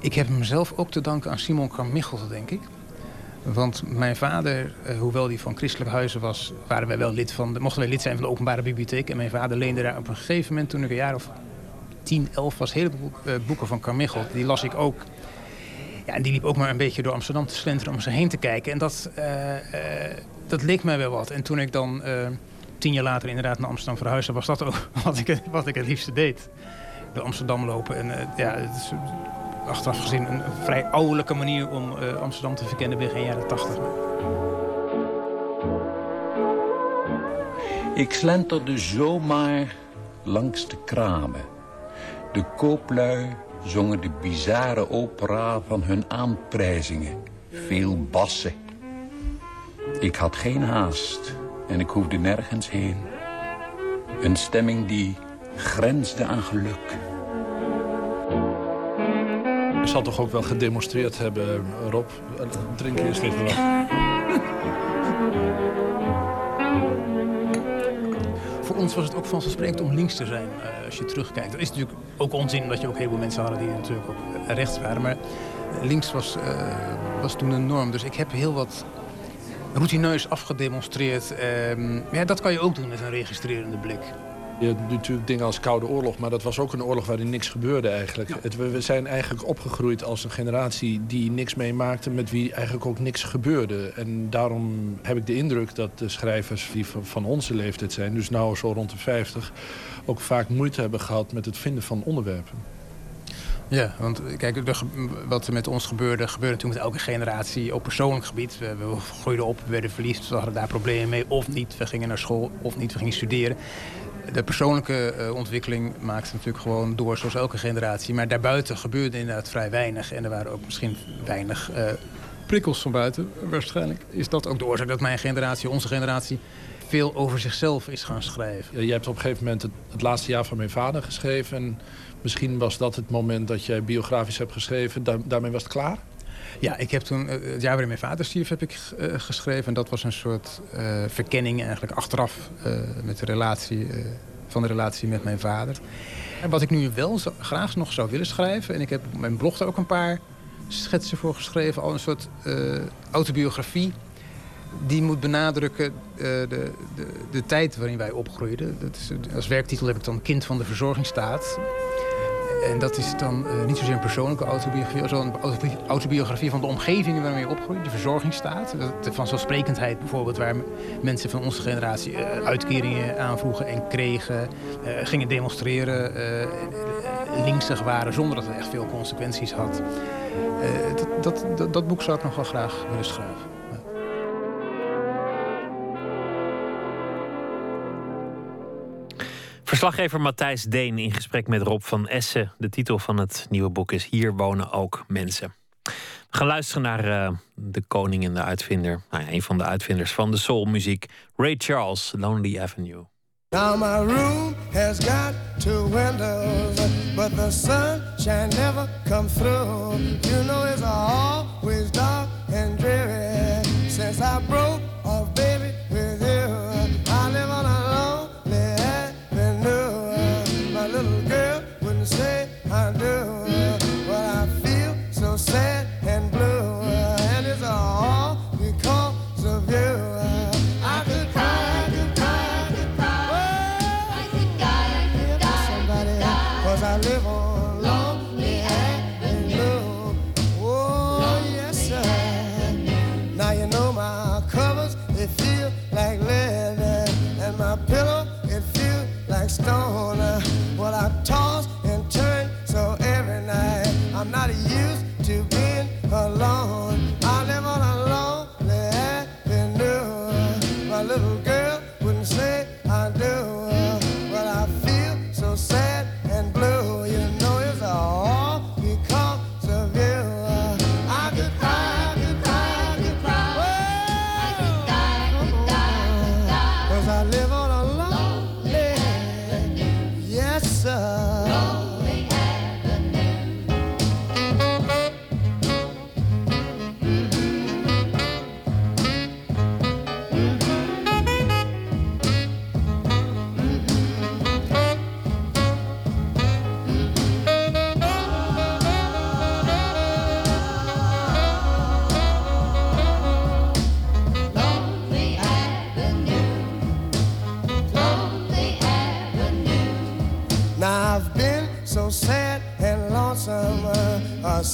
S15: ik heb mezelf ook te danken aan Simon Carmichael, denk ik. Want mijn vader, eh, hoewel die van christelijk huizen was, waren wij wel lid van mochten wij lid zijn van de openbare bibliotheek. En mijn vader leende daar op een gegeven moment, toen ik een jaar of 10, 11 was, hele boek- boeken van Carmichael. Die las ik ook. Ja, en die liep ook maar een beetje door Amsterdam te slenteren om ze heen te kijken. En dat, dat leek mij wel wat. En toen ik dan tien jaar later inderdaad naar Amsterdam verhuisde, was dat ook [laughs] wat ik, wat ik het liefste deed. Door Amsterdam lopen. En eh, ja, het is achteraf gezien een vrij ouderlijke manier om eh, Amsterdam te verkennen begin jaren tachtig.
S17: Ik slenterde zomaar langs de kramen. De kooplui zongen de bizarre opera van hun aanprijzingen. Veel bassen. Ik had geen haast en ik hoefde nergens heen. Een stemming die grensde aan geluk.
S16: Je zal toch ook wel gedemonstreerd hebben, Rob? Drink eerst even wat. [laughs]
S15: Voor ons was het ook vanzelfsprekend om links te zijn, eh, als je terugkijkt. Dat is natuurlijk ook onzin, omdat je ook heel veel mensen hadden die natuurlijk ook eh, rechts waren. Maar links was, eh, was toen een norm. Dus ik heb heel wat routineus afgedemonstreerd. Ehm, ja, dat kan je ook doen met een registrerende blik.
S16: Je hebt natuurlijk dingen als Koude Oorlog, maar dat was ook een oorlog waarin niks gebeurde eigenlijk. Het, we, zijn eigenlijk opgegroeid als een generatie die niks meemaakte, met wie eigenlijk ook niks gebeurde. En daarom heb ik de indruk dat de schrijvers die van, van onze leeftijd zijn, dus nou zo rond de 50, ook vaak moeite hebben gehad met het vinden van onderwerpen.
S15: Ja, want kijk, ge- wat er met ons gebeurde, gebeurde toen met elke generatie op persoonlijk gebied. We, groeiden op, we werden verliefd, we hadden daar problemen mee of niet. We gingen naar school of niet, we gingen studeren. De persoonlijke eh, ontwikkeling maakte natuurlijk gewoon door, zoals elke generatie. Maar daarbuiten gebeurde inderdaad vrij weinig. En er waren ook misschien weinig eh, prikkels van buiten. Waarschijnlijk is dat ook de oorzaak dat mijn generatie, onze generatie, veel over zichzelf is gaan schrijven.
S16: Jij hebt op een gegeven moment het, het laatste jaar van mijn vader geschreven. En misschien was dat het moment dat jij biografisch hebt geschreven. Daar- daarmee was het klaar?
S15: Ja, ik heb toen, eh, het jaar waarin mijn vader stierf, heb ik eh, geschreven. En dat was een soort eh, verkenning eigenlijk achteraf met de relatie, van de relatie met mijn vader. En wat ik nu wel graag nog zou willen schrijven... en ik heb op mijn blog daar ook een paar schetsen voor geschreven... al een soort autobiografie die moet benadrukken de, de, de tijd waarin wij opgroeiden. Dat is, als werktitel heb ik dan Kind van de Verzorgingsstaat. En dat is dan eh, niet zozeer een persoonlijke autobiografie... wel een autobi- autobiografie van de omgeving waarin je opgroeit. De verzorgingsstaat. De vanzelfsprekendheid bijvoorbeeld... waar mensen van onze generatie eh, uitkeringen aanvroegen en kregen. eh, gingen demonstreren. linksig waren zonder dat het echt veel consequenties had. Dat, dat, dat, dat boek zou ik nog wel graag willen schrijven.
S4: Verslaggever Matthijs Deen in gesprek met Rob van Essen. De titel van het nieuwe boek is Hier wonen ook mensen. We gaan luisteren naar eh, de koning en de uitvinder. Nou ja, een van de uitvinders van de soulmuziek. Ray Charles, Lonely Avenue.
S11: Now my room has got two windows, but the sunshine never comes through. You know it's always dark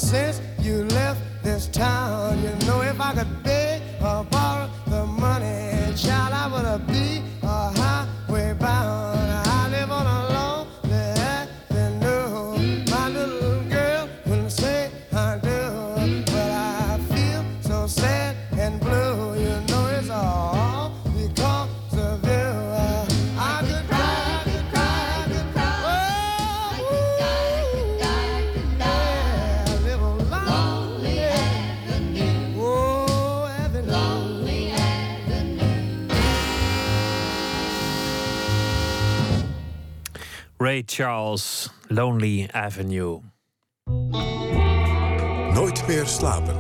S11: since you left this town.
S4: Ray Charles, Lonely Avenue.
S2: Nooit meer slapen.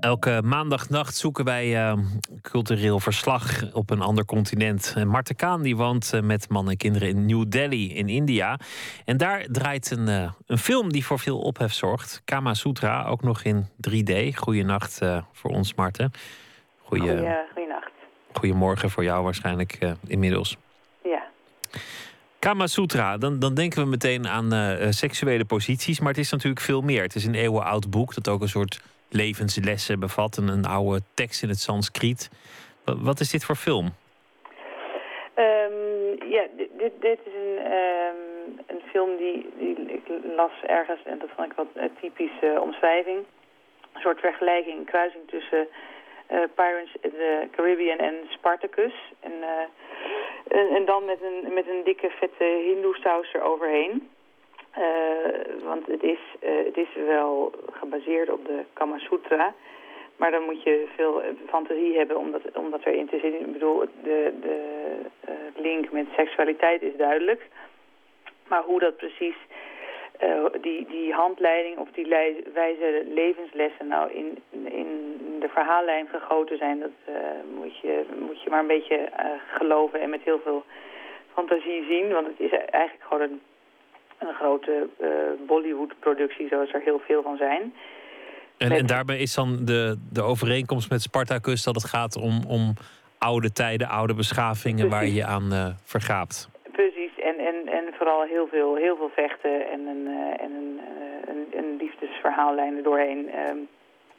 S4: Elke maandagnacht zoeken wij uh, cultureel verslag op een ander continent. En Marten Kaan die woont uh, met man en kinderen in New Delhi in India. En daar draait een, uh, een film die voor veel ophef zorgt. Kama Sutra, ook nog in 3D. Goeienacht voor ons, Marten. Goeie,
S18: Goeienacht.
S4: Goedemorgen voor jou waarschijnlijk inmiddels.
S18: Ja.
S4: Kama Sutra, dan, dan denken we meteen aan seksuele posities. Maar het is natuurlijk veel meer. Het is een eeuwenoud boek dat ook een soort levenslessen bevat. Een, een oude tekst in het Sanskriet. Wat, wat is dit voor film?
S18: Um, ja, dit, dit, dit, is een, um, een film die, die ik las ergens, en dat vond ik wat een typische omschrijving. Een soort vergelijking, een kruising tussen Pirates in the Caribbean en Spartacus. En, uh, en, en, dan met een, met een dikke vette hindoe saus eroverheen. Uh, want het is, het is wel gebaseerd op de Kama Sutra. Maar dan moet je veel fantasie hebben om dat, om dat erin te zitten. Ik bedoel, de, de link met seksualiteit is duidelijk. Maar hoe dat precies, die, die handleiding of die wijze levenslessen nou in, in de verhaallijn gegoten zijn... dat moet, je, moet je maar een beetje geloven en met heel veel fantasie zien. Want het is eigenlijk gewoon een een grote Bollywood-productie, zoals er heel veel van zijn.
S4: En, en daarbij is dan de, de overeenkomst met Spartacus dat het gaat om, om oude tijden, oude beschavingen waar je aan vergaapt.
S18: Precies, en, en, en vooral heel veel, heel veel vechten en een, uh, en een, een, een liefdesverhaallijn er doorheen. Um,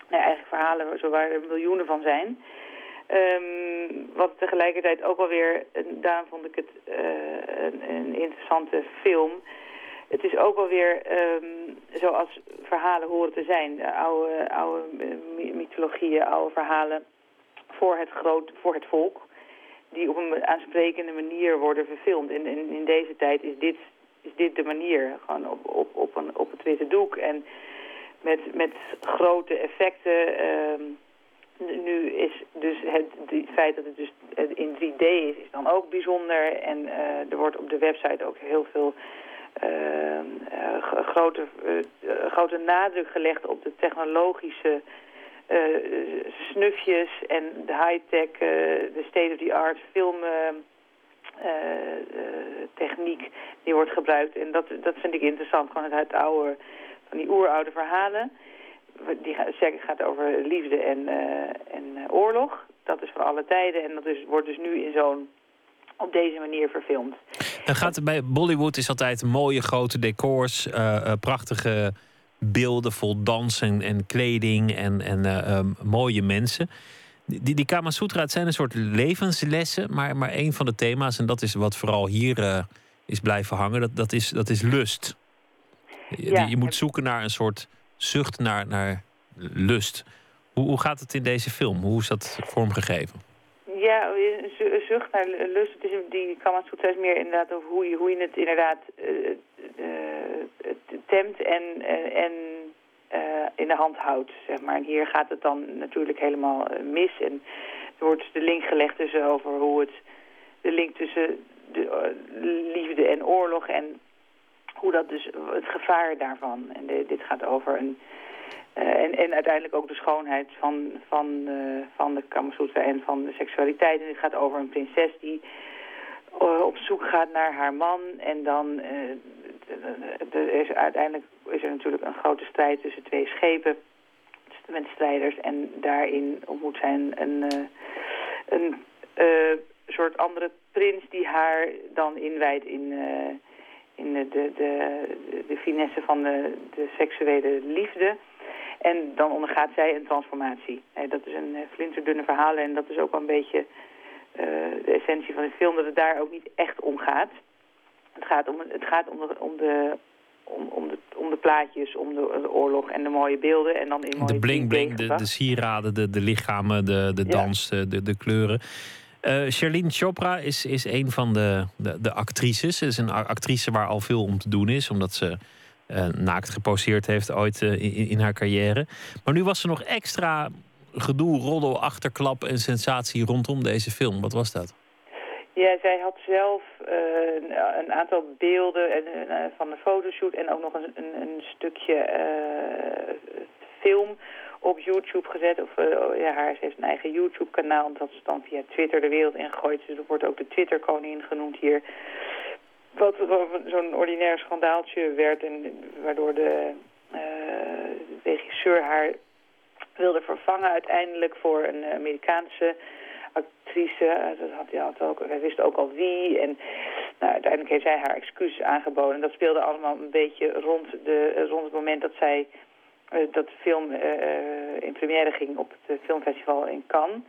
S18: nou, eigenlijk verhalen waar er miljoenen van zijn. Um, wat tegelijkertijd ook alweer, daarom vond ik het een, een interessante film het is ook wel weer um, zoals verhalen horen te zijn. Oude, oude mythologieën, oude verhalen voor het, groot, voor het volk. Die op een aansprekende manier worden verfilmd. En in, in, deze tijd is dit, is dit de manier. Gewoon op, op, op, een, op het witte doek. En met, met grote effecten. Um, nu is dus het, het, feit dat het dus in 3D is, is dan ook bijzonder. En uh, er wordt op de website ook heel veel uh, grote, uh, grote nadruk gelegd op de technologische snufjes en de high-tech, de state-of-the-art film techniek die wordt gebruikt. En dat, dat vind ik interessant, gewoon het oude, van die oeroude verhalen. Die gaat over liefde en, en oorlog. Dat is voor alle tijden en dat is, wordt dus nu in zo'n op deze manier verfilmd.
S4: En gaat bij Bollywood is altijd mooie grote decors, prachtige beelden vol dans en, en kleding en, en uh, mooie mensen. Die, die Kama Sutra, het zijn een soort levenslessen, maar, maar een van de thema's, en dat is wat vooral hier is blijven hangen, dat, dat, is, dat is lust. Ja. Je, je moet zoeken naar een soort zucht naar, naar lust. Hoe, hoe gaat het in deze film? Hoe is dat vormgegeven?
S18: Ja, een zucht naar lust. Het is, die Kama Sutra is meer inderdaad over hoe je, hoe je het inderdaad uh, uh, temt en, uh, en in de hand houdt, zeg maar. En hier gaat het dan natuurlijk helemaal mis. En er wordt de link gelegd tussen over hoe het... De link tussen de, liefde en oorlog en hoe dat dus... Het gevaar daarvan. En dit gaat over een en, en uiteindelijk ook de schoonheid van, van, uh, van de Kamasutra en van de seksualiteit. En het gaat over een prinses die op zoek gaat naar haar man. En dan de, is uiteindelijk is er natuurlijk een grote strijd tussen twee schepen. Met strijders. En daarin ontmoet zij een, een, een soort andere prins die haar dan inwijdt in in de, de, de, finesse van de, de seksuele liefde. En dan ondergaat zij een transformatie. dat is een flinterdunne verhaal en dat is ook wel een beetje de essentie van de film, dat het daar ook niet echt om gaat. Het gaat om, het gaat om, de, om, de, om, om, de, om de plaatjes, om de, de, oorlog en de mooie beelden. En dan in mooie
S4: de bling-bling, de, de sieraden, de, de lichamen, de, de dans, ja. de, de kleuren. Uh, Charlene Chopra is, is een van de, de, de actrices. Ze is een actrice waar al veel om te doen is, omdat ze uh, naakt geposeerd heeft ooit uh, in, in, haar carrière. Maar nu was er nog extra gedoe, roddel, achterklap en sensatie rondom deze film. Wat was dat?
S18: Ja, zij had zelf eh, een, aantal beelden en, eh, van de fotoshoot en ook nog een, een, een stukje eh, film op YouTube gezet. Of, eh, ja, haar, ze heeft een eigen YouTube-kanaal dat ze dan via Twitter de wereld ingooit. Dus er wordt ook de Twitter-koningin genoemd hier. Wat zo'n ordinair schandaaltje werd en waardoor de regisseur haar wilde vervangen uiteindelijk voor een Amerikaanse actrice. Eh, Dat had hij had ook, hij wist ook al wie. En nou, uiteindelijk heeft zij haar excuses aangeboden. En dat speelde allemaal een beetje rond, de, rond het moment dat zij eh, dat de film eh, in première ging op het eh, filmfestival in Cannes.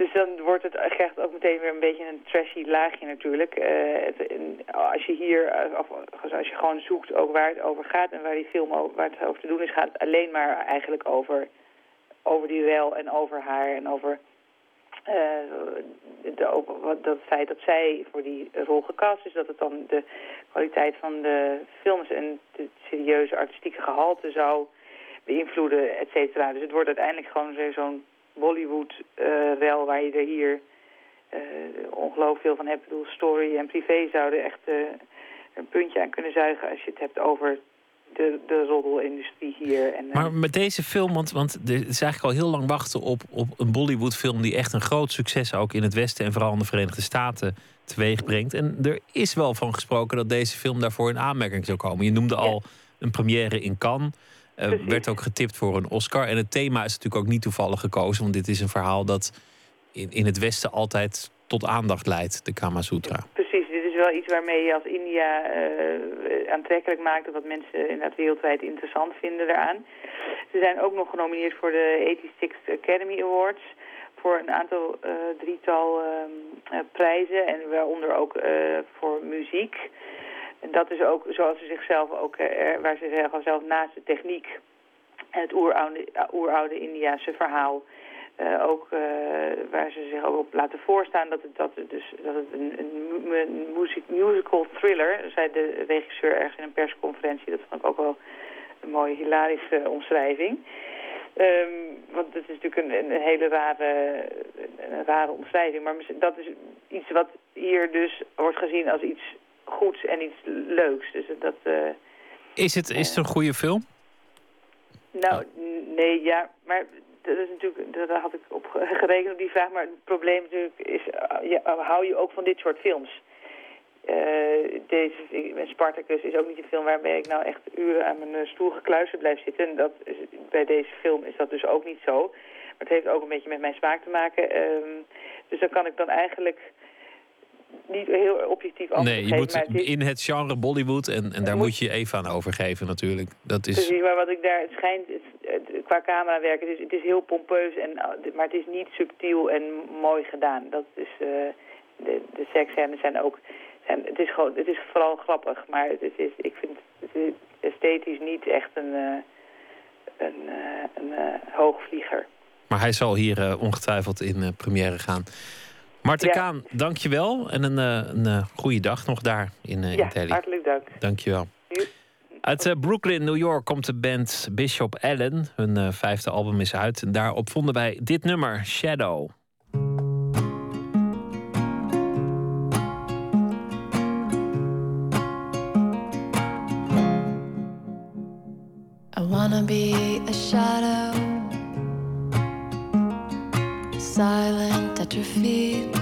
S18: Dus dan wordt het echt ook meteen weer een beetje een trashy laagje natuurlijk. Eh, als je hier, eh, of als je gewoon zoekt ook waar het over gaat en waar die film over, waar het over te doen is, gaat het alleen maar eigenlijk over, over die rel en over haar en over eh, de, ook wat, dat feit dat zij voor die rol gecast is, dat het dan de kwaliteit van de films en het serieuze artistieke gehalte zou beïnvloeden, et cetera. Dus het wordt uiteindelijk gewoon zo- zo'n Bollywood-rel waar je er hier eh, ongelooflijk veel van hebt. Ik bedoel, story en privé zouden echt eh, een puntje aan kunnen zuigen als je het hebt over de, de roddelindustrie hier. En, eh,
S4: Maar met deze film, want, want er is eigenlijk al heel lang wachten op, op een Bollywood-film die echt een groot succes ook in het Westen en vooral in de Verenigde Staten teweeg brengt. En er is wel van gesproken dat deze film daarvoor in aanmerking zou komen. Je noemde al een première in Cannes. eh, werd ook getipt voor een Oscar. En het thema is natuurlijk ook niet toevallig gekozen, want dit is een verhaal dat in, in het Westen altijd tot aandacht leidt, de Kama Sutra.
S18: Precies, wel iets waarmee je als India eh, aantrekkelijk maakt... en wat mensen inderdaad wereldwijd interessant vinden daaraan. Ze zijn ook nog genomineerd voor de 86th Academy Awards... voor een aantal eh, drietal ehm, eh, prijzen en waaronder ook voor muziek. En dat is ook zoals ze zichzelf ook, waar ze zeggen zelf naast de techniek... en het oeroude, oeroude Indiase verhaal... Eh, ook eh, waar ze zich ook op laten voorstaan dat het, dat het, dus, dat het een, een, mu- een muziek- musical thriller, zei de regisseur ergens in een persconferentie, dat vond ik ook wel een mooie hilarische omschrijving. Ehm, want het is natuurlijk een, een hele rare, een rare omschrijving, maar dat is iets wat hier dus wordt gezien als iets goeds en iets leuks. Dus dat, eh,
S4: Is het, is het een goede film?
S18: nou, n- nee, ja, maar dat is natuurlijk, daar had ik op ge- gerekend op die vraag. Maar het probleem natuurlijk is, uh, ja, hou je ook van dit soort films? Eh, deze, Spartacus is ook niet een film waarbij ik nou echt uren aan mijn eh, stoel gekluisterd blijf zitten. En dat is, bij deze film is dat dus ook niet zo. Maar het heeft ook een beetje met mijn smaak te maken. Ehm, dus dan kan ik dan eigenlijk niet heel objectief antwoord
S4: Nee, je moet
S18: maar het is-
S4: in het genre Bollywood en, en daar
S18: moet-
S4: moet je je even aan overgeven natuurlijk. Dat is,
S18: Precies, maar wat ik daar, het schijnt, het, qua camerawerk, het is, het is heel pompeus, en, uh, maar het is niet subtiel en mooi gedaan. Dat is, eh, de, de seksscènes zijn ook, zijn, het, is gewoon, het is vooral grappig, maar het is, ik vind het is esthetisch niet echt een, eh, een, eh, een eh, hoogvlieger.
S4: maar hij zal hier eh, ongetwijfeld in eh, première gaan. Marten
S18: Ja.
S4: Kaan, dank je wel. En een, eh, een eh, goede dag nog daar in, eh
S18: ja,
S4: in Delhi.
S18: hartelijk dank.
S4: Dank je wel. Uit Brooklyn, New York komt de band Bishop Allen. Hun vijfde album is uit. En daarop vonden wij dit nummer, Shadow.
S19: I wanna be a shadow, silent at your feet.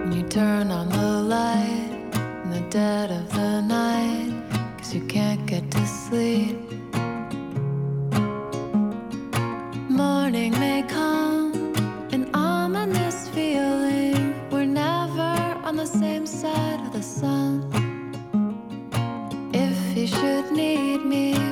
S19: When you turn on the light in the dead of the night, cause you can't get to sleep. Morning may come, an ominous feeling. We're never on the same side of the sun. If you should need me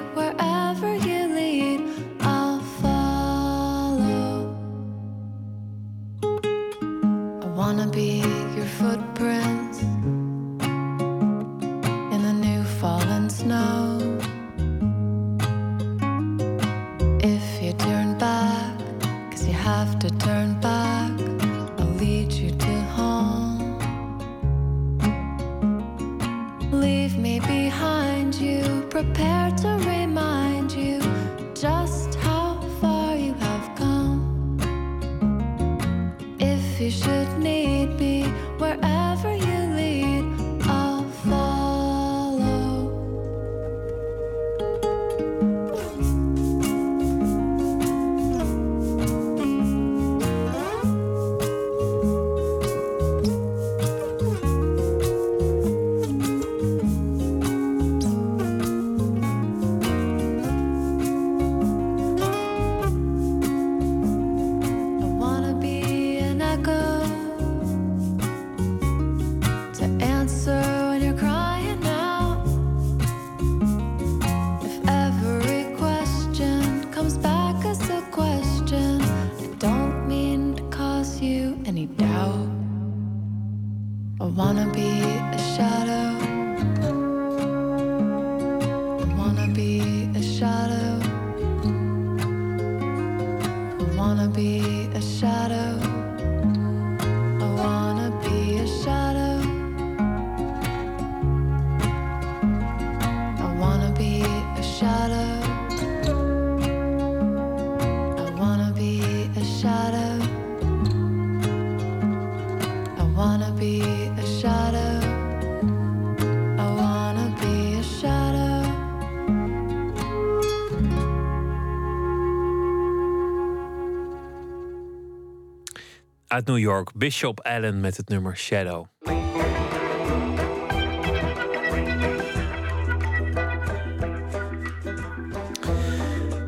S19: New
S4: York. Bishop Allen met het nummer Shadow.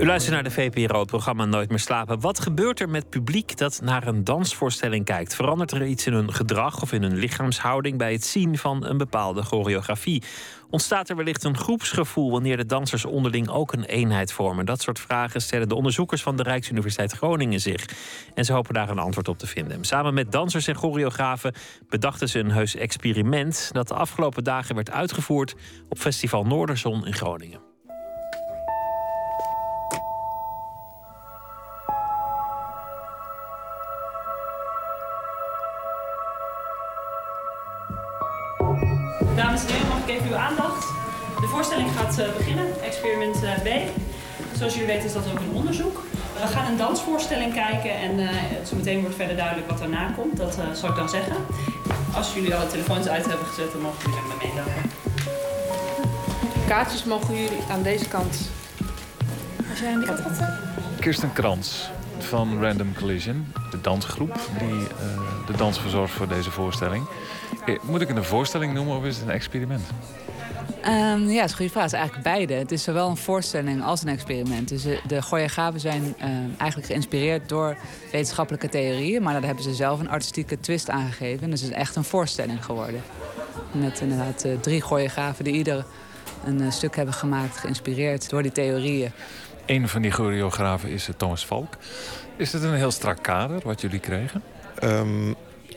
S4: U luistert naar de VPRO, het programma Nooit meer slapen. Wat gebeurt er met publiek dat naar een dansvoorstelling kijkt? Verandert er iets in hun gedrag of in hun lichaamshouding bij het zien van een bepaalde choreografie? Ontstaat er wellicht een groepsgevoel wanneer de dansers onderling ook een eenheid vormen? Dat soort vragen stellen de onderzoekers van de Rijksuniversiteit Groningen zich. En ze hopen daar een antwoord op te vinden. Samen met dansers en choreografen bedachten ze een heus experiment dat de afgelopen dagen werd uitgevoerd op Festival Noorderzon in Groningen.
S20: B. Zoals jullie weten is dat ook een onderzoek. We gaan een dansvoorstelling kijken en uh, zo meteen wordt verder duidelijk wat daarna komt. Dat eh, zal ik dan zeggen. Als jullie alle telefoons uit hebben gezet, dan mogen jullie met me meedoen.
S21: Kaartjes mogen jullie aan deze kant.
S20: Als jij aan die kant gaat
S22: Kirsten Krans van Random Collision, de dansgroep die eh, de dans verzorgt voor deze voorstelling. Eh, Moet ik het een voorstelling noemen of is het een experiment?
S23: Ehm, ja, dat is een goede vraag. Het is eigenlijk beide. Het is zowel een voorstelling als een experiment. Dus de, de choreografen zijn ehm, eigenlijk geïnspireerd door wetenschappelijke theorieën. Maar daar hebben ze zelf een artistieke twist aan gegeven. Dus het is echt een voorstelling geworden. Met inderdaad eh, drie choreografen die ieder een eh, stuk hebben gemaakt, geïnspireerd door die theorieën.
S22: Een van die choreografen is eh, Thomas Valk. Is het een heel strak kader wat jullie kregen?
S24: Ehm,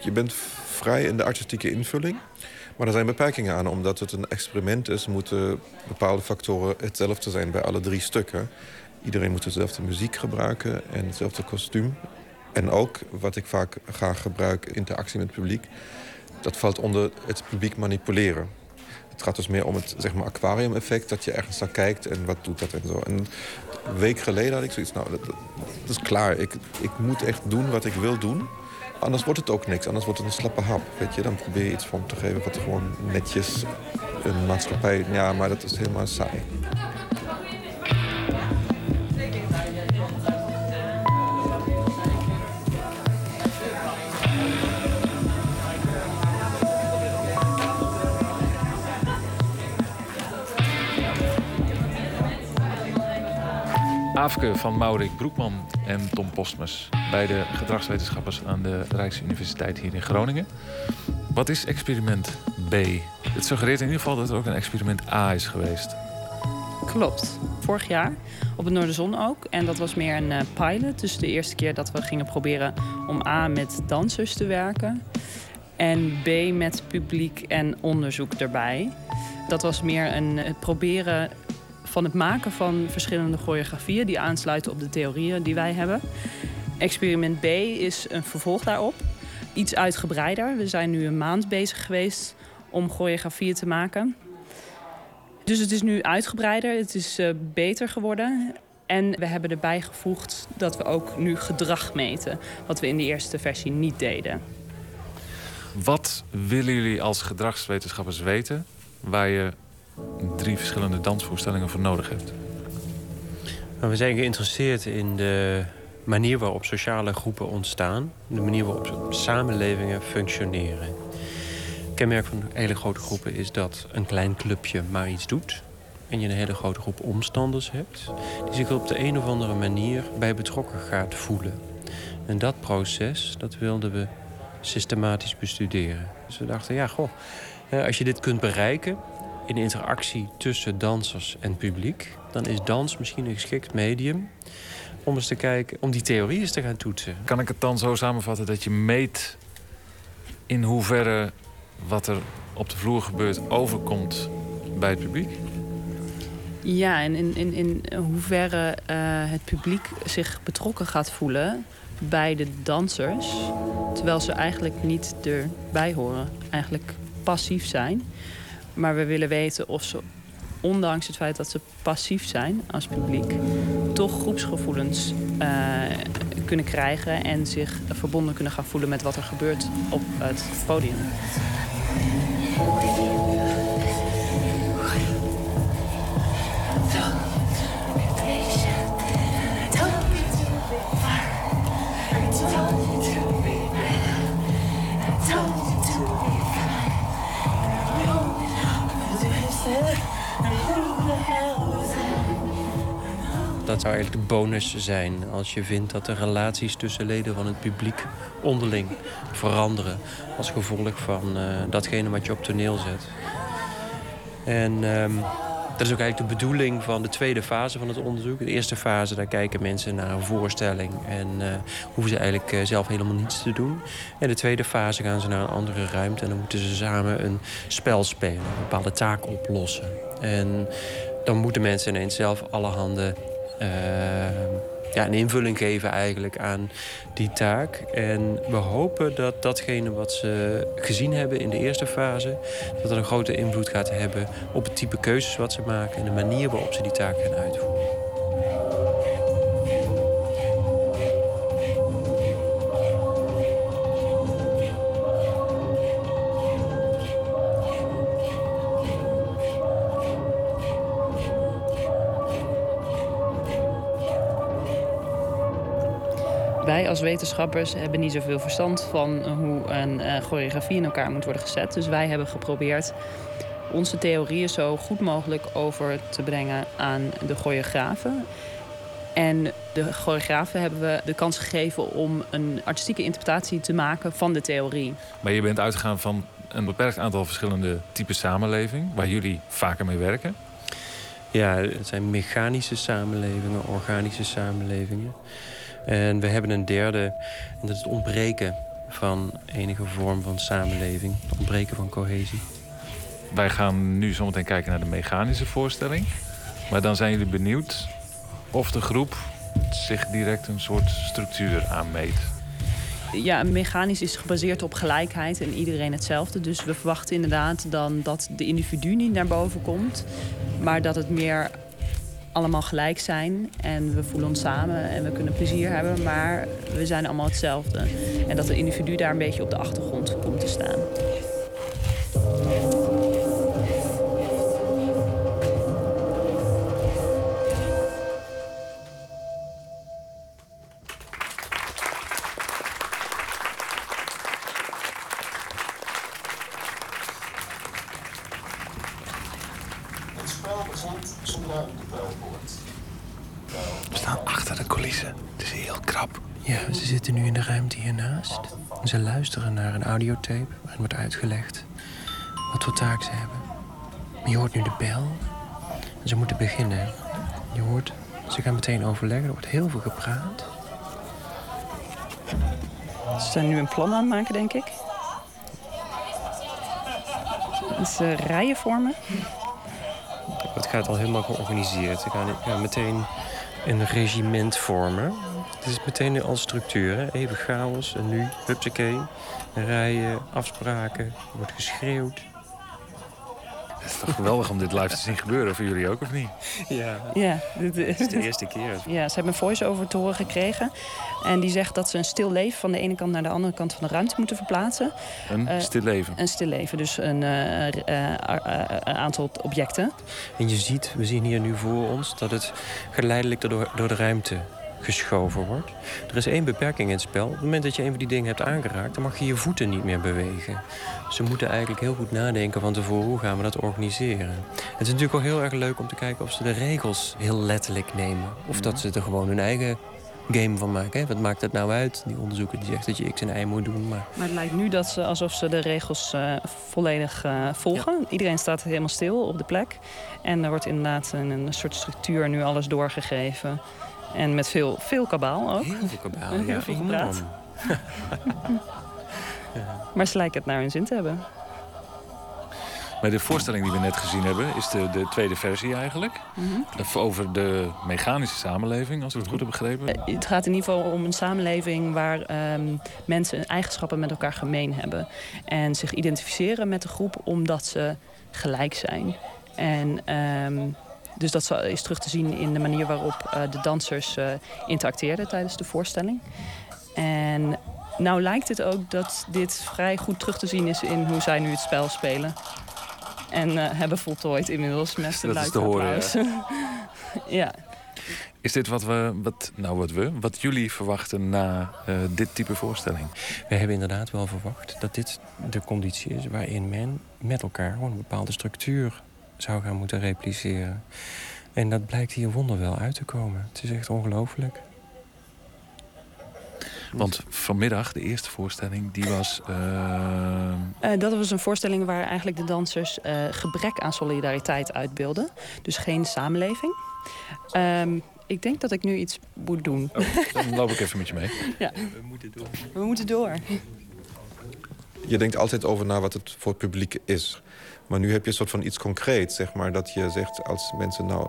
S24: je bent vrij in de artistieke invulling. Maar er zijn beperkingen aan. Omdat het een experiment is, moeten bepaalde factoren hetzelfde zijn bij alle drie stukken. Iedereen moet dezelfde muziek gebruiken en hetzelfde kostuum. En ook, wat ik vaak graag gebruik, interactie met het publiek. Dat valt onder het publiek manipuleren. Het gaat dus meer om het zeg maar, aquarium-effect. Dat je ergens naar kijkt en wat doet dat en zo. En een week geleden had ik zoiets, nou, dat, dat is klaar. Ik, ik moet echt doen wat ik wil doen. Anders wordt het ook niks. Anders wordt het een slappe hap. Weet je? Dan probeer je iets vorm te geven wat gewoon netjes een maatschappij... Ja, maar dat is helemaal saai.
S22: Aafke van Maurik Broekman en Tom Postmus. Beide gedragswetenschappers aan de Rijksuniversiteit hier in Groningen. Wat is experiment B? Het suggereert in ieder geval dat er ook een experiment A is geweest.
S20: Klopt. Vorig jaar op het Noorderzon ook. En dat was meer een eh, pilot. Dus de eerste keer dat we gingen proberen om A met dansers te werken. En B met publiek en onderzoek erbij. Dat was meer een, het proberen van het maken van verschillende choreografieën... die aansluiten op de theorieën die wij hebben. Experiment B is een vervolg daarop. Iets uitgebreider. We zijn nu een maand bezig geweest om choreografieën te maken. Dus het is nu uitgebreider, het is eh, beter geworden. En we hebben erbij gevoegd dat we ook nu gedrag meten. Wat we in de eerste versie niet deden.
S22: Wat willen jullie als gedragswetenschappers weten waar je drie verschillende dansvoorstellingen voor nodig hebt?
S25: Nou, we zijn geïnteresseerd in de manier waarop sociale groepen ontstaan. De manier waarop samenlevingen functioneren. Het kenmerk van hele grote groepen is dat een klein clubje maar iets doet. En je een hele grote groep omstanders hebt... die zich op de een of andere manier bij betrokken gaat voelen. En dat proces, dat wilden we systematisch bestuderen. Dus we dachten, ja, goh, als je dit kunt bereiken... in interactie tussen dansers en publiek... dan is dans misschien een geschikt medium om eens te kijken, om die theorie eens te gaan toetsen.
S22: Kan ik het dan zo samenvatten dat je meet in hoeverre wat er op de vloer gebeurt overkomt bij het publiek?
S20: Ja, en in, in, in hoeverre eh, het publiek zich betrokken gaat voelen bij de dansers. Terwijl ze eigenlijk niet erbij horen. Eigenlijk passief zijn. Maar we willen weten of ze, ondanks het feit dat ze passief zijn als publiek, toch groepsgevoelens eh, kunnen krijgen en zich verbonden kunnen gaan voelen met wat er gebeurt op het podium.
S25: Dat zou eigenlijk de bonus zijn als je vindt dat de relaties tussen leden van het publiek onderling veranderen als gevolg van eh, datgene wat je op toneel zet. En ehm, dat is ook eigenlijk de bedoeling van de tweede fase van het onderzoek. De eerste fase, daar kijken mensen naar een voorstelling en eh, hoeven ze eigenlijk eh, zelf helemaal niets te doen. En de tweede fase gaan ze naar een andere ruimte en dan moeten ze samen een spel spelen, een bepaalde taak oplossen. En dan moeten mensen ineens zelf allerhande ja, een invulling geven eigenlijk aan die taak. En we hopen dat datgene wat ze gezien hebben in de eerste fase... dat dat een grote invloed gaat hebben op het type keuzes wat ze maken... en de manier waarop ze die taak gaan uitvoeren.
S5: Als wetenschappers hebben niet zoveel verstand van hoe een eh, choreografie in elkaar moet worden gezet. Dus wij hebben geprobeerd onze theorieën zo goed mogelijk over te brengen aan de choreografen. En de choreografen hebben we de kans gegeven om een artistieke interpretatie te maken van de theorie.
S22: Maar je bent uitgegaan van een beperkt aantal verschillende typen samenleving... waar jullie vaker mee werken.
S25: Ja, het zijn mechanische samenlevingen, organische samenlevingen. En we hebben een derde, en dat is het ontbreken van enige vorm van samenleving. Het ontbreken van cohesie.
S22: Wij gaan nu zometeen kijken naar de mechanische voorstelling. Maar dan zijn jullie benieuwd of de groep zich direct een soort structuur aanmeet.
S5: Ja, mechanisch is gebaseerd op gelijkheid en iedereen hetzelfde. Dus we verwachten inderdaad dan dat de individu niet naar boven komt, maar dat het meer allemaal gelijk zijn en we voelen ons samen en we kunnen plezier hebben, maar we zijn allemaal hetzelfde. En dat de individu daar een beetje op de achtergrond komt te staan.
S25: Audiotape waarin wordt uitgelegd wat voor taak ze hebben. Maar je hoort nu de bel. En ze moeten beginnen. Je hoort, ze gaan meteen overleggen. Er wordt heel veel gepraat.
S5: Ze zijn nu een plan aan het maken, denk ik. Ze rijen vormen.
S25: Het gaat al helemaal georganiseerd. Ze gaan, gaan meteen een regiment vormen. Het is meteen al structuur. Hè? Even chaos en nu, hupsakee. Rijen, afspraken, er wordt geschreeuwd.
S22: Het is toch geweldig om dit live te zien gebeuren voor jullie ook, of niet?
S25: Ja.
S5: Ja,
S25: Het is de eerste keer.
S5: Ja, ze hebben een voice-over te horen gekregen. En die zegt dat ze een stil leven van de ene kant naar de andere kant van de ruimte moeten verplaatsen.
S22: Een
S5: Eh,
S22: stil leven.
S5: Een stil leven, dus een eh, eh, een aantal objecten.
S25: En je ziet, we zien hier nu voor ons, dat het geleidelijk door, door de ruimte geschoven wordt. Er is één beperking in het spel. Op het moment dat je een van die dingen hebt aangeraakt... dan mag je je voeten niet meer bewegen. Ze moeten eigenlijk heel goed nadenken van tevoren... hoe gaan we dat organiseren. Het is natuurlijk ook heel erg leuk om te kijken... of ze de regels heel letterlijk nemen. Of dat ze er gewoon hun eigen game van maken. Hè? Wat maakt het nou uit? Die onderzoeker die zegt dat je x en y moet doen. Maar
S5: Maar het lijkt nu dat ze, alsof ze de regels eh, volledig eh, volgen. Iedereen staat helemaal stil op de plek. En er wordt inderdaad een, een soort structuur nu alles doorgegeven. En met veel, veel kabaal ook.
S25: Heel veel kabaal, [laughs]
S5: Heel [laughs]
S25: ja,
S5: veel
S25: enorm.
S5: gepraat. Maar ze lijken het naar hun zin te hebben.
S22: Maar de voorstelling die we net gezien hebben, is de, de tweede versie eigenlijk.
S5: Mhm.
S22: Over de mechanische samenleving, als ik het goed heb begrepen.
S5: Eh, Het gaat in ieder geval om een samenleving waar ehm, mensen eigenschappen met elkaar gemeen hebben. En zich identificeren met de groep omdat ze gelijk zijn. En ehm, dus dat is terug te zien in de manier waarop eh, de dansers eh, interacteerden tijdens de voorstelling. En nou lijkt het ook dat dit vrij goed terug te zien is in hoe zij nu het spel spelen. En eh, hebben voltooid inmiddels met de
S22: Dat is te horen, [laughs]
S5: ja.
S22: Is dit wat we, wat, nou wat we, wat jullie verwachten na eh, dit type voorstelling?
S25: We hebben inderdaad wel verwacht dat dit de conditie is waarin men met elkaar gewoon een bepaalde structuur zou gaan moeten repliceren. En dat blijkt hier wonderwel uit te komen. Het is echt ongelooflijk.
S22: Want vanmiddag, de eerste voorstelling, die was... eh,
S5: Eh, dat was een voorstelling waar eigenlijk de dansers eh, gebrek aan solidariteit uitbeelden. Dus geen samenleving. Ehm, ik denk dat ik nu iets moet doen.
S22: Oh, dan loop ik even met je mee. [laughs]
S5: ja.
S25: We moeten door.
S5: We moeten door.
S24: Je denkt altijd over na wat het voor het publiek is. Maar nu heb je een soort van iets concreets, zeg maar. Dat je zegt, als mensen nou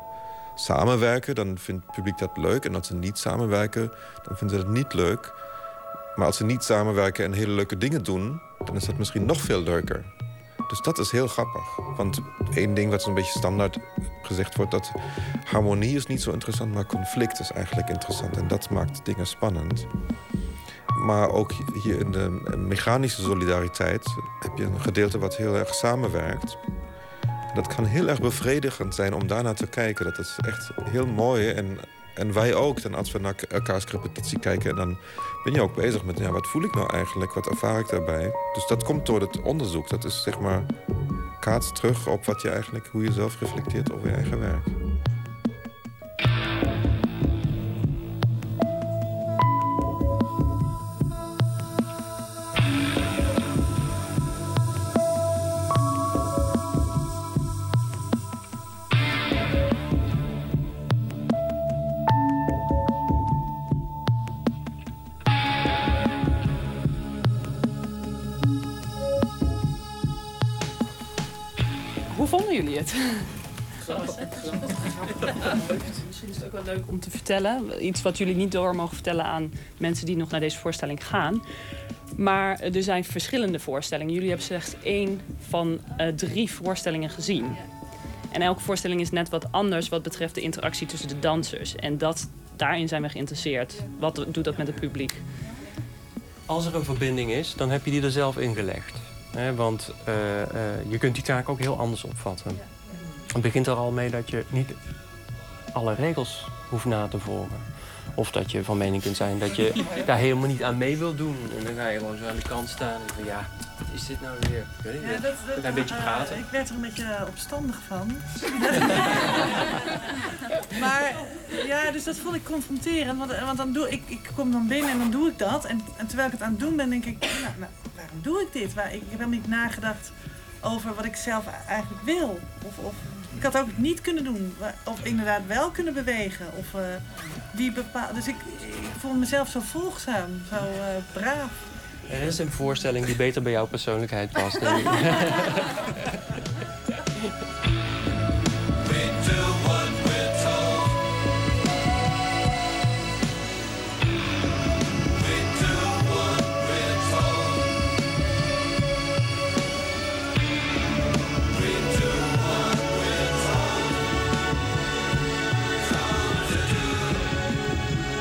S24: samenwerken, dan vindt het publiek dat leuk. En als ze niet samenwerken, dan vinden ze dat niet leuk. Maar als ze niet samenwerken en hele leuke dingen doen... dan is dat misschien nog veel leuker. Dus dat is heel grappig. Want één ding wat een beetje standaard gezegd wordt... dat harmonie is niet zo interessant, maar conflict is eigenlijk interessant. En dat maakt dingen spannend. Maar ook hier in de mechanische solidariteit heb je een gedeelte wat heel erg samenwerkt. Dat kan heel erg bevredigend zijn om daarnaar te kijken. Dat is echt heel mooi. En, en wij ook. Dan als we naar elkaars repetitie kijken, dan ben je ook bezig met ja, wat voel ik nou eigenlijk? Wat ervaar ik daarbij? Dus dat komt door het onderzoek. Dat is zeg maar kaats terug op wat je eigenlijk, hoe je zelf reflecteert over je eigen werk.
S5: Om te vertellen. Iets wat jullie niet door mogen vertellen aan mensen die nog naar deze voorstelling gaan. Maar er zijn verschillende voorstellingen. Jullie hebben slechts één van eh, drie voorstellingen gezien. En elke voorstelling is net wat anders wat betreft de interactie tussen de dansers. En dat, daarin zijn we geïnteresseerd. Wat doet dat met het publiek?
S25: Als er een verbinding is, dan heb je die er zelf ingelegd. Hè, want eh, eh, je kunt die taak ook heel anders opvatten. Het begint er al mee dat je niet alle regels hoeft na te volgen. Of dat je van mening kunt zijn dat je [laughs] daar helemaal niet aan mee wilt doen. En dan ga je gewoon zo aan de kant staan en van ja, wat is dit nou weer? Ik weet niet,
S26: Ja, dat, dat,
S25: Ga een beetje
S26: eh,
S25: praten.
S26: ik werd er een beetje eh, opstandig van. [laughs] maar ja, dus dat vond ik confronterend. Want, want dan doe ik, ik kom dan binnen en dan doe ik dat. En, en terwijl ik het aan het doen ben, denk ik, nou, nou, waarom doe ik dit? Waar, ik, ik heb helemaal niet nagedacht over wat ik zelf eigenlijk wil. Of, of ik had ook niet kunnen doen. wa- Of inderdaad wel kunnen bewegen. Of eh, die. Dus ik, ik voel mezelf zo volgzaam, zo eh, braaf.
S25: Er is een voorstelling die beter bij jouw persoonlijkheid past. [laughs]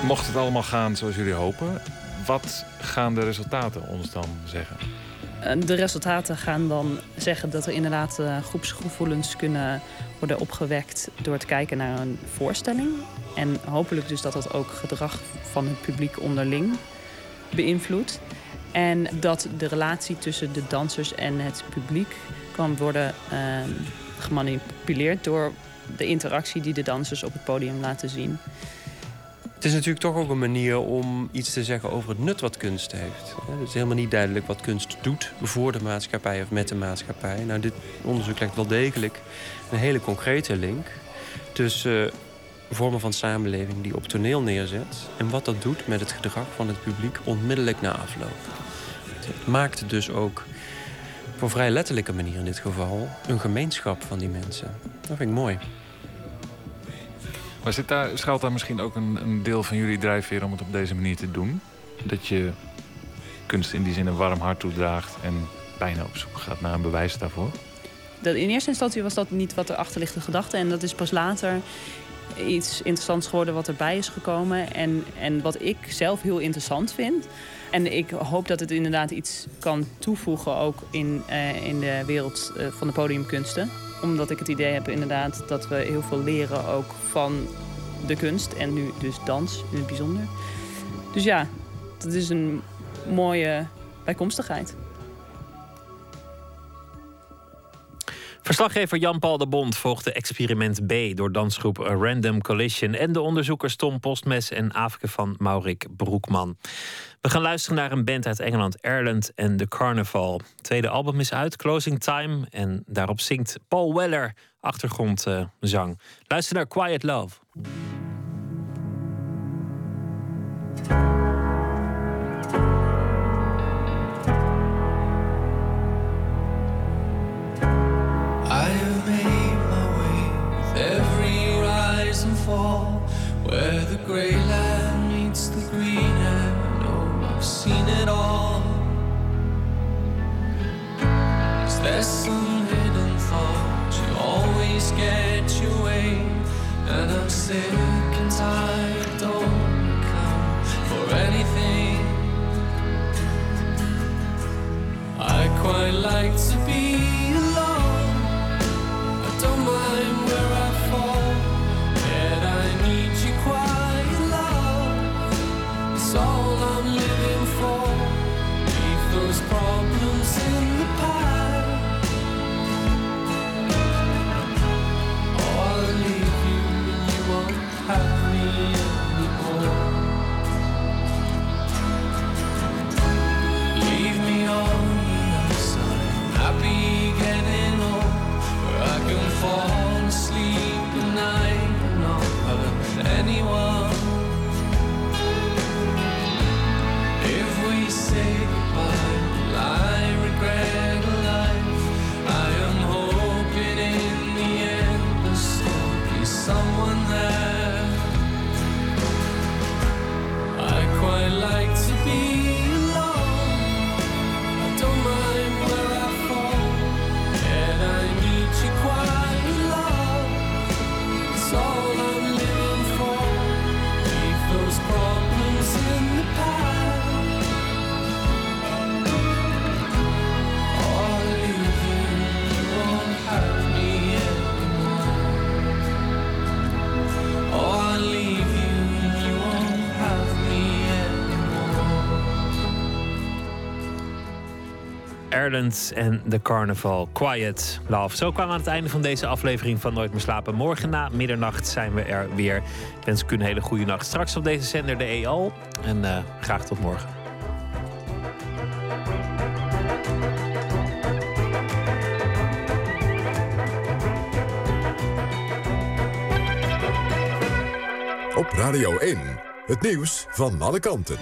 S22: Mocht het allemaal gaan zoals jullie hopen, wat gaan de resultaten ons dan zeggen?
S5: Eh, De resultaten gaan dan zeggen dat er inderdaad eh, groepsgevoelens kunnen worden opgewekt door te kijken naar een voorstelling. En hopelijk dus dat dat ook gedrag van het publiek onderling beïnvloedt. En dat de relatie tussen de dansers en het publiek kan worden ehm, gemanipuleerd door de interactie die de dansers op het podium laten zien.
S25: Het is natuurlijk toch ook een manier om iets te zeggen over het nut wat kunst heeft. Het is helemaal niet duidelijk wat kunst doet voor de maatschappij of met de maatschappij. Nou, dit onderzoek legt wel degelijk een hele concrete link tussen eh, vormen van samenleving die op toneel neerzet en wat dat doet met het gedrag van het publiek onmiddellijk na afloop. Het maakt dus ook op vrij letterlijke manier in dit geval een gemeenschap van die mensen. Dat vind ik mooi.
S22: Maar zit daar, schuilt daar misschien ook een, een deel van jullie drijfveer om het op deze manier te doen? Dat je kunst in die zin een warm hart toedraagt en bijna op zoek gaat naar een bewijs daarvoor?
S5: Dat, in eerste instantie was dat niet wat de gedachte. En dat is pas later iets interessants geworden wat erbij is gekomen. En, en wat ik zelf heel interessant vind. En ik hoop dat het inderdaad iets kan toevoegen ook in, eh, in de wereld eh, van de podiumkunsten. Omdat ik het idee heb inderdaad dat we heel veel leren ook van de kunst. En nu dus dans in het bijzonder. Dus ja, dat is een mooie bijkomstigheid.
S27: Verslaggever Jan-Paul de Bond volgde experiment B door dansgroep Random Collision en de onderzoekers Tom Postmes en Afke van Maurik Broekman. We gaan luisteren naar een band uit Engeland, Ireland en The Carnival. Het tweede album is uit, Closing Time, en daarop zingt Paul Weller achtergrondzang. Luister naar Quiet Love. Ireland en The Carnival. Quiet Love. Zo kwamen we aan het einde van deze aflevering van Nooit meer slapen. Morgen na middernacht zijn we er weer. Ik wens u een hele goede nacht. Straks op deze zender de EO. En eh, graag tot morgen.
S2: Op Radio 1, het nieuws van alle kanten.